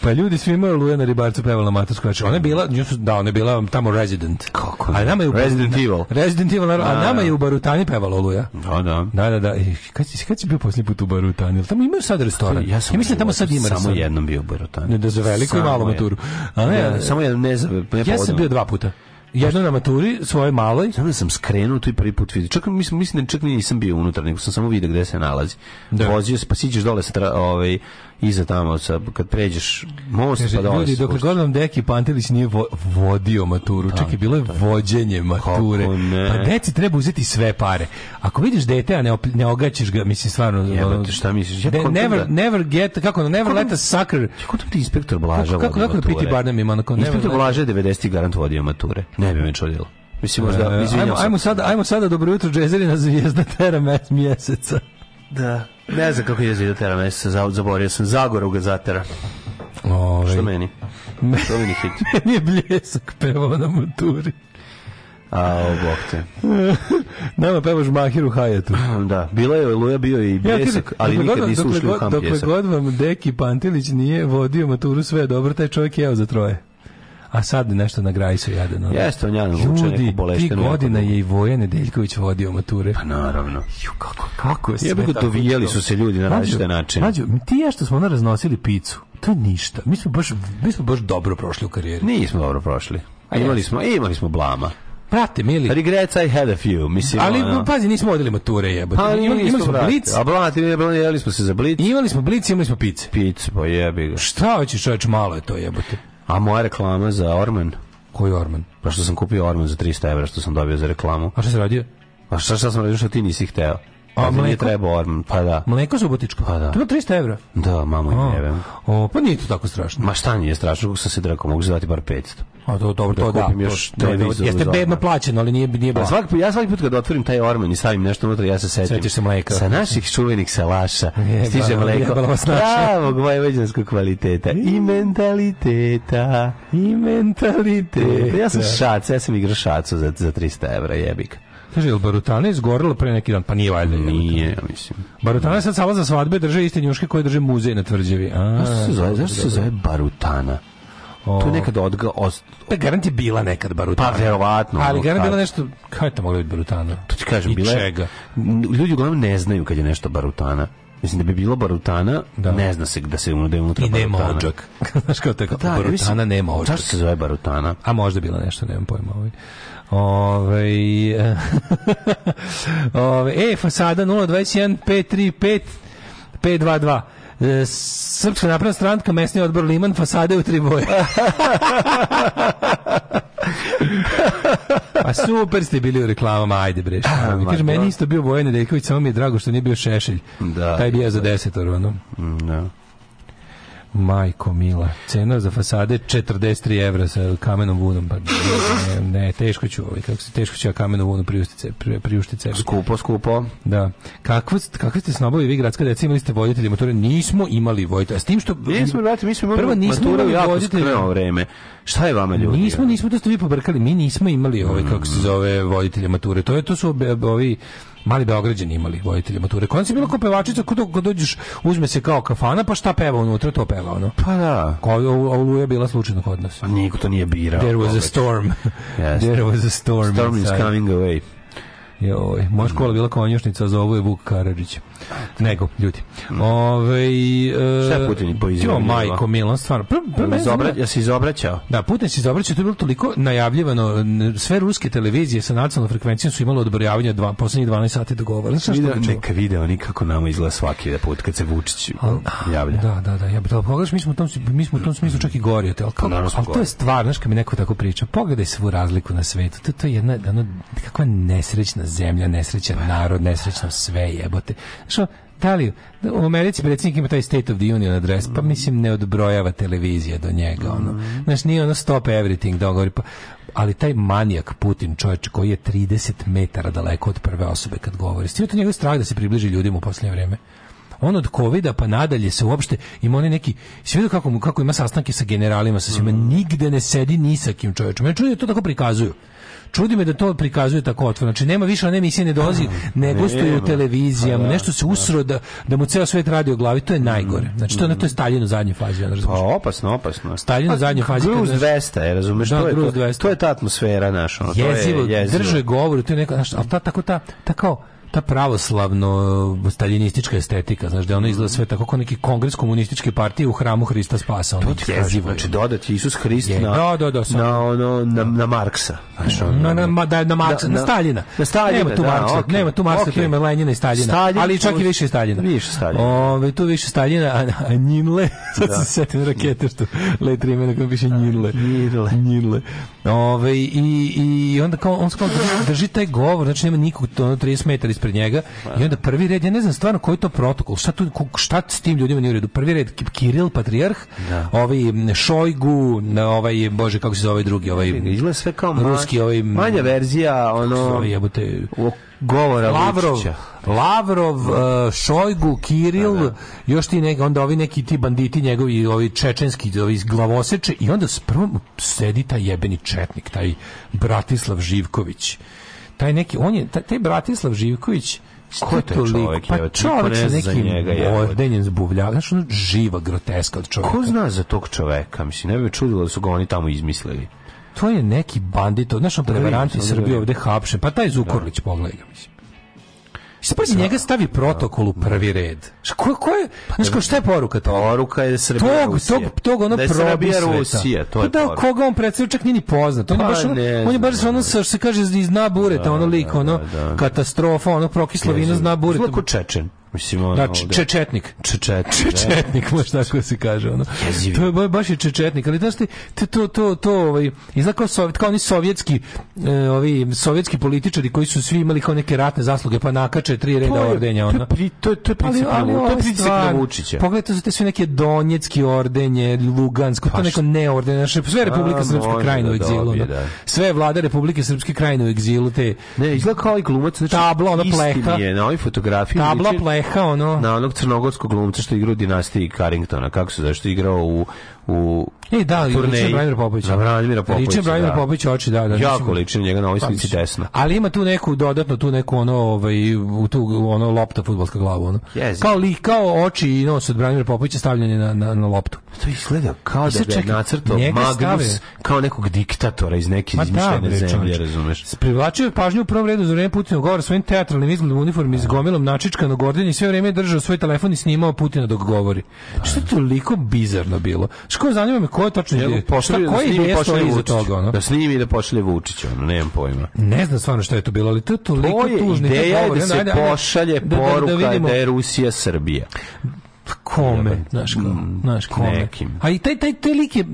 Pa ljudi svi imaju Luja na ribarcu pevala matersko. Znači ona je bila, nju su, da, ona je bila tamo resident. Kako? A nama je u Resident Evil. Resident Evil, a, a da, nama da. je u Barutani pevala Luja. Da, da. Da, da, da. I kad si kad si bio posljednji put u Barutani? Tamo imaju sad restoran. Ja, sam ja mislim da tamo sad ima samo jednom bio u Barutani. Ne da za veliku i malu maturu. A ne, ja, samo jednom ne za ne Ja sam bio dva puta. Jedno na maturi, svoje maloj. Znam da sam skrenuo tu i prvi put vidio. Čak mislim, mislim da čak nisam bio unutar, nego sam samo vidio gde se nalazi. Da. Vozio se, pa siđeš dole sa, ovaj, iza tamo sa kad pređeš most Kaže, pa dolaziš. Ljudi, dok god nam Deki Pantelić nije vo, vodio maturu, čak je bilo je vođenje mature. Pa deci treba uzeti sve pare. Ako vidiš dete, a ne, ne ogaćiš ga, mislim stvarno. Jebate, šta misliš? de, never, da... never get, kako no, never let a sucker. Kako ti da inspektor Blaža kako, kako, kako da piti Barnum ima onako? Inspektor Blaža je 90. garant vodio mature. Ne bi me čudilo. Mislim, možda, uh, ajmo, ajmo, sada, ajmo sada dobro jutro, Džezerina zvijezda tera mjeseca. Da. Ne znam kako je zida tera meseca, zaborio sam. Zagoru ga zatera. Ove. Ovaj. Što meni? Što meni hit? [laughs] meni je bljesak pevao na maturi. A, o, bok te. [laughs] Nama pevaš Mahir u Hajetu. [laughs] Da, bila je Luja bio i bljesak, ja, ali nikad nisu ušli u ham bljesak. Dokle god vam Deki Pantilić nije vodio maturu sve dobro, taj čovjek je jeo za troje a sad nešto na graji se jadan. Ono. Jeste, on jadan vuče neku boleštenu. Ljudi, godina je i Voja Nedeljković vodio mature. Pa naravno. Ju, kako, kako je sve tako? dovijeli su se ljudi na različite načine. Mađo, ti ja što smo ono raznosili picu, to je ništa. Mi smo baš, mi smo baš dobro prošli u karijeri. Nismo dobro prošli. A imali smo, imali smo blama. Prate, mili. Regrets I had a few, mislim. Ali, ono... pazi, nismo odjeli mature, jebote. Pa, imali, smo blic. A blati, jeli smo se za blic. Imali smo blic, imali smo pice. Pice, pa jebi ga. Šta hoćeš, čoveč, malo je to, jebote. A moja reklama za Orman? Koji Orman? Pa što sam kupio Orman za 300 evra, što sam dobio za reklamu. A što se radio? Pa šta, šta sam radio što ti nisi hteo? A mleko? Nije trebao Orman, pa da. Mleko subotičko? Pa da. To je 300 evra? Da, mamo i jebem. O, pa nije to tako strašno. Ma šta nije strašno, kako sam se drekao, mogu se dati bar 500. A to dobro, da to da. Kupim da, još to, televizor. Jeste bedno plaćeno, ali nije nije. Pa svaki ja svaki put kad otvorim taj orman i stavim nešto unutra, ja se setim. Sećaš se mleka. Sa naših čuvenih salaša [laughs] je, stiže ba, da, mleko. Pravog vojvođanskog kvaliteta i mentaliteta. I mentaliteta. Ja sam šac, ja sam igrao šacu za za 300 evra, jebik. Kaže, jel barutana izgorelo pre neki dan? Pa nije valjda. Nije, ja mislim. Barutana sad samo za svadbe drže iste njuške koje drže muzej na tvrđevi. A, zašto se zove, zašto se zove barutana? O. To je nekad odga... Os... Pa garant je bila nekad barutana. Pa verovatno. Ali garant je bila nešto... Kako je to mogla biti barutana? To ti kažem, I bila čega? Ljudi uglavnom ne znaju kad je nešto barutana. Mislim da bi bila barutana, da. ne zna se da se da je unutra I [laughs] da, barutana. nema odžak. Znaš kao tako, da, barutana mislim, nema odžak. Zašto se zove barutana? A možda bila nešto, nemam pojma. Ovaj. Ove, [laughs] ove, e, fasada 021 535 522 Srpska napravna stranka, mesni odbor Liman, fasade u tri boje. [laughs] A super ste bili u reklamama, ajde bre. Ah, Kaže, meni isto bio Bojan Nedeljković, samo mi je drago što nije bio Šešelj. Da. Taj bi ja za desetor, ono. Da. Majko mila. Cena za fasade 43 evra sa kamenom vunom. Pa ne, ne, teško ću, ovaj, kako se teško će ja kamenom vunu priuštiti pri, priuštiti Skupo, skupo. Da. Kakvo kakvi ste snobali vi gradska deca imali ste voditelji mature? Nismo imali voditelja. S tim što nismo brate, mi smo prvo nismo imali voditelje vreme. Šta je vama ljudi? Nismo, nismo to ste vi pobrkali. Mi nismo imali ovaj kako se mm. zove voditelje mature. To je to su ovi mali Beograđani imali voditelji mature. Konci bilo kao pevačica, kod dođeš, uzme se kao kafana, pa šta peva unutra, to peva ono. Pa da. Oluja bila slučajno kod nas. Pa niko to nije birao. There was a storm. Yes. [laughs] There was a storm. Storm inside. is coming away. Joj, moja škola bila konjušnica, a zovu je Vuk Karadžić nego ljudi. Ovaj e, Šta je Putin poizjavio? Jo, majko Milan, stvarno. Pr, pr, pr, Izobra, ja se izobraćao. Da, Putin se izobraćao, to je bilo toliko najavljivano. Sve ruske televizije sa nacionalnom frekvencijom su imale odbrojavanje dva, poslednjih 12 sati dogovora. Znaš video, neka video, nikako nama izgleda svaki da put kad se Vučić da, javlja. Da, da, da, ja bih da pogledaš, mi smo tom, mi smo u tom smislu čak i gori od pa, to je stvar, znači kad mi neko tako priča, pogledaj svu razliku na svetu, to, to je jedna, ono, kakva nesrećna zemlja, nesrećan narod, nesrećno sve jebote. Što, da li, u Americi predsjednik ima taj State of the Union adres, pa mm. mislim ne odbrojava televizija do njega, mm. ono. Znaš, nije ono stop everything, da pa, ali taj manijak Putin, čovječ, koji je 30 metara daleko od prve osobe kad govori, stio to njegov strah da se približi ljudima u posljednje vrijeme on od kovida pa nadalje se uopšte ima onaj neki sve kako mu kako ima sastanke sa generalima sa svima mm. nigde ne sedi ni sa kim čovjekom ja čujem da to tako prikazuju čudi me da to prikazuje tako otvoreno. Znači nema više one emisije ne dolazi, mm, ne gostuju u televizijama, pa da, nešto se da. usro da, da mu ceo svet radi o glavi, to je najgore. Znači to, to je Staljin u zadnjoj fazi, ja razumeš. Pa opasno, opasno. Staljin u pa zadnjoj fazi. Gruz 200, je, razumeš, da, to, je, to, to je ta atmosfera naša. Ono, jezivo, je jezivo. držuje govor, to je neka, znaš, ali ta, tako ta, ta kao, ta pravoslavno uh, staljinistička estetika, znaš, da ono izgleda sve tako kao neki kongres komunističke partije u hramu Hrista spasa. Ono, to jezivo, znači dodati Isus Hrist je, na, da, da, da, na, ono, na, na Marksa. Znaš, ono, na, da, na, da, na, Marksa, na, na Staljina. Na Staljina, nema tu da, Marksa, okay, nema tu Marksa, okay. tu ima Lenjina i Staljina. Stalin, ali čak i više Staljina. Više Staljina. Ove, tu više Staljina, a, a Njinle, [laughs] sad da. se setim rakete što letri imena kako piše Njinle. Njinle. Njinle. Ove, i, i onda kao, on se kao drži, drži taj govor, znači nema nikog, to, 30 metara ispred njega i onda prvi red, ja ne znam stvarno koji to protokol, šta, tu, šta s tim ljudima nije u redu, prvi red Kiril, patrijarh, da. ovaj Šojgu, ovaj, bože, kako se zove ovaj drugi, ovaj, izgleda sve kao ruski, ovaj, manja verzija, ono, jebote, govora Lavrov, Vučića. Lavrov, da. eh, Šojgu, Kiril, da, da. još ti neki, onda ovi neki ti banditi njegovi, ovi čečenski, ovi iz glavoseče i onda s prvom sedi taj jebeni četnik, taj Bratislav Živković taj neki on je taj Bratislav Živković Ko je to čovjek? Pa čovjek sa nekim ordenjem zbuvlja. Znaš, ono živa groteska od čovjeka. Ko zna za tog čovjeka? Mislim, ne bi čudilo da su ga oni tamo izmislili. To je neki bandit, znaš, on da prevaranti da Srbije ovde hapše. Pa taj Zukorlić, da. pogledaj ga, mislim. Što prvi njega stavi protokol u prvi red? Ko, ko je, pa znaš, ko, šta je poruka to? Poruka je da Srbija tog, Rusija. Tog, tog ono da je Srbija Rusija, to je pa da, poruka. koga on predstavlja, čak nije ni poznat. On je pa baš, on je baš ono, da. što se kaže, zna dna bureta, ono da, lik, da, ono, katastrofa, ono, prokislovina, zna bureta. Zlako Čečen. Mislim, ono, znači, da, čečetnik. Čečetnik. Čečetnik, možeš tako se kaže. Ono. To je baš je čečetnik, ali znaš ti, to, to, to, to ovaj, izgleda kao, sovjet, kao oni sovjetski, e, ovi, sovjetski političari koji su svi imali kao neke ratne zasluge, pa nakače tri reda ordenja. Ono. To, je, to, to je princip, ali, ali, to je princip na Vučića. Pogledajte, su te sve neke donjetski ordenje, Lugansko, to pa neko ne neordenje, sve Republika Srpska krajina u da egzilu. Da. Sve vlada Republike Srpske krajine u egzilu, te... Ne, izgleda kao i ovaj glumac, znači, tabla, ona pleka. Istin je, na ovoj fotografiji. Tabla, pleka eha ono na onog crnogorskog glumca što igra u dinastiji Carringtona kako se zašto igrao u u e, da, turneji. Ličem Branimira Popovića. Na da. Branimira Popovića, ličem Branimira Popovića oči, da. da jako liči njega na ovoj pa, slici desno. Ali ima tu neku dodatno, tu neku ono, ovaj, u tu ono lopta futbolska glava. Ono. Yes. Kao, li, kao oči i nos od Branimira Popovića stavljanje na, na, na loptu. To izgleda kao da ga je Magnus stave. kao nekog diktatora iz neke Ma da, zemlje, razumeš. Privlačio je pažnju u prvom redu za vreme Putinov govora svojim teatralnim izgledom uniformi s gomilom načičkano gordenje i sve vreme je držao svoj telefon i snimao Putina dok govori. Što je toliko bizarno bilo? ko zanima me ko je tačno ideja? Pošalje da snimi, pošalje Vučić. Toga, ono? Da snimi i da pošalje Vučiću, ono, nemam pojma. Ne znam stvarno šta je to bilo, ali to je toliko to je tužni. Ideja da se pošalje da-, da-, da, poruka da, da, da je Rusija Srbija kome, znaš, kao, znaš, kome. Nekim. A i taj, taj, taj lik je,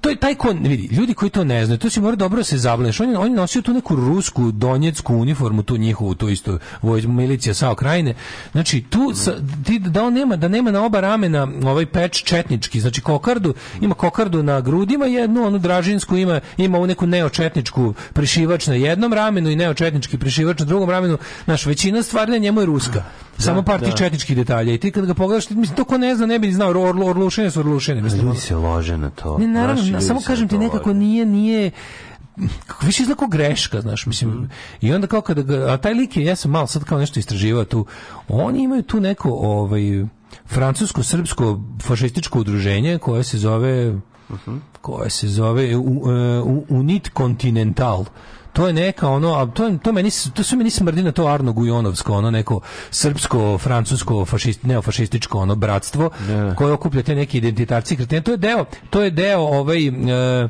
to je taj kon, vidi, ljudi koji to ne znaju, to se mora dobro se zablaneš. On, on nosi tu neku rusku, donjetsku uniformu, tu njihovu, tu isto voj, milicija sa Ukrajine Znači, tu, sa, ti, da on nema, da nema na oba ramena ovaj peč četnički, znači kokardu, ima kokardu na grudima jednu, onu dražinsku, ima, ima u neku neočetničku prišivač na jednom ramenu i neočetnički prišivač na drugom ramenu. Naš većina stvari na njemu je ruska. Da, Samo par da. tih četničkih detalja. I ti kad ga pogledaš, mislim, to ko ne zna, ne bi znao, orlu, orlušene su orlušene. Mislim, ljudi se lože na to. Ne, naravno, Znači, samo, samo kažem ti nekako nije, nije, kako više izlako greška, znaš, mislim. Mhm. I onda kao kada a taj lik je ja sam malo sad kao nešto istraživao tu. Oni imaju tu neko ovaj francusko-srpsko fašističko udruženje koje se zove Uh mhm. -huh. koje se zove e, Unit Continental to je neka ono, a to, to, meni, to su meni smrdi na to Arno Gujonovsko, ono neko srpsko, francusko, fašist, neofašističko ono bratstvo ne. koje okuplja te neki identitarci kreteni. To je deo, to je deo ovaj... E,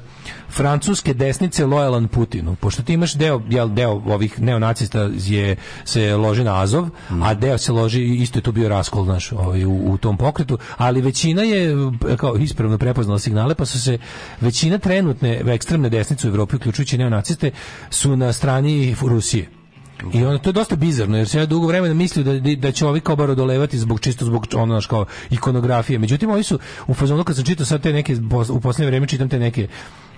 francuske desnice lojalan Putinu. Pošto ti imaš deo, jel, deo ovih neonacista je, se loži na Azov, mm. a deo se loži, isto je tu bio raskol naš ovaj, u, u, tom pokretu, ali većina je kao ispravno prepoznala signale, pa su se većina trenutne ekstremne desnice u Evropi, uključujući neonaciste, su na strani Rusije. I onda to je dosta bizarno, jer se ja dugo vremena mislio da, da, da će ovi kao bar odolevati zbog čisto zbog ono naš kao ikonografije. Međutim, ovi su u fazonu kad sam čitao sad te neke, u poslednje vreme čitam te neke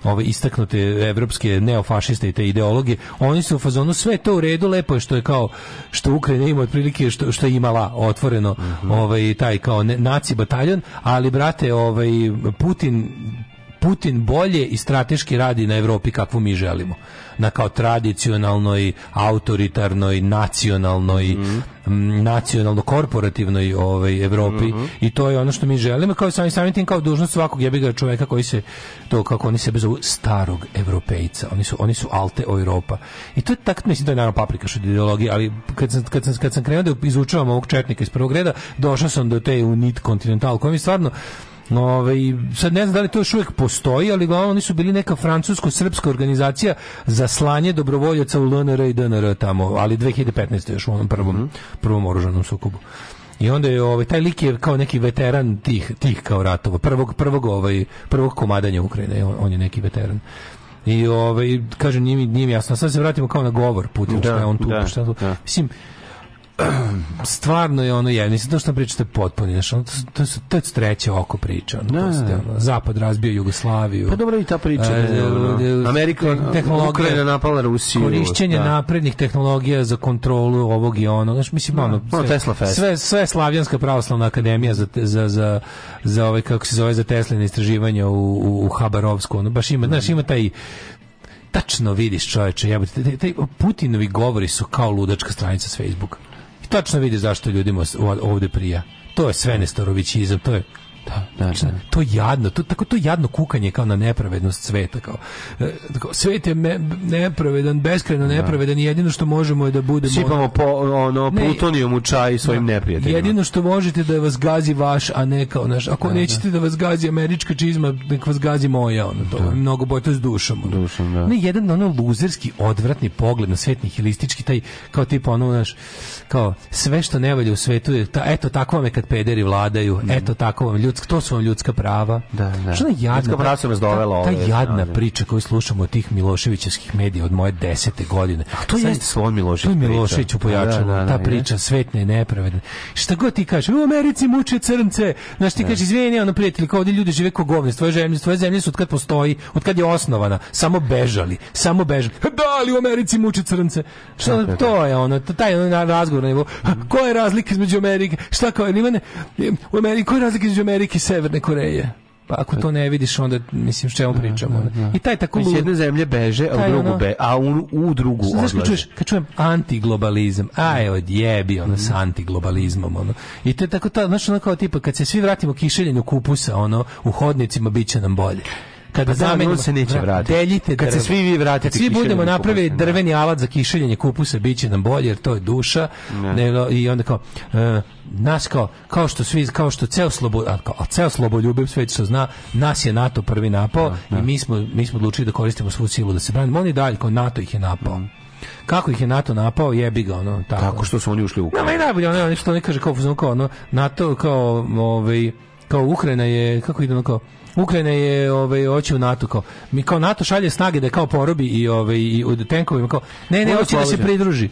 ove istaknute evropske neofašiste i te ideologije, oni su u fazonu sve to u redu, lepo je što je kao što Ukrajina ima otprilike što što je imala otvoreno mm -hmm. ovaj taj kao naci bataljon, ali brate, ovaj Putin Putin bolje i strateški radi na Evropi kakvu mi želimo. Na kao tradicionalnoj, autoritarnoj, nacionalnoj, mm -hmm. nacionalno korporativnoj ovaj Evropi mm -hmm. i to je ono što mi želimo kao sami samim tim kao dužnost svakog jebiga čovjeka koji se to kako oni sebe zovu starog evropejca. Oni su oni su alte Europa. I to je tak mislim to je naravno paprika što ideologija, ali kad sam kad sam kad sam krenuo da izučavam ovog četnika iz prvog reda, došao sam do te unit kontinental koji mi stvarno Ove, sad ne znam da li to još uvijek postoji, ali glavno oni su bili neka francusko-srpska organizacija za slanje dobrovoljaca u LNR i DNR tamo, ali 2015. još u onom prvom, mhm. prvom oružanom sukobu. I onda je ovaj taj lik je kao neki veteran tih tih kao ratova, prvog prvog ovaj prvog komadanja Ukrajine, on, on je neki veteran. I ovaj kaže nije mi, nije jasno. Sad se vratimo kao na govor Putin, da, šta je on tu, da, šta je tu. Da. Mislim [clears throat] stvarno je ono je, jevni, to što pričate potpuno, znači ono, to su to je treće oko priča, ono, ne, da, ste, da, ono, da. zapad razbio Jugoslaviju. Pa dobro i ta priča, e, ono, Amerika, Ukrajina napala Rusiju. Korišćenje da. naprednih tehnologija za kontrolu ovog i onog, znači mislim da, ono, sve, Tesla Fest. sve sve slavjanska pravoslavna akademija za za za za ovaj kako se zove za Teslina istraživanja u u, u Habarovsku, ono baš ima, znaš, ima taj tačno vidiš čoveče, jebote, Putinovi govori su kao ludačka stranica s Facebooka tačno vidi zašto ljudima ovde prija. To je sve nestorovićizam, to je Da, da, znači, da. To jadno, to, tako to jadno kukanje kao na nepravednost sveta. Kao, e, tako, svet je me, nepravedan, beskrajno da. nepravedan i jedino što možemo je da budemo... Sipamo po, ono, plutonijom u čaj svojim da, neprijateljima. Jedino što možete da vas gazi vaš, a ne kao naš. Ako da, nećete da. da. vas gazi američka čizma, nek vas gazi moja. Ono, to je da. mnogo bolje, to s dušom. Ono. Dušom, da. Ne, jedan ono luzerski, odvratni pogled na svet nihilistički, taj, kao tipa ono, naš, kao sve što ne valja u svetu, je, ta, eto tako vam je kad pederi vladaju, mhm. eto tako vam ljudi ljudska, to su vam ljudska prava. Da, da. Što jadna, prava su Ta, ta jadna da, da, priča koju slušamo od tih Miloševićevskih medija od moje desete godine. A to jeste Slon Milošević. To je Milošević upojačalo. Da, da, ta priča svetna i nepravedna. Šta god ti kažeš, u Americi muče crnce. Znaš ti kažeš, izvini, ono prijatelj, kao ovdje ljudi žive ko govne, tvoje zemlje, tvoje zemlje su od kad postoji, od kad je osnovana, samo bežali, samo bežali. Da, ali u Americi muče crnce. Šta, to je ono, taj ono razgovor na nivou. Koja je razlika između Amerike? Šta kao, ne, u Americi, koja je razlika između Amerike Amerike i Severne Koreje. Pa ako to ne vidiš onda mislim s čemu da, pričamo. Da, da, da. I taj tako iz jedne zemlje beže, a u drugu ono, be, a u, u drugu znaš, kad čuješ, kad čujem antiglobalizam, aj da. odjebi ono mm. sa antiglobalizmom ono. I to je tako ta znači ono kao tipa kad se svi vratimo kišeljenju kupusa ono u hodnicima biće nam bolje kada pa zamenimo da se neće vratiti. Deljite kad se svi vi vratite. svi budemo napravili drveni alat za kišeljenje kupusa biće nam bolje jer to je duša. Ne. I onda kao uh, nas kao, kao što svi kao što ceo slobo a, kao, a ceo sloboljubiv svet što zna nas je NATO prvi napao ne, da, ne. Da. i mi smo mi smo odlučili da koristimo svu silu da se branimo oni dalje kao NATO ih je napao mm. Kako ih je NATO napao, jebi ga, ono, tako. Tako što su oni ušli u Ukrajinu. No, i najbolje, ono, ono, što oni kaže, kao, kao, ono, NATO, kao, ovaj, kao Ukrajina je, kako ide, ono, kao, Ukrajina je ovaj hoće u NATO kao mi kao NATO šalje snage da kao porobi i ovaj i od tenkovima kao ne ne hoće da se pridruži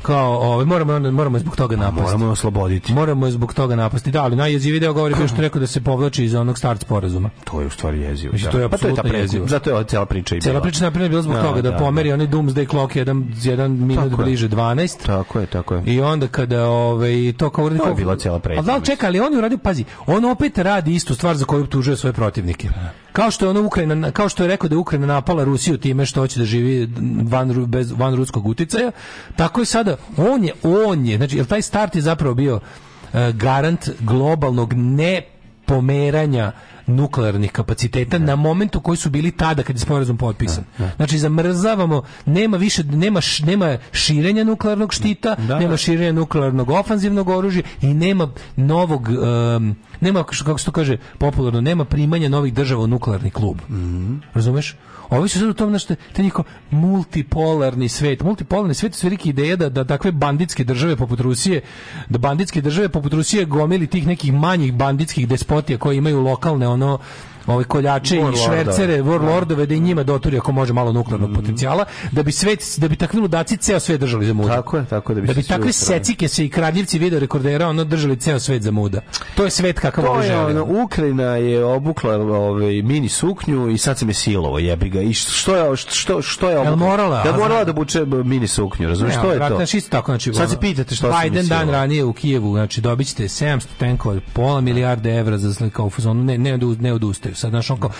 kao ovaj moramo moramo zbog toga napasti. Moramo je osloboditi. Moramo je zbog toga napasti. Da, ali najjezivi video govori bio što rekao da se povlači iz onog start sporazuma. To je u stvari jezivo. da. to je pa to je ta jezivo. Zato je cela priča i Cela priča napred bila zbog da, toga da, da pomeri da. onaj doomsday clock jedan jedan minut tako bliže 12. Tako je, tako je. I onda kada ovaj to kao uradi to je bila cela priča. Al da čekali, on je uradio, pazi, on opet radi istu stvar za koju optužuje svoje protivnike. Da. Kao što je ona Ukrajina, kao što je rekao da je Ukrajina napala Rusiju time što hoće da živi van, bez, van ruskog uticaja, tako je sada, on je, on je, znači, jel taj start je zapravo bio uh, garant globalnog ne pomeranja nuklearnih kapaciteta da. na momentu koji su bili tada kad je sporazum potpisan. Da, da. Znači zamrzavamo, nema više nema š, nema širenja nuklearnog štita, da. nema širenja nuklearnog ofanzivnog oružja i nema novog um, nema kako se to kaže popularno, nema primanja novih država u nuklearni klub. Mhm. Razumeš? Ovi su sad u tom, nešto, te njihov multipolarni svet. Multipolarni svet su velike ideje da, da takve banditske države poput Rusije, da banditske države poput Rusije gomili tih nekih manjih banditskih despotija koji imaju lokalne ono ovaj koljače i švercere, warlordove da i njima doturi ako može malo nuklearnog mm. potencijala, da bi svet da bi takvi ludaci ceo svet držali za muda. Tako je, tako da bi. Da bi takvi secike se i kradljivci video rekordera ono držali ceo svet za muda. To je svet kakav to je, ono, Ukrajina je obukla ovaj mini suknju i sad se me silovo jebi ga. I što je što što je obukla? Jel morala? Da morala da buče mini suknju, razumiješ što je to? Znači isto tako znači. Sad se pitate što se Biden dan ranije u Kijevu, znači dobićete 700 tenkova, pola milijarde evra za kao u fazonu, ne ne ne odustaje puštaju. Sad, znaš, on kao,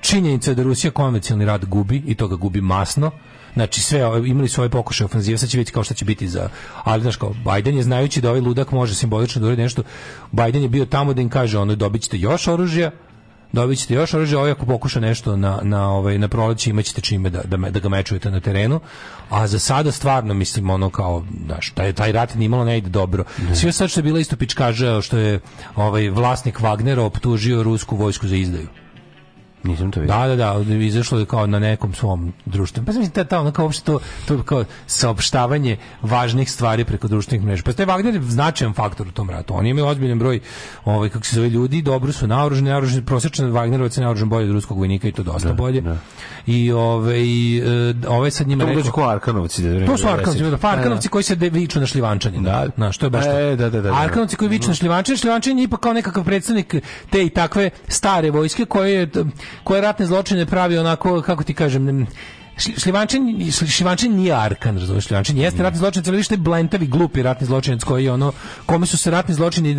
činjenica je da Rusija konvencionalni rat gubi i to ga gubi masno. Znači sve imali su ovaj pokušaj ofenzive, sad će vidjeti kao šta će biti za ali znaš kao Biden je znajući da ovaj ludak može simbolično da uradi nešto. Biden je bio tamo da im kaže ono dobićete još oružja, dobit ćete još oružje, ovaj ako pokuša nešto na, na, ovaj, na proleće imaćete čime da, da, da ga mečujete na terenu, a za sada stvarno mislim ono kao, znaš, taj, taj rat nimalo ne ide dobro. Ne. Sve sad što je bila isto pičkaže što je ovaj, vlasnik Wagnera optužio rusku vojsku za izdaju. Nisam to vidio. Da, da, da, izašlo je kao na nekom svom društvu. Pa mislim, znači, ta, ta, ono kao uopšte to, to kao saopštavanje važnih stvari preko društvenih mreža. Pa ste Wagner značajan faktor u tom ratu. Oni imaju ozbiljan broj, ovaj, kako se zove, ljudi, dobro su naoruženi, naoruženi, prosječan Wagnerovac je naoružen bolje od ruskog vojnika i to dosta da, bolje. Da. I ovaj, e, ovaj sad njima to rekao... Ko Arkanovci, da, da to su da, da, Arkanovci, da, pa Arkanovci koji se viču na šljivančanje. Da, na, što je baš e, to. E, da, da, da, Arkanovci koji viču na šljivančanje, šljivančanje je ipak kao nekakav predstavnik te i takve stare vojske koje je koje ratne zločine pravi onako, kako ti kažem, Šljivančin, Šljivančin nije arkan, razumiješ, Šljivančin jeste ratni zločinac, ali što je blentavi, glupi ratni zločinac koji ono, kome su se ratni zločini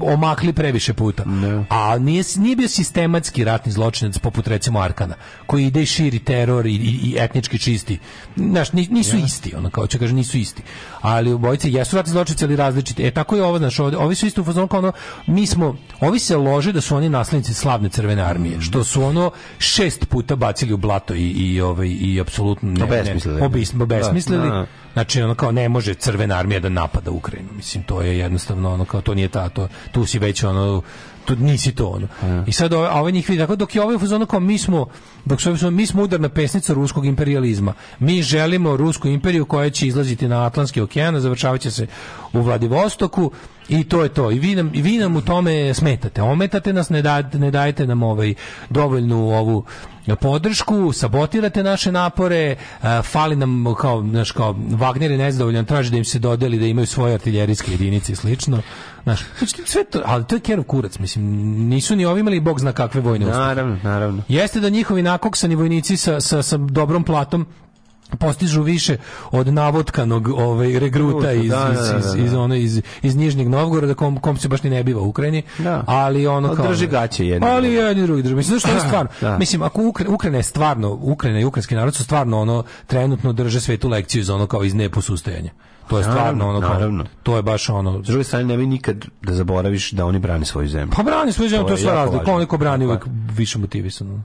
omakli previše puta. Ne. A nije, nije bio sistematski ratni zločinac, poput recimo Arkana, koji ide i širi teror i, i, i etnički čisti. Znaš, nisu ja. isti, ono, kao će kaže, nisu isti. Ali obojice jesu ratni zločinci, ali različiti. E, tako je ovo, znaš, ovi su isto u fazonu kao ono, mi smo, ovi se lože da su oni naslednici slavne crvene armije, što su ono šest puta bacili u blato i, i, ovaj, i i apsolutno ne, obesmislili. Ne, da. obis, Da, da. Znači ono kao ne može crvena armija da napada Ukrajinu. Mislim to je jednostavno ono kao to nije ta to tu si već ono tu nisi to ono. Ja. Da. I sad ove, a ove njih vidi, dakle, dok je ovaj fuzon kao mi smo, dok su mi smo udarna pesnica ruskog imperializma. Mi želimo rusku imperiju koja će izlaziti na Atlantski okean, završavaće se u Vladivostoku, I to je to. I vi nam, i vi nam u tome smetate. Ometate nas, ne, da, ne dajete nam ovaj, dovoljnu ovu podršku, sabotirate naše napore, uh, fali nam kao, naš, kao Wagner je nezadovoljan, traži da im se dodeli da imaju svoje artiljerijske jedinice i slično. Znaš, znači, sve to, ali to je Kerov kurac, mislim, nisu ni ovi imali bog zna kakve vojne uspore. Naravno, naravno. Jeste da njihovi nakoksani vojnici sa, sa, sa dobrom platom postižu više od navotkanog ovaj regruta iz da, iz da, iz, da, iz, one, iz, iz Nižnjeg Novgoroda kom, kom se baš ni ne biva u Ukrajini da. ali ono kao drži gaće jedni ali jedni drugi drži mislim što je stvarno da. mislim ako Ukrajina je stvarno Ukrajina i ukrajinski narod su stvarno ono trenutno drže svetu lekciju iz ono kao iz neposustajanja to je stvarno ono naravno. to je baš ono. S druge strane ne nikad da zaboraviš da oni brane svoju zemlju. Pa brane svoju zemlju, to, je sva razlika. Onaj ko brani uvek više motivisan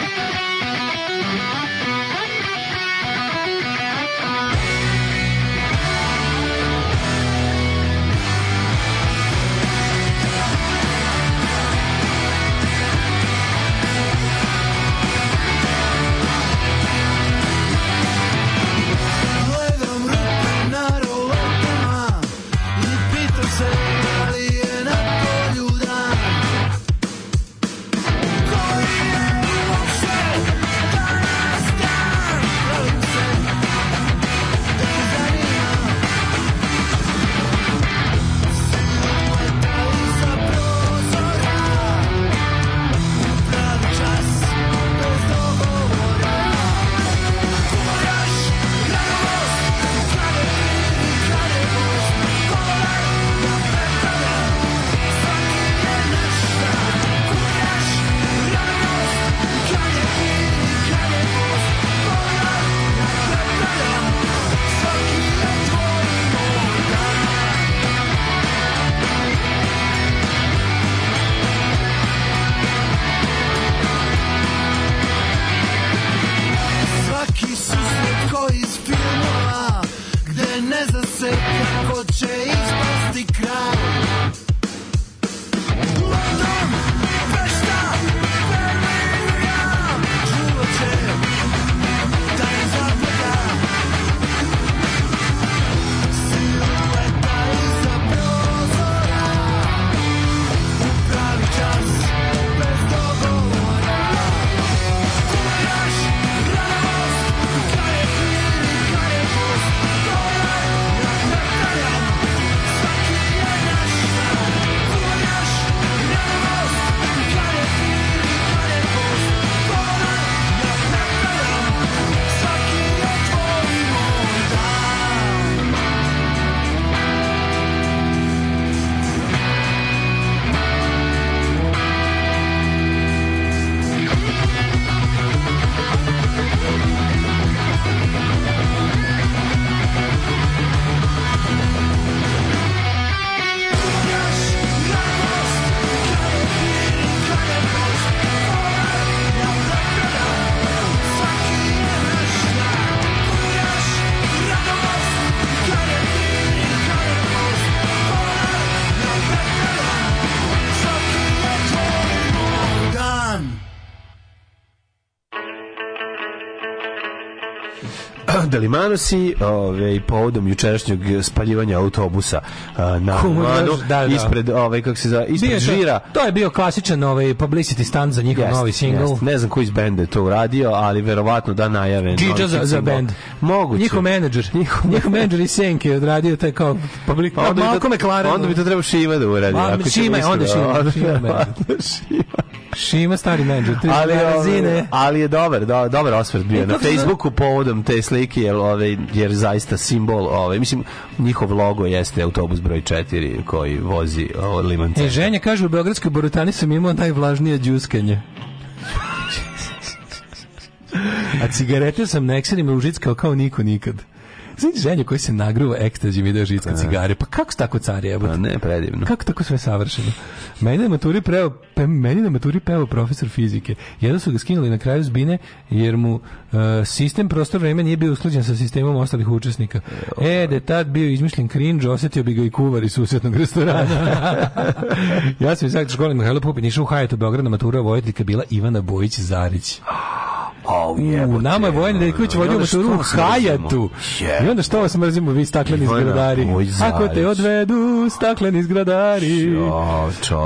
Manosi, ovaj povodom jučerašnjeg spaljivanja autobusa na Kumano, da, da. ispred ovaj kako se zove, ispred bio žira. To, to, je bio klasičan ovaj publicity stand za njihov jest, novi singl. Jest. Ne znam koji iz benda je to uradio, ali verovatno da najave. Gigi za, za bend. Moguće. Njihov menadžer, [laughs] njihov, njihov menadžer iz Senke odradio taj kao publicity. Pa, onda, onda, bi to, onda bi to trebao Šima da uradi. Ma, pa, šima, onda Šima. [laughs] Onda šima. Šima stari menadžer, tri ali, razine. Ali je dobar, do, dobar osvrt bio e, na Facebooku povodom te slike, jer, ove, jer zaista simbol, ove, mislim, njihov logo jeste autobus broj 4 koji vozi o, liman E, ženja kaže, u Beogradskoj Borutani sam imao najvlažnije džuskanje. [laughs] A cigarete sam ne u kao niko nikad. Znači ženje koje se nagruva ekstazijom i pa, da žitska cigare. Pa kako tako car je? Pa ne, predivno. Kako tako sve savršeno? Meni na maturi preo, pe, meni na maturi peo profesor fizike. Jedno su ga skinuli na kraju zbine jer mu uh, sistem prostor vremena nije bio usklađen sa sistemom ostalih učesnika. E, e da tad bio izmišljen cringe, osetio bi ga i kuvar iz susjetnog restorana. [laughs] ja sam iz škole Mihajlo Pupin išao u Hajetu Beograd na matura vojitelj bila Ivana Bojić Zarić. Ah, Au, U, nama je Vojna Deljković vodio maturu u Hajatu. I onda što vas mrzimo, vi stakleni zgradari. Ako te odvedu, stakleni zgradari.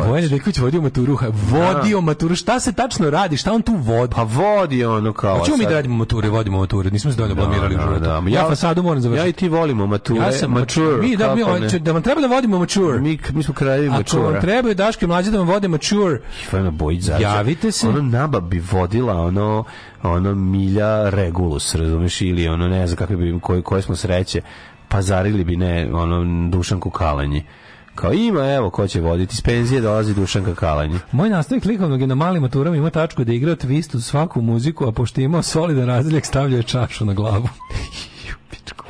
Vojna Deljković vodio maturu u Hajatu. Da. Vodio maturu. Šta se tačno radi? Šta on tu vodi? Pa vodi ono kao... Hoćemo pa mi da radimo mature, vodimo mature. Nismo se dovoljno da, blamirali u da, životu. Ja fasadu moram završiti. Ja i ti volimo mature. Ja sam mature. Mi, da, mi, da vam treba da vodimo mature. Mi, mi smo kraljevi mature. Ako vam trebaju Daške mlađe da vam vode mature. Ivana Bojić Javite se. Ona naba bi vodila ono ono milja regulus, razumeš, ili ono ne znam kakve bi, koje, koje smo sreće, pazarili bi ne, ono Dušanku Kalanji. Kao ima, evo, ko će voditi iz penzije, dolazi Dušanka Kalanje. Moj nastavnik likovnog je na malim maturama ima tačku da igra twist uz svaku muziku, a pošto je imao solidan razljak, stavljao je čašu na glavu. [laughs] Jupičko.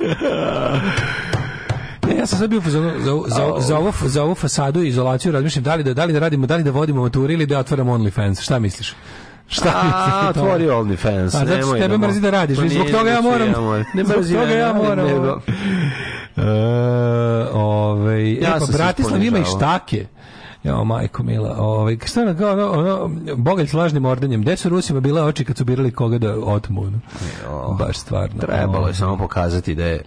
Ne, ja sam sad bio za, za, za, za, ovu, za ovo fasadu i izolaciju razmišljam da li da, da li da radimo, da li da vodimo maturi ili da otvaramo OnlyFans. Šta misliš? Šta A, otvori OnlyFans. A, pa, zato što tebe da mrzi da radiš. Pa zbog toga ja moram. Ne mrzi, toga ja moram. E, ovaj, ja e, pa Bratislav ima i štake. Ja, majko mila, ovaj šta ono, ono, ono bogalj s lažnim ordenjem. Gde su Rusima bile oči kad su birali koga da otmu? Baš stvarno. Trebalo je ovaj. samo pokazati da je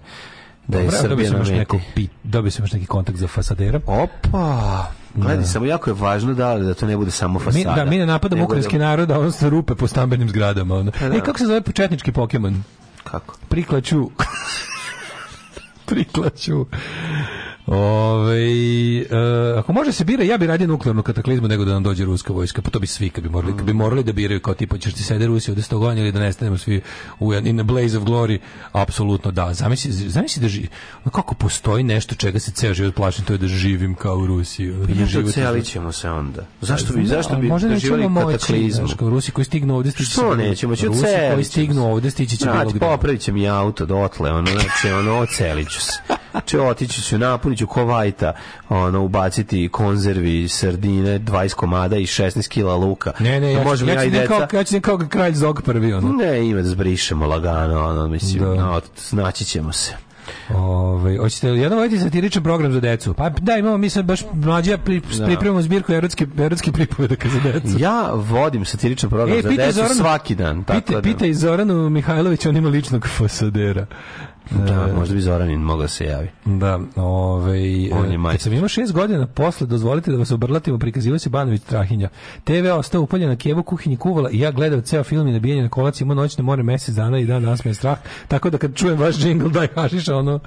da je Srbija na meti. Dobio sam još neki kontakt za fasadera. Opa! Gledaj, da. samo jako je važno da da to ne bude samo fasada. Mi, da, mi ne napadamo da- ukrajinski narod, a on se rupe po stambenim zgradama. Ono. Pa da. E, kako se zove početnički Pokemon? Kako? Priklaću. [laughs] Priklaću. Ove, e, ako može se bira, ja bi radio nuklearnu kataklizmu nego da nam dođe ruska vojska, pa to bi svi kad bi morali, kad bi morali da biraju kao tipa ćeš ti sede Rusija od 100 godina ili da nestanemo svi u in a blaze of glory, apsolutno da. Zamisli, zamisli da živi, kako postoji nešto čega se ceo život plašim, to je da živim kao u Rusiji. Pa da život celi ćemo se onda. Zašto bi, zašto bi možda doživali kataklizmu? Moći, Rusi koji stignu ovde stići. Što nećemo, će Rusi koji stignu ovde stići će bilo gde. Popravit će mi auto dotle, ono, znači, ono, oceliću se. [laughs] Če znači, otići ću, napunit ću kovajta, ono, ubaciti konzervi, sardine, 20 komada i 16 kila luka. Ne, ne, da ja ću, ja ću, ne kao, ja ću kao kralj Zog prvi, ono. Ne, ime da zbrišemo lagano, ono, mislim, da. no, znaći ćemo se. Ovaj hoćete li jedan voditi ovaj satiričan program za decu? Pa da, imamo mi sad baš mlađa pri, da. pripremamo zbirku erotske erotske pripovedaka za decu. Ja vodim satiričan program e, za decu Zoranu, svaki dan, tako pita, da. Pitaj Zoranu Mihajlović, on ima ličnog fasadera. E, da, možda bi Zoranin mogao da se javi. Da, ovaj, On je e, kad sam imao 6 godina posle, dozvolite da vas obrlatimo, prikazivao se Banović Trahinja. TV ostao upaljen na kevu kuhinji kuvala i ja gledao ceo film i nabijanje na kolac, imao noćne more mesec dana i dan danas me je strah, tako da kad čujem vaš džingl [laughs] daj hašiša, ono,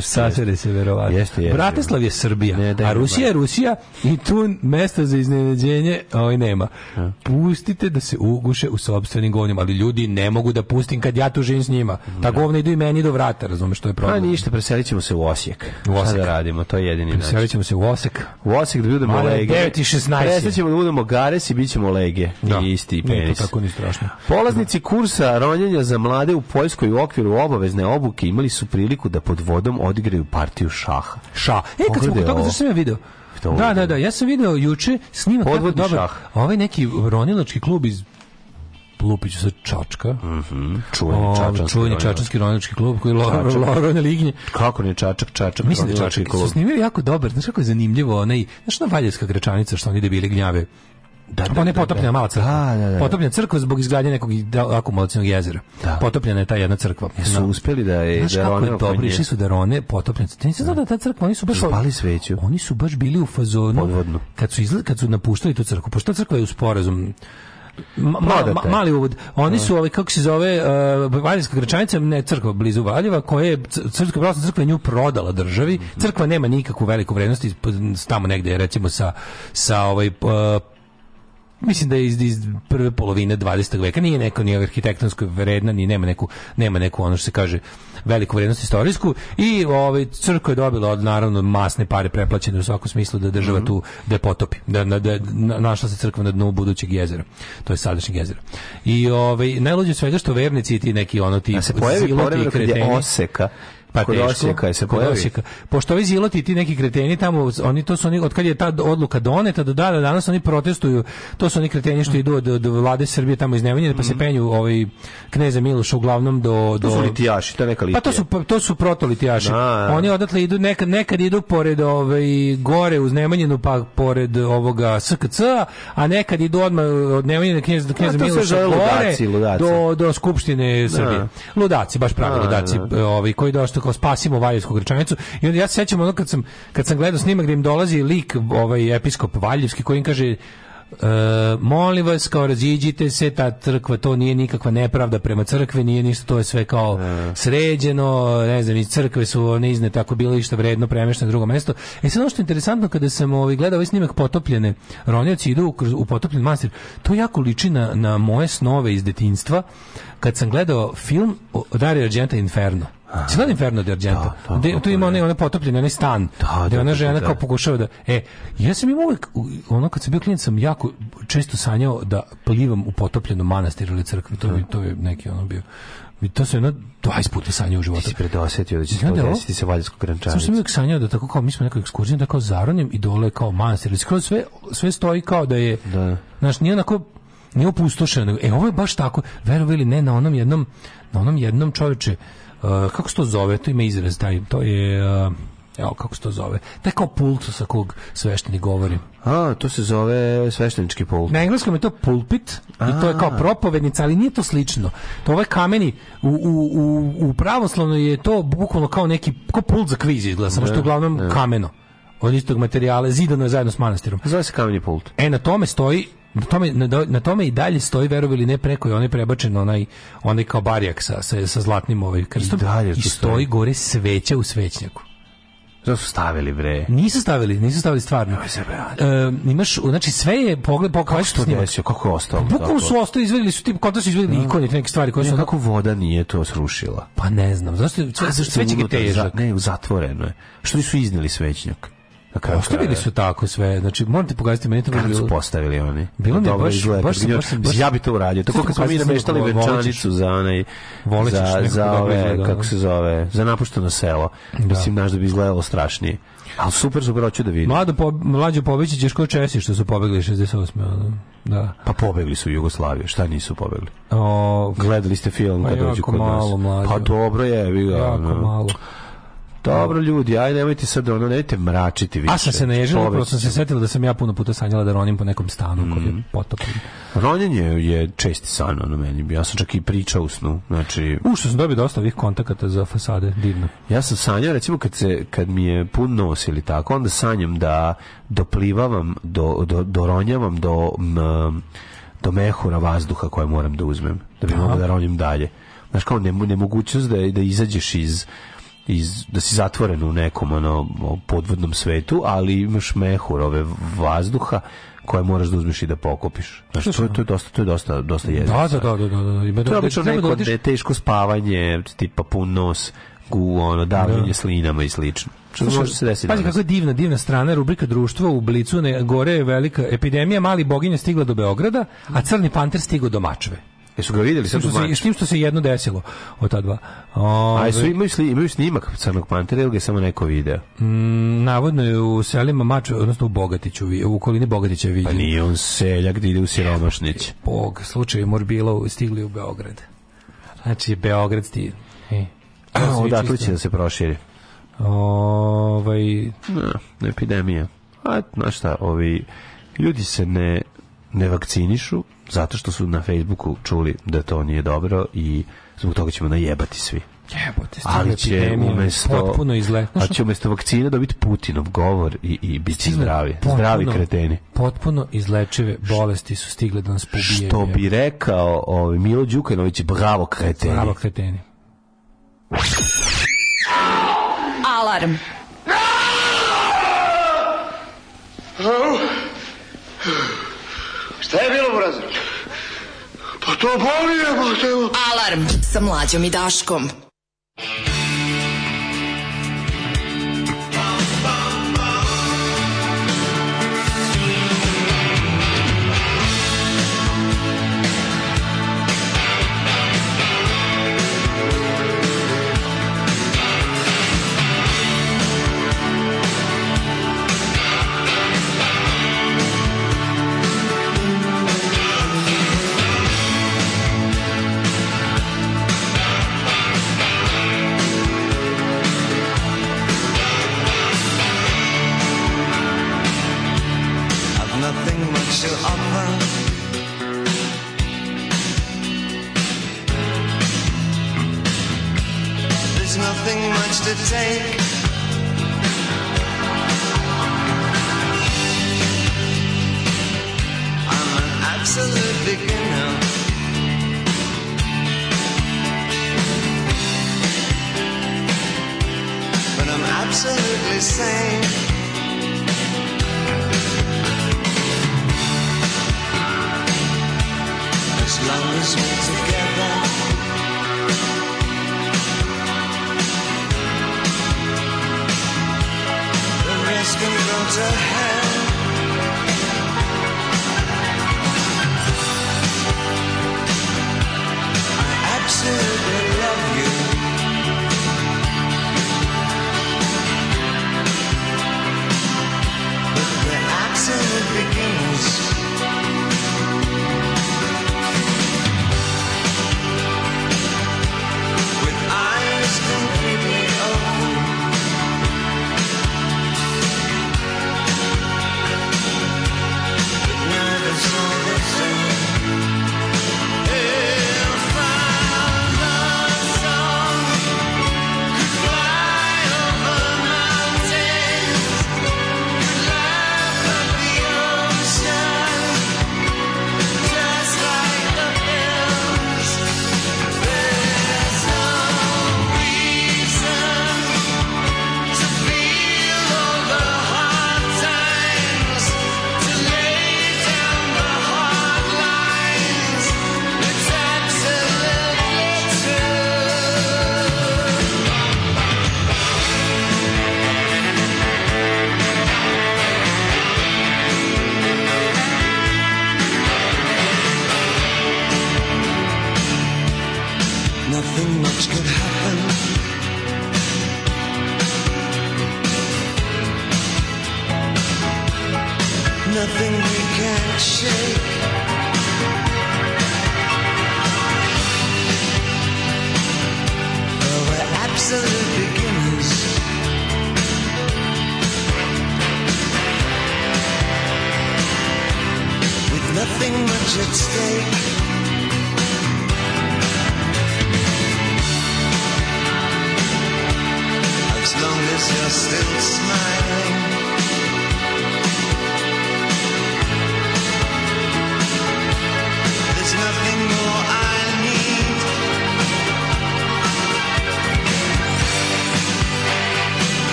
sasere se verovatno. Jeste, jeste, Bratislav je Srbija, ne, a Rusija je Rusija i tu mesta za iznenađenje ovaj, nema. Ha. Pustite da se uguše u sopstvenim govnjima, ali ljudi ne mogu da pustim kad ja tu živim s njima. Ta da. govna idu i meni do vrata rata, razumeš, to je pa problem. Pa ništa, preselit ćemo se u Osijek. U Osijek. Šta da radimo, to je jedini način. Preselit ćemo se u Osijek. U Osijek da budemo Male, lege. 9 i 16. Prestat ćemo da budemo gares i bit ćemo lege. Da. I isti penis. Nije to tako ni strašno. Polaznici da. kursa ronjenja za mlade u Poljskoj u okviru obavezne obuke imali su priliku da pod vodom odigraju partiju šaha. Šah. E, kad Pogledaj smo kod toga, zašto sam ja video? Da, da, da, ja sam video juče snima kako dobar. Šah. Ovaj neki ronilački klub iz Lupiću sa Čačka. Mhm. Mm čuveni Čačanski, čuveni Čačanski ronilački klub koji Loron Loron lignje. Kako ne Čačak, Čačak. Mislim da Čačak klub. Su snimili jako dobar, znaš kako je zanimljivo, onaj, znaš na Valjevska gračanica što oni debili gnjave. Da, da, pa potopljena da, da. mala crkva. Da, da, da. Potopljena crkva zbog izgradnje nekog da, akumulacionog jezera. Da. Potopljena je ta jedna crkva. Jesu no. uspeli da je Znaš da kako je dobro, išli su darone potopljena. crkva. nisi znao da. da ta crkva, oni su baš... Spali sveću. Oni su baš bili u fazonu... Podvodno. Kad su, izgled, kad su napuštali tu crkvu, pošto crkva je u sporazum Ma, ma, mali uvod. Oni da. su, ovaj, kako se zove, uh, Valjevska gračanica, ne crkva blizu Valjeva, koja je Srpska pravoslavna crkva nju prodala državi. Mhm. Crkva nema nikakvu veliku vrednost tamo negde, recimo sa, sa ovaj, uh, mislim da je iz, iz prve polovine 20. veka nije neko ni arhitektonsko vredna ni nema neku nema neku ono što se kaže veliku vrednost istorijsku i ovaj crkva je dobila od naravno masne pare preplaćene u svakom smislu da država mm -hmm. tu da potopi da, da, da, našla se crkva na dnu budućeg jezera to je sadašnjeg jezera i ovaj najluđe svega što vernici i ti neki ono ti da se pojavi povremeno kad je oseka pa kod Osijeka je se pojavio. Pošto ovi ziloti ti neki kreteni tamo, oni to su oni, od kad je ta odluka doneta do dana danas oni protestuju, to su oni kreteni što idu od, od vlade Srbije tamo iz Nevenje, pa se mhm. penju ovaj kneza Miloša uglavnom do... do... To su litijaši, to neka litija. Pa to su, to su protolitijaši. Da, da, da. Oni odatle idu, nekad, nekad idu pored ovaj, gore uz Nemanjinu, pa pored ovoga SKC, a nekad idu odmah od Nemanjine kneza, do knjeza Miloša gore ludaci, ludaci. Do, do Skupštine Srbije. Da. Ludaci, baš pravi ludaci, ovaj, koji došto kao spasimo Valjevsku grčanicu i onda ja se sećam ono kad sam kad sam gledao snimak gde im dolazi lik ovaj episkop Valjevski koji im kaže E, molim vas kao raziđite se ta crkva to nije nikakva nepravda prema crkvi nije ništa to je sve kao ne. sređeno ne znam i crkve su one izne tako bilo išta vredno premešteno na drugo mesto e sad ono što je interesantno kada sam ovaj gledao ovaj snimak potopljene ronioci idu u, u potopljen manastir to jako liči na, na moje snove iz detinjstva kad sam gledao film Dario Argenta Inferno Se Inferno de Argento. Da, da, tu ima onaj, onaj potopljeni, onaj stan. Da, da, ona žena da. kao pokušava da... E, ja sam im uvijek, ono kad sam bio klijent, sam jako često sanjao da plivam u potopljenom manastiru ili crkvi. To, bi, da. to je neki ono bio i to se jedno 20 puta sanjao u životu. Ti si predosetio da će se to desiti sa Valjevskom grančanicom. Sam sam uvijek sanjao da tako kao mi smo nekoj ekskurziji, da kao zaronim i dole kao manastir. Da Skroz sve, sve stoji kao da je, da. znaš, nije onako nije opustošeno. E, ovo je baš tako, verovili ne, na onom jednom, na onom jednom čovječe, uh, kako se to zove, to ima izraz taj, to je uh, evo kako se to zove, taj kao pult sa kog sveštenik govori. A, to se zove sveštenički pult. Na engleskom je to pulpit A i to je kao propovednica, ali nije to slično. To ovaj kameni, u, u, u u pravoslavnoj je to bukvalno kao neki, kao pult za kviz izgleda, samo što je da, uglavnom da. kameno od istog materijala, zidano je zajedno s manastirom. Zove se kameni pult. E, na tome stoji na tome, na, na tome i dalje stoji, verovili ne, preko je onaj prebačen onaj, onaj kao barijak sa, sa, sa zlatnim ovaj krstom. I, dalje I stoji stoji. gore sveća u svećnjaku. To su stavili bre. Nisu stavili, nisu stavili stvarno. E, imaš, znači sve je pogled po kako što desio, kako je ostalo. Pa bukvalno su ostali izvadili su tip konta da su izvadili no. Da. ikone neke stvari koje su kako voda nije to srušila. Pa ne znam, zašto sve, sve, sve će te Ne, zatvoreno je. Što su izneli svećnjak? Na kraju Ostavili da, su da. tako sve. Znači, morate pogaziti meni to Kako su postavili oni? Bilo mi baš, izgleda, baš, sam, baš, sam, baš, ja bi to uradio. Tako kako smo mi namještali venčanicu za onaj volećiš, za, za da ove, kako se zove, za napušteno selo. Da. Mislim, naš da bi izgledalo strašnije. Ali super, super, hoću da vidim. Mlado po, mlađo pobeći ćeš ko Česi što su pobegli 68. Da. Pa pobegli su u Jugoslaviju, šta nisu pobegli? O, Gledali ste film pa kad dođu kod malo, nas. Mlađo. Pa dobro je, vi ga. Jako no. malo. Dobro ljudi, aj nemojte sad ono, nemojte mračiti više. A sam se nežila, prosto sam se setila da sam ja puno puta sanjala da ronim po nekom stanu mm. koji je mhm. potopljen. Ronjenje je česti san, ono meni. Ja sam čak i pričao u snu. Znači... U, što sam dobio dosta ovih kontakata za fasade, divno. Ja sam sanjao, recimo, kad, se, kad mi je pun nos ili tako, onda sanjam da doplivavam, do, do, doronjavam do, m, do mehura vazduha koje moram da uzmem, da bi da. mogao da ronim dalje. Znaš, kao ne, nemogućnost da, da izađeš iz iz, da si zatvoren u nekom ono, podvodnom svetu, ali imaš mehur ove vazduha koje moraš da uzmeš i da pokopiš. Znači, to, je, to je dosta, to je dosta, dosta da, jezivo. Da, da, da, da, da. Ima to je da- obično da- neko da teško spavanje, tipa pun nos, gu, ono, davljenje da. slinama i slično. Što Slušaj, može se desiti? Pazi kako je divna, divna strana, rubrika društvo u Blicu, ne, gore je velika epidemija, mali boginja stigla do Beograda, a crni panter stigao do Mačve. Jesu ga vidjeli sad u S tim što se jedno desilo od ta dva. Ove, A jesu imaju, sli, imaju snimak Crnog Pantera ili ga je samo neko video? Mm, navodno je u selima Mač, odnosno u Bogatiću, u okolini Bogatića je vidio. Pa nije on seljak gde da ide u Siromašnić. Bog, slučaj je Morbilo stigli u Beograd. Znači, Beograd stigli. E. A, [clears throat] odatle će da se proširi. Ovaj... Na, epidemija. A, znaš šta, ovi... Ljudi se ne ne vakcinišu zato što su na Facebooku čuli da to nije dobro i zbog toga ćemo najebati svi. Jebote, ali će umesto potpuno izle. A će umesto vakcine dobiti Putinov govor i i biti zdravi, potpuno, zdravi kreteni. Potpuno izlečive bolesti su stigle da nas pobije. Što bi rekao ovaj Milo Đukanović, bravo kreteni. Bravo kreteni. Alarm. Alarm. Šta je bilo, burazir? Pa to boli, je, pa te... Alarm sa mlađom i Daškom.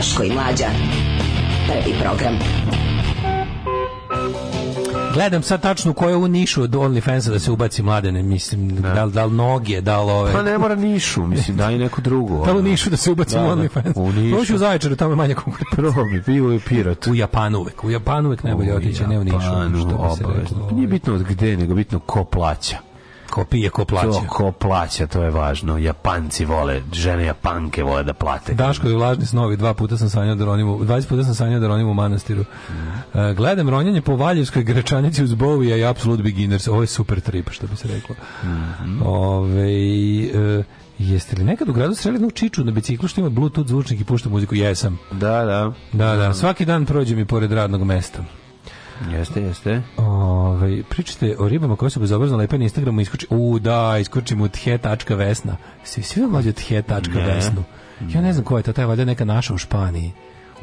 Daško i Mlađa. Prvi program. Gledam sad tačno ko je u Nišu od OnlyFansa da se ubaci mladene, mislim, da, da, da li noge, da li ove... Pa ne mora Nišu, mislim, daj neku drugu. Da li Nišu da se ubaci da, u da, OnlyFans? U Nišu. Proći u Zaječaru, tamo je manja konkurencija. Probi, pivo je pirat. U Japanu uvek, u Japanu uvek najbolje otići, ne u Nišu. U Japanu, obavezno. Nije bitno od gde, nego bitno ko plaća. Ko pije, ko plaća. To, ko plaća, to je važno. Japanci vole, žene Japanke vole da plate. Daško je vlažni snovi, dva puta sam sanjao da ronim, 20 puta sam sanjao da ronim u manastiru. Uh, gledam ronjenje po Valjevskoj grečanici uz Bovija i Absolute Beginners. Ovo je super trip, što bi se reklo. Mm -hmm. Ove, uh, Jeste li nekad u gradu sreli jednog čiču na biciklu što ima bluetooth zvučnik i pušta muziku? Jesam. Da, da. Da, da. Svaki dan prođe mi pored radnog mesta. Jeste, jeste. Ove, ovaj, pričate o ribama koje su bezobrazno lepe na Instagramu iskoči. U, da, iskočimo the.vesna. Svi, svi mlađe the.vesnu. Ja ne znam ko je to, taj valjda neka naša u Španiji.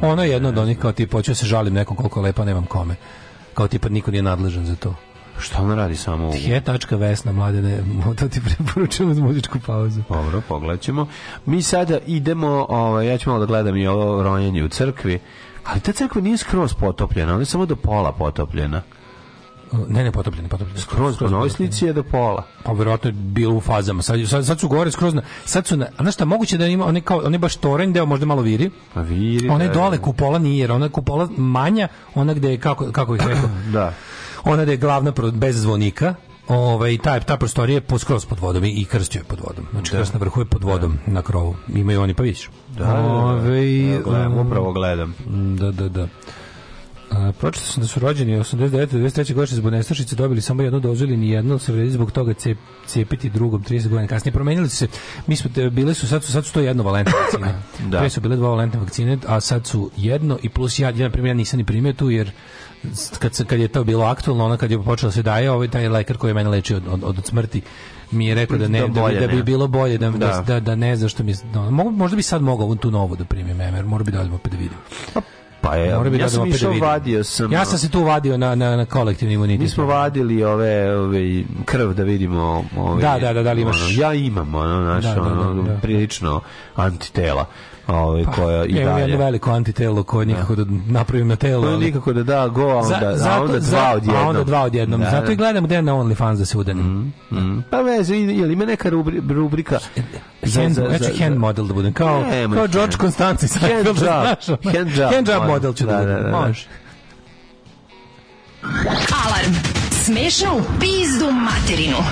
Ona je jedno od onih kao tipa, hoću da se žalim nekom koliko lepa, nemam kome. Kao tipa, niko nije nadležan za to. Šta ona radi samo? Tje tačka Vesna, mladene, [laughs] to ti preporučujem uz muzičku pauzu. Dobro, pogledat ćemo. Mi sada idemo, ovaj, ja ću malo da gledam i ovo ronjenje u crkvi. Ali ta crkva nije skroz potopljena, ona je samo do pola potopljena. Ne, ne, potopljena, potopljena. Skroz, skroz na slici je do pola. Pa verovatno je bilo u fazama. Sad, sad, sad su gore skroz na... Sad su na... A znaš šta, moguće da ima, one kao, one baš toranj deo, možda malo viri. Pa viri, Ona je da, dole, da. kupola nije, jer ona kupola manja, ona gde je, kako, kako ih [clears throat] rekao? da. Ona gde je glavna bez zvonika, ovaj taj ta prostorija je po, skroz pod vodom i, i krstio je pod vodom. Znači da. krst na vrhu je pod vodom da. na krovu. Imaju oni pa vidiš. Da, da, Ove, da, da. Ovaj, gledam, upravo gledam. Mm, da, da, da. A, pročito sam da su rođeni 89. 93. godine zbog nestašice dobili samo jednu dozu ili nijednu, se vredi zbog toga cep, cepiti drugom 30 godina kasnije. Promenili su se, mi smo, te, bile su, sad su, sad su to jedno valentna [coughs] vakcina. da. Pre su bile dva valentne vakcine, a sad su jedno i plus ja, ja, na primjer, ja nisam ni primio tu, jer kad, kad je to bilo aktualno, ona kad je počela da se daje, ovaj taj lekar koji je mene lečio od, od, od smrti, mi je rekao da ne da, da bolje, da bi, da bi bilo bolje da da, da, da, da ne zašto mi da, možda bi sad mogao on tu novu da primim MR, mora bi da odem opet da vidim. Pa je, ja, ja sam išao vadio sam. Ja sam se tu vadio na, na, na kolektivni imunitet. Mi smo vadili ove, ove krv da vidimo. Ove, da, da, da, da li imaš? Ono, ja imam, ono, naš, da, ono, prilično antitela ovaj pa, koja i dalje. jedno veliko antitelo koje da. nikako da napravim na telo. Koje nikako da da go, a onda, za, a onda dva odjednom. A onda dva odjednom. Da, da, zato i gledam gde na OnlyFans da se udanim. Mm, mm. Pa veze, ili ima neka rubrika e, hand, za, ja ću hand model da budem, kao, ne, kao George Constanci. Hand job. Hand job, hand job model ću da, da, da, da. Može. Alarm. Smešno pizdu materinu.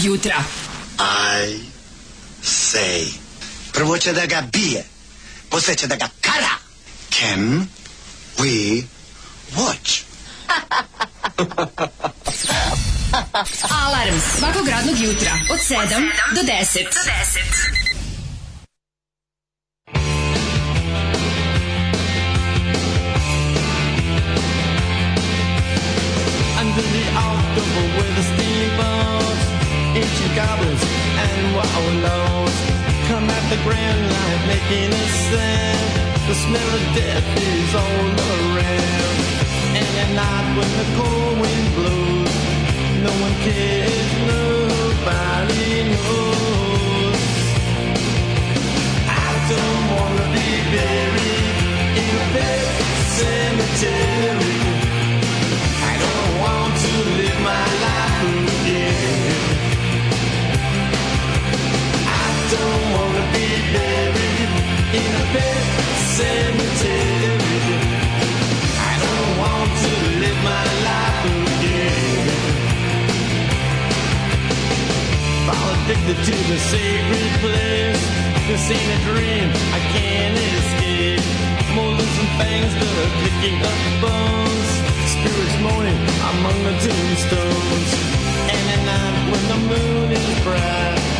jutra. Aj, sej. Prvo će da ga bije, posle će da ga kara. Can we watch? [laughs] Alarm svakog radnog jutra od 7 do 10. Do 10. Under the outdoor with a steamboat ancient goblins and wallows come at the grand light making a sound. The smell of death is all around. And at night when the cold wind blows, no one cares, nobody knows. I don't wanna be buried in a pet cemetery. I don't want to live my life again addicted to the sacred place. This ain't a dream, I can't escape. Molars and fangs that are picking up bones. Spirits moaning among the tombstones. And at night when the moon is bright.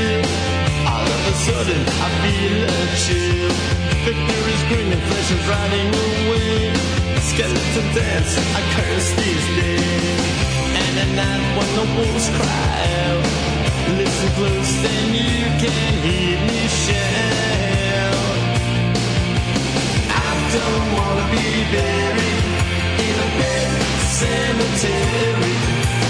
chill. All of a sudden, I feel a chill. Victor is green and flesh is riding away. Skeleton dance, I curse these days. And at night when the wolves cry out, listen close then you can hear me shout. I don't wanna be buried in a bed cemetery.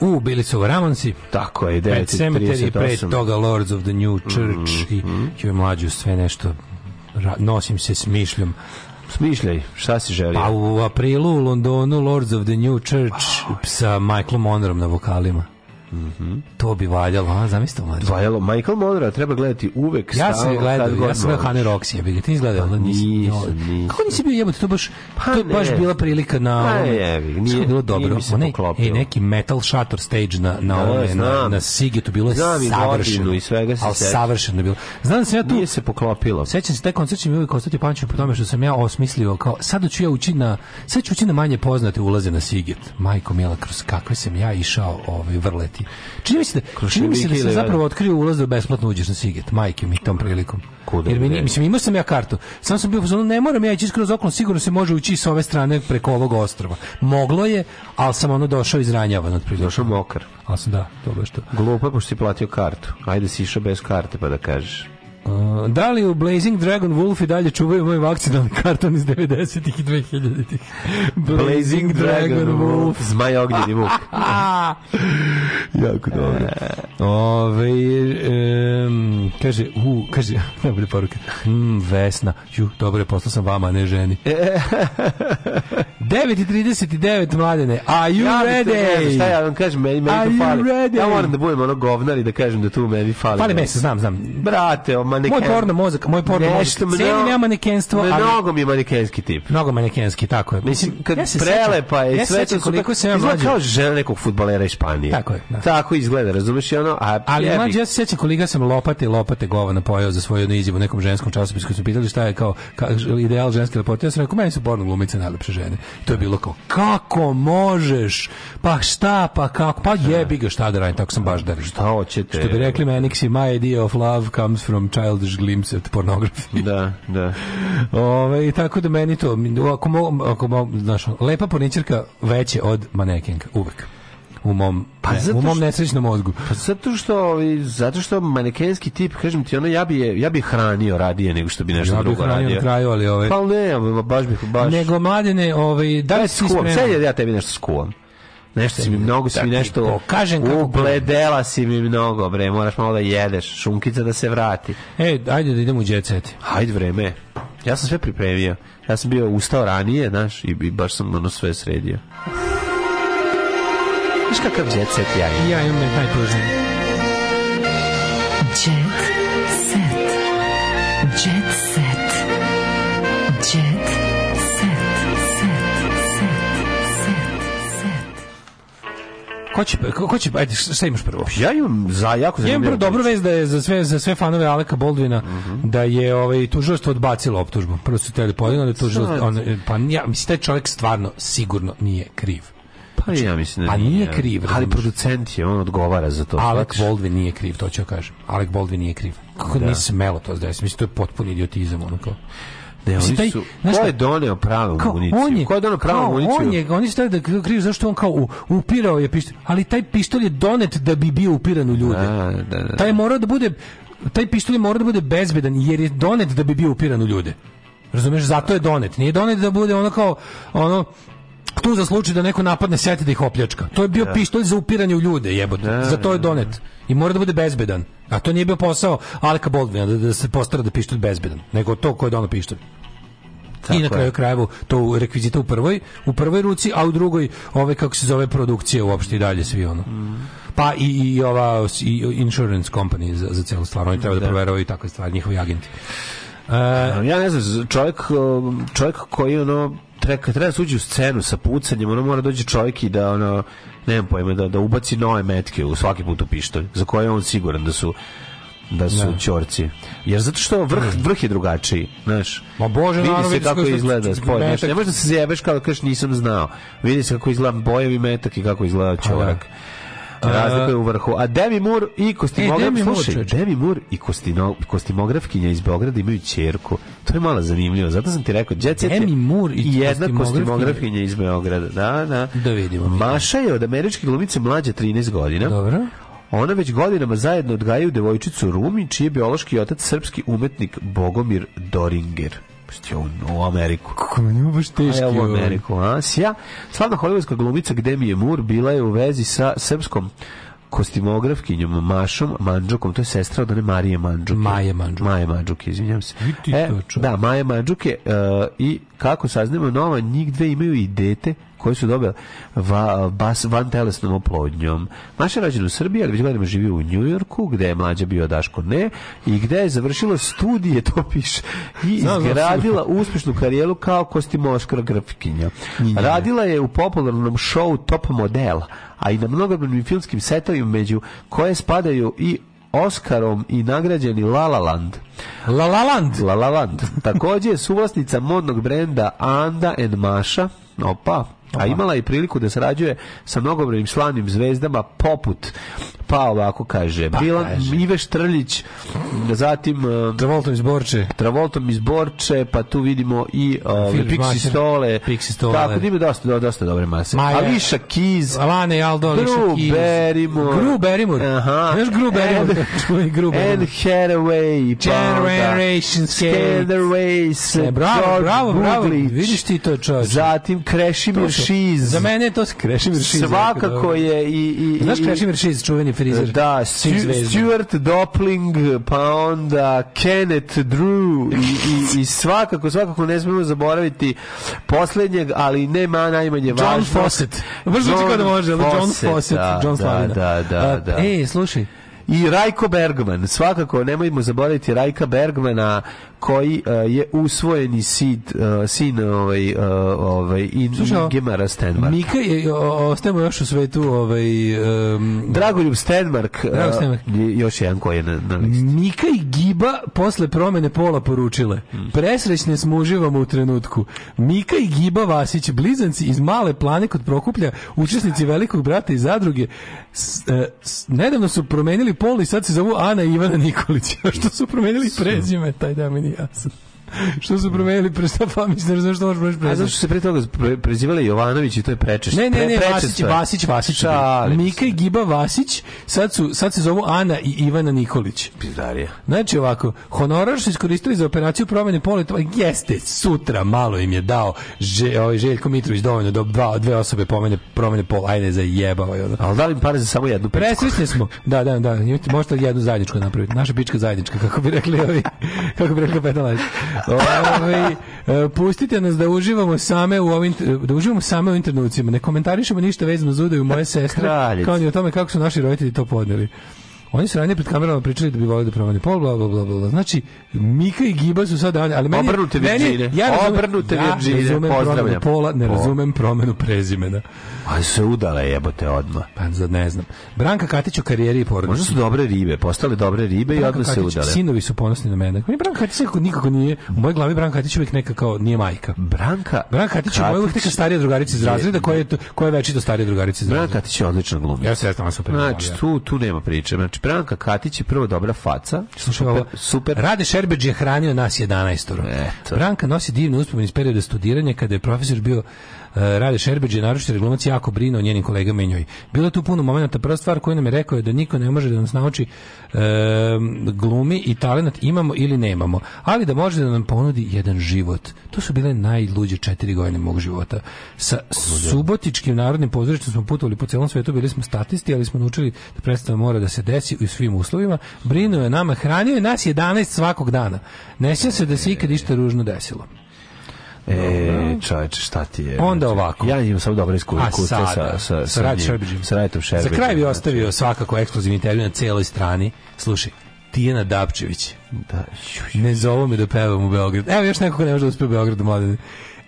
U, bili su Ramonsi. Tako je, 938. Pre toga Lords of the New Church mm -hmm. i, i mhm. mlađu sve nešto nosim se s mišljom Smišljaj, šta si želio? Pa u aprilu u Londonu Lords of the New Church sa Michaelom Monroom na vokalima. Mm -hmm. To bi valjalo, a zamislite mlađe. Valjalo. Michael Monroe treba gledati uvek ja sam stalno, gledao, ja sam gledao Hane Roxy, bi ga ti izgledao, pa, nisam, nisam, Kako nisi bio jebote, to baš pa to ne. baš bila prilika na pa ovome, ovaj- je, bilo dobro. Nije One, ej, neki metal shutter stage na na da, ovome, ovaj- na, na Sigetu bilo je savršeno i svega se al savršeno bilo. Znam da sam ja tu nije se poklopilo. Sećam se taj koncert mi uvek ostati pamćen po tome što sam ja osmislio kao sad ću ja ući na sad ću ući na manje poznate ulaze na Siget. Majko mila, kroz kakve sam ja išao, ovaj vrlet biti. Čini mi se da, čini mi se da sam zapravo otkrio ulaz da besplatno uđeš na Siget, majke mi tom prilikom. Kuda? Jer mi, mislim, imao sam ja kartu. Sam sam bio, znači, ne moram ja ići skroz okolo, sigurno se može ući s ove strane preko ovog ostrova. Moglo je, ali sam ono došao izranjavan od prilike. Došao mokar. Ali sam da, to baš to. Glupa, pošto si platio kartu. Ajde si išao bez karte, pa da kažeš. Uh, da li u Blazing Dragon Wolf i dalje čuvaju moj vakcinalni karton iz 90-ih i 2000-ih? [laughs] Blazing, Dragon, Wolf. Zmaj ognjeni vuk. [laughs] jako dobro. E, ove, um, kaže, u, kaže, najbolje [laughs] poruke. Mm, Vesna, ju, dobro je, poslao sam vama, ne ženi. 9.39, e. mladene. Are you ja ready? Režu, šta ja vam kažem, meni, meni to fali. Ready? Ja moram da budem ono govnar i da kažem da tu meni fali. Fali mese, znam, znam. Brate, maneken. Moj porno mozak, moj porno Nešto mozak. Cenim ja manekenstvo, ali... Mnogo mi je manekenski tip. Mnogo manekenski, tako je. Mislim, kad ja prelepa je ja sve to... koliko sam ja mlađo. Izgleda kao žena nekog futbalera iz Španije. Tako je. Da. Tako izgleda, razumeš? ono, a, ali mlađo, ja se sjećam koliko sam lopate i lopate govana pojao za svoju jednu izjavu nekom ženskom časopisu koji su pitali šta je kao, kao ideal ženske lepote. Ja sam rekao, meni su porno glumice najlepše žene. To je bilo kao, kako možeš? Pa šta, pa kako? Pa da. jebi ga šta da radim, tako sam baš da Šta hoćete? Što bi rekli Menix i my idea of love comes from childish glimpse at pornografije. Da, da. Ove, tako da meni to, ako, mo, ako mo, znaš, lepa poničarka veće od manekenka, uvek u mom pa ne, u mom nesrećnom mozgu. Pa zato što zato što manekenski tip, kažem ti, ono ja bi ja bi hranio radije nego što bi nešto ja drugo radio. Ja bih hranio ali ovaj. Pa ne, baš bih baš. Nego mladene, ovaj, da li si spreman? Sad ja tebi nešto skuvam. Nešto si mi mnogo, si mi nešto kažem kako ugledela si mi mnogo, bre, moraš malo da jedeš, šunkica da se vrati. E, ajde da idemo u djecet. Ajde vreme. Ja sam sve pripremio. Ja sam bio ustao ranije, znaš, i, i baš sam ono sve sredio. Viš kakav djecet ja imam? Ja imam najpružniji. Djecet. Ko će, ko će, ajde, šta imaš prvo? Ja imam za jako zanimljivo. imam prvo dobru vez da je za sve, za sve fanove Aleka Boldvina, mm -hmm. da je ovaj, tužilaštvo odbacilo optužbu. Prvo su teli podinu, onda pa tužilaštvo, on, pa ja, mislim, taj čovjek stvarno sigurno nije kriv. Pa ja znači, mislim da pa nije. nije kriv. Ali razumiješ. producent je, on odgovara za to. Alek pač. Baldwin nije kriv, to ću ja kažem. Alek Baldwin nije kriv. Kako da. nije smelo to zdesi? Mislim, to je potpuni idiotizam, ono kao da je oni su znaš ko je doneo pravu kao, municiju on je, ko je doneo pravu municiju on je oni su da kriju zašto on kao upirao je pištolj ali taj pištolj je donet da bi bio upiran u ljude da, da, da. taj mora da bude taj pištolj mora da bude bezbedan jer je donet da bi bio upiran u ljude razumeš zato je donet nije donet da bude ono kao ono tu za slučaj da neko napadne seti da ih opljačka. To je bio da. pištolj za upiranje u ljude, jebote. Da, za to je da, donet. I mora da bude bezbedan. A to nije bio posao Aleka Baldwina da, da se postara da pištolj bezbedan, nego to ko je donao pištolj. Tako I na kraju krajeva to u rekvizita u prvoj, u prvoj ruci, a u drugoj ove kako se zove produkcije uopšte i dalje svi ono. Mm. Pa i, i ova i insurance company za, za celu stvar, oni treba da, da proveravaju takve stvari, njihovi agenti. Uh, ja ne znam, čovjek, čovjek koji ono treka, treba da suđi u scenu sa pucanjem, ono mora da dođe čovjek i da, ono, nemam pojma, da, da ubaci nove metke u svaki put u pištolj, za koje on siguran da su da su da. čorci. Jer zato što vrh, vrh je drugačiji, znaš. Ma bože, vidi naravno, se kako izgleda spoj. Znaš, ne možeš da se zjebeš kao da kažeš nisam znao. Vidi se kako izgleda bojevi metak i kako izgleda pa da. čorak. A, da. Razlika je u vrhu. A Demi Moore i kostimograf, e, slušaj, Moore, Demi Moore i kostino, kostimografkinja iz Beograda imaju ćerku. To je malo zanimljivo. Zato sam ti rekao, Jet Set Demi Moore i jedna kostimografkinja iz Beograda. Da, da. Da vidimo. Maša je od američke glumice mlađa 13 godina. Dobro. Ona već godinama zajedno odgajaju devojčicu Rumi, čiji je biološki otac srpski umetnik Bogomir Doringer. Pusti on u Ameriku. Kako mi nije baš teški. Evo u ovaj. Ameriku, a? Sja, slavna hollywoodska glumica je Mur bila je u vezi sa srpskom kostimografkinjom Mašom Mandžukom, to je sestra od one Marije Mandžuke. Maje Mandžuke. Maje Mandžuke, izvinjam se. E, da, Maje Mandžuke uh, i kako saznamo nova, njih dve imaju i dete koje su dobile va, bas, van telesnom oplodnjom. Maša je rođena u Srbiji, ali već godinama živi u Njujorku, gde je mlađa bio Daško ne, i gde je završila studije, [laughs] to piše, i izgradila uspešnu karijeru kao kostimoškografkinja. Radila je u popularnom šovu top modela a i na mnogobrojnim filmskim setovima među koje spadaju i Oskarom i nagrađeni La La Land. La La Land. La La Land. Takođe je suvlasnica modnog brenda Anda and Maša. Opa, a imala je priliku da sarađuje sa mnogobrojnim slavnim zvezdama poput pa ovako kaže pa, Bilan kaže. Štrljić zatim e, Travoltom iz Borče Travoltom iz Borče pa tu vidimo i ove, Pixi Stole Pixi Stole tako da ima dosta, dosta dobre mase Maja, Ališa Kiz Alane Aldo Ališa Kiz Gru Berimur Gru Berimur aha znaš Gru Berimur [laughs] čuj Gru Berimur Anne Hathaway pa Generation Skates Skaterways e, bravo bravo bravo vidiš ti to čovječe zatim Krešimir Šiz. Za mene je to Krešimir Šiz. Svakako je i... i Znaš Krešimir Šiz, čuveni frizer? Da, Stuart Dopling, pa onda Kenneth Drew i, i, i svakako, svakako ne smemo zaboraviti poslednjeg, ali nema najmanje važno. John Fawcett. Vrlo kao da može, ali John Fawcett. Da, John Slavina. Da, da, da, da. E, slušaj, I Rajko Bergman, svakako nemojmo zaboraviti Rajka Bergmana koji uh, je usvojeni sid, uh, sin ovaj, uh, ovaj, in, Slušao, Gemara Stenmark. Mika je, ostajemo još u svetu ovaj, um, Dragoljub Stenmark, Drago Stenmark. još jedan koji je na, na listi. Mika i Giba posle promene pola poručile. Mm. Presrećne uživamo u trenutku. Mika i Giba Vasić, blizanci iz male plane kod Prokuplja, učesnici velikog brata i zadruge, s, s, nedavno su promenili pol i sad se zovu Ana i Ivana Nikolić, [laughs] što su promenili prezime, taj da mi nije jasno. [laughs] što su promenili pre pa mislim da što možeš promeniti prezime. A zašto se pre toga prezivali Jovanović i to je prečeš. Ne, ne, ne, pre, Vasić, Vasić, Vasić. Mika i Giba Vasić, sad, su, sad se zovu Ana i Ivana Nikolić. Pizdarija. Znači ovako, honorar su iskoristili za operaciju promene pola, jeste, sutra malo im je dao Že, ovaj Željko Mitrović dovoljno da dva, dve osobe pomene, promene pola, ajde za jebao. Ovaj, Ali da li pare za samo jednu pičku? Presrećni smo, [laughs] da, da, da, možete jednu zajedničku napraviti, naša pička zajednička, kako bi rekli ovi, [laughs] kako bi rekli Petan Ove, ovaj, pustite nas da uživamo same u ovim da uživamo same u ovim trenucima. Ne komentarišemo ništa vezano za udaju moje sestre, Kraljic. kao ni o tome kako su naši roditelji to podneli. Oni su ranije pred kamerama pričali da bi volili da promene pol, bla, bla, bla, bla. Znači, Mika i Giba su sad... Ali meni, Obrnute virđine. Ja razumem, Obrnute ja razumem promenu pola, ne razumem promenu prezimena. A se udale jebote odmah. Pa za ne znam. Branka Katić u karijeri i porodici. Možda su dobre ribe, postale dobre ribe Branka i odmah se udale. Sinovi su ponosni na mene. Mi Branka Katić nikako, nikako nije... U mojoj glavi Branka Katić uvijek neka kao nije majka. Branka Branka Katić je moj uvijek neka starija drugarica iz razreda koja je, koja je večito starija drugarica iz razreda. Branka Katić je odlična glumka. Ja se ja super. Znači, tu, tu nema priče. Znači, Znači, Branka Katić je prvo dobra faca. Slušaj, super, ovo, super. Rade Šerbeđ je hranio nas 11. Eto. Branka nosi divnu uspomene iz perioda studiranja kada je profesor bio E, Rade Šerbeđ je naročito glumac jako brino o njenim kolegama i njoj. Bilo je tu puno momenata. Prva stvar koju nam je rekao je da niko ne može da nas nauči e, glumi i talent imamo ili nemamo, ali da može da nam ponudi jedan život. To su bile najluđe četiri godine mog života. Sa subotičkim narodnim pozorištem smo putovali po celom svetu, bili smo statisti, ali smo naučili da predstava mora da se desi u svim uslovima. Brino je nama, hranio je nas 11 svakog dana. Ne se da se ikad išta ružno desilo. E, čoveče, šta ti je? Onda znači, ovako. Ja imam samo dobro iskustvo sa, sa, sa, sa, Rad Šerbeđim. Sa Radom Šerbeđim. Za kraj bi znači. ostavio svakako ekskluzivni intervju na celoj strani. Slušaj, Tijena Dapčević. Da. Ne zovu me da pevam u Beograd. Evo još neko ne može da uspe u Beogradu, mladine.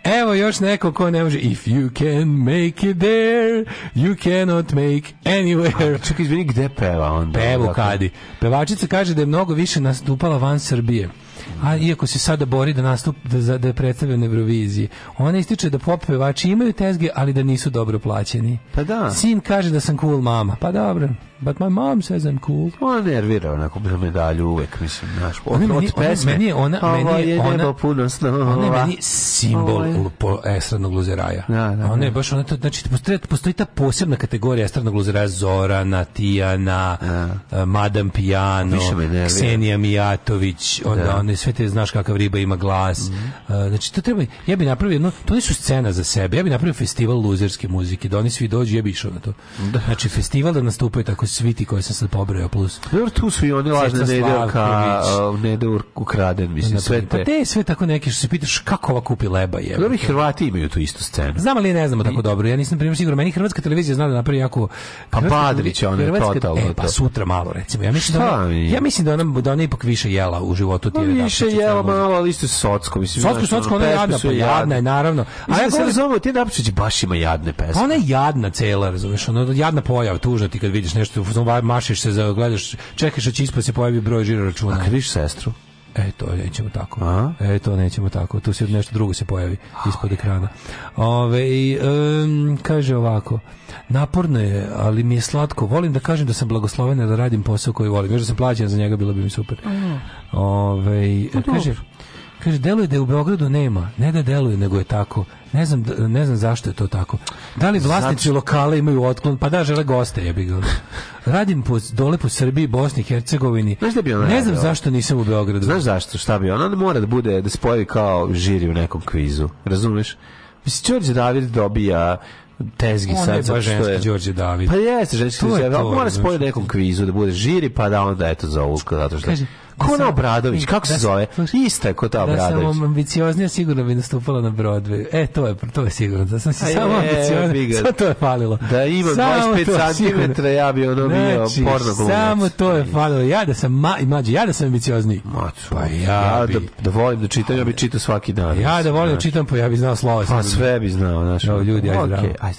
Evo još neko ko ne može If you can make it there You cannot make anywhere A, Čekaj, izvini, gde peva onda? Pevu u dakle, Kadi Pevačica kaže da je mnogo više nastupala van Srbije a iako se sada bori da nastup da, da je predstavljen na Euroviziji. Ona ističe da pop pevači imaju tezge, ali da nisu dobro plaćeni. Pa da. Sin kaže da sam cool mama. Pa dobro but my mom says I'm cool. Ona nervira onako na medalju uvek, mislim, znaš, od, meni, od pesme. Meni je ona, pa meni je ovaj ona, puno Ona je meni simbol ovaj. po estradnog luzeraja. Da, da, da. Ona je da. baš, ona to, znači, postoji, postoji ta posebna kategorija estradnog luzeraja Zorana, Tijana, da. E, Madam Piano, Ksenija Mijatović, onda da. one, sve te, znaš kakav riba ima glas. Mm. Znači, to treba, ja bih napravio jedno, to nisu scena za sebe, ja bih napravio festival luzerske muzike, da oni svi dođu, ja bih išao na to. Da. Znači, festival da nastupaju tako svi ti koje sam sad pobrojao plus. Dobro, tu su i oni lažne nedelka, nedur ukraden, mislim, sve pa te. Pa te sve tako neke što se pitaš kako ova kupi leba je. Dobro, Hrvati imaju tu istu scenu. Znam ali ne znamo tako dobro. Ja nisam primjer sigurno, Meni hrvatska televizija zna da napravi jako Pa Badrić ona je totalno. E, pa sutra malo recimo. Ja mislim da ona, ja mislim da ona da ona ipak više jela u životu ti je. Više jela malo, ali isto socsko, mislim. Socsko, socsko, ona je jadna, pa jadna je naravno. A ja se zove ti Napčić baš ima jadne pesme. Ona je jadna cela, razumeš? Ona jadna pojava, tužna ti kad vidiš nešto se, mašeš se, za, gledaš, čekaš da će ispod da se pojavi broj žira računa. A kad sestru? E, to nećemo tako. A? E, to nećemo tako. Tu se nešto drugo se pojavi ispod ekrana. Ove, um, kaže ovako, naporno je, ali mi je slatko. Volim da kažem da sam blagoslovena da radim posao koji volim. Još da sam plaćen za njega, bilo bi mi super. Mm. Ove, pa kaže, dobro. Kaže, deluje da je u Beogradu nema. Ne da deluje, nego je tako. Ne znam, ne znam zašto je to tako. Da li vlasnici Zato... Znači- lokala imaju otklon? Pa da, žele goste, ja bih ga. Radim po, dole po Srbiji, Bosni i Hercegovini. Znaš da bi ona ne znam radila? zašto nisam u Beogradu. Znaš zašto? Šta bi ona? Ona mora da bude, da spoji kao žiri u nekom kvizu. Razumeš? Mislim, Đorđe David dobija tezgi on sad je zato je Đorđe David. Pa jeste, ženski Đorđe David. Mora da spojiti znači. nekom kvizu da bude žiri pa da onda eto za ovo zato što. Kaže, Ko na Obradović? Kako se da zove? Ista je ko ta Obradović. Da sam ambicioznija, sigurno bi nastupala na Broadwayu. E, to je, to je sigurno. Da sam si samo ambicioznija. Samo to je falilo. Da imam 25 cm, ja bi ono bio znači, porno glumac. Samo to je falilo. Ja da sam ma, mlađi, ja da sam ambiciozniji. Pa ja, da- bi, da, da volim da čitam, ja bi čitao svaki dan. Ja da volim da čitam, pa ja bi znao slova. Pa sve bi znao. Znaš, ljudi, ajde, okay, ajde,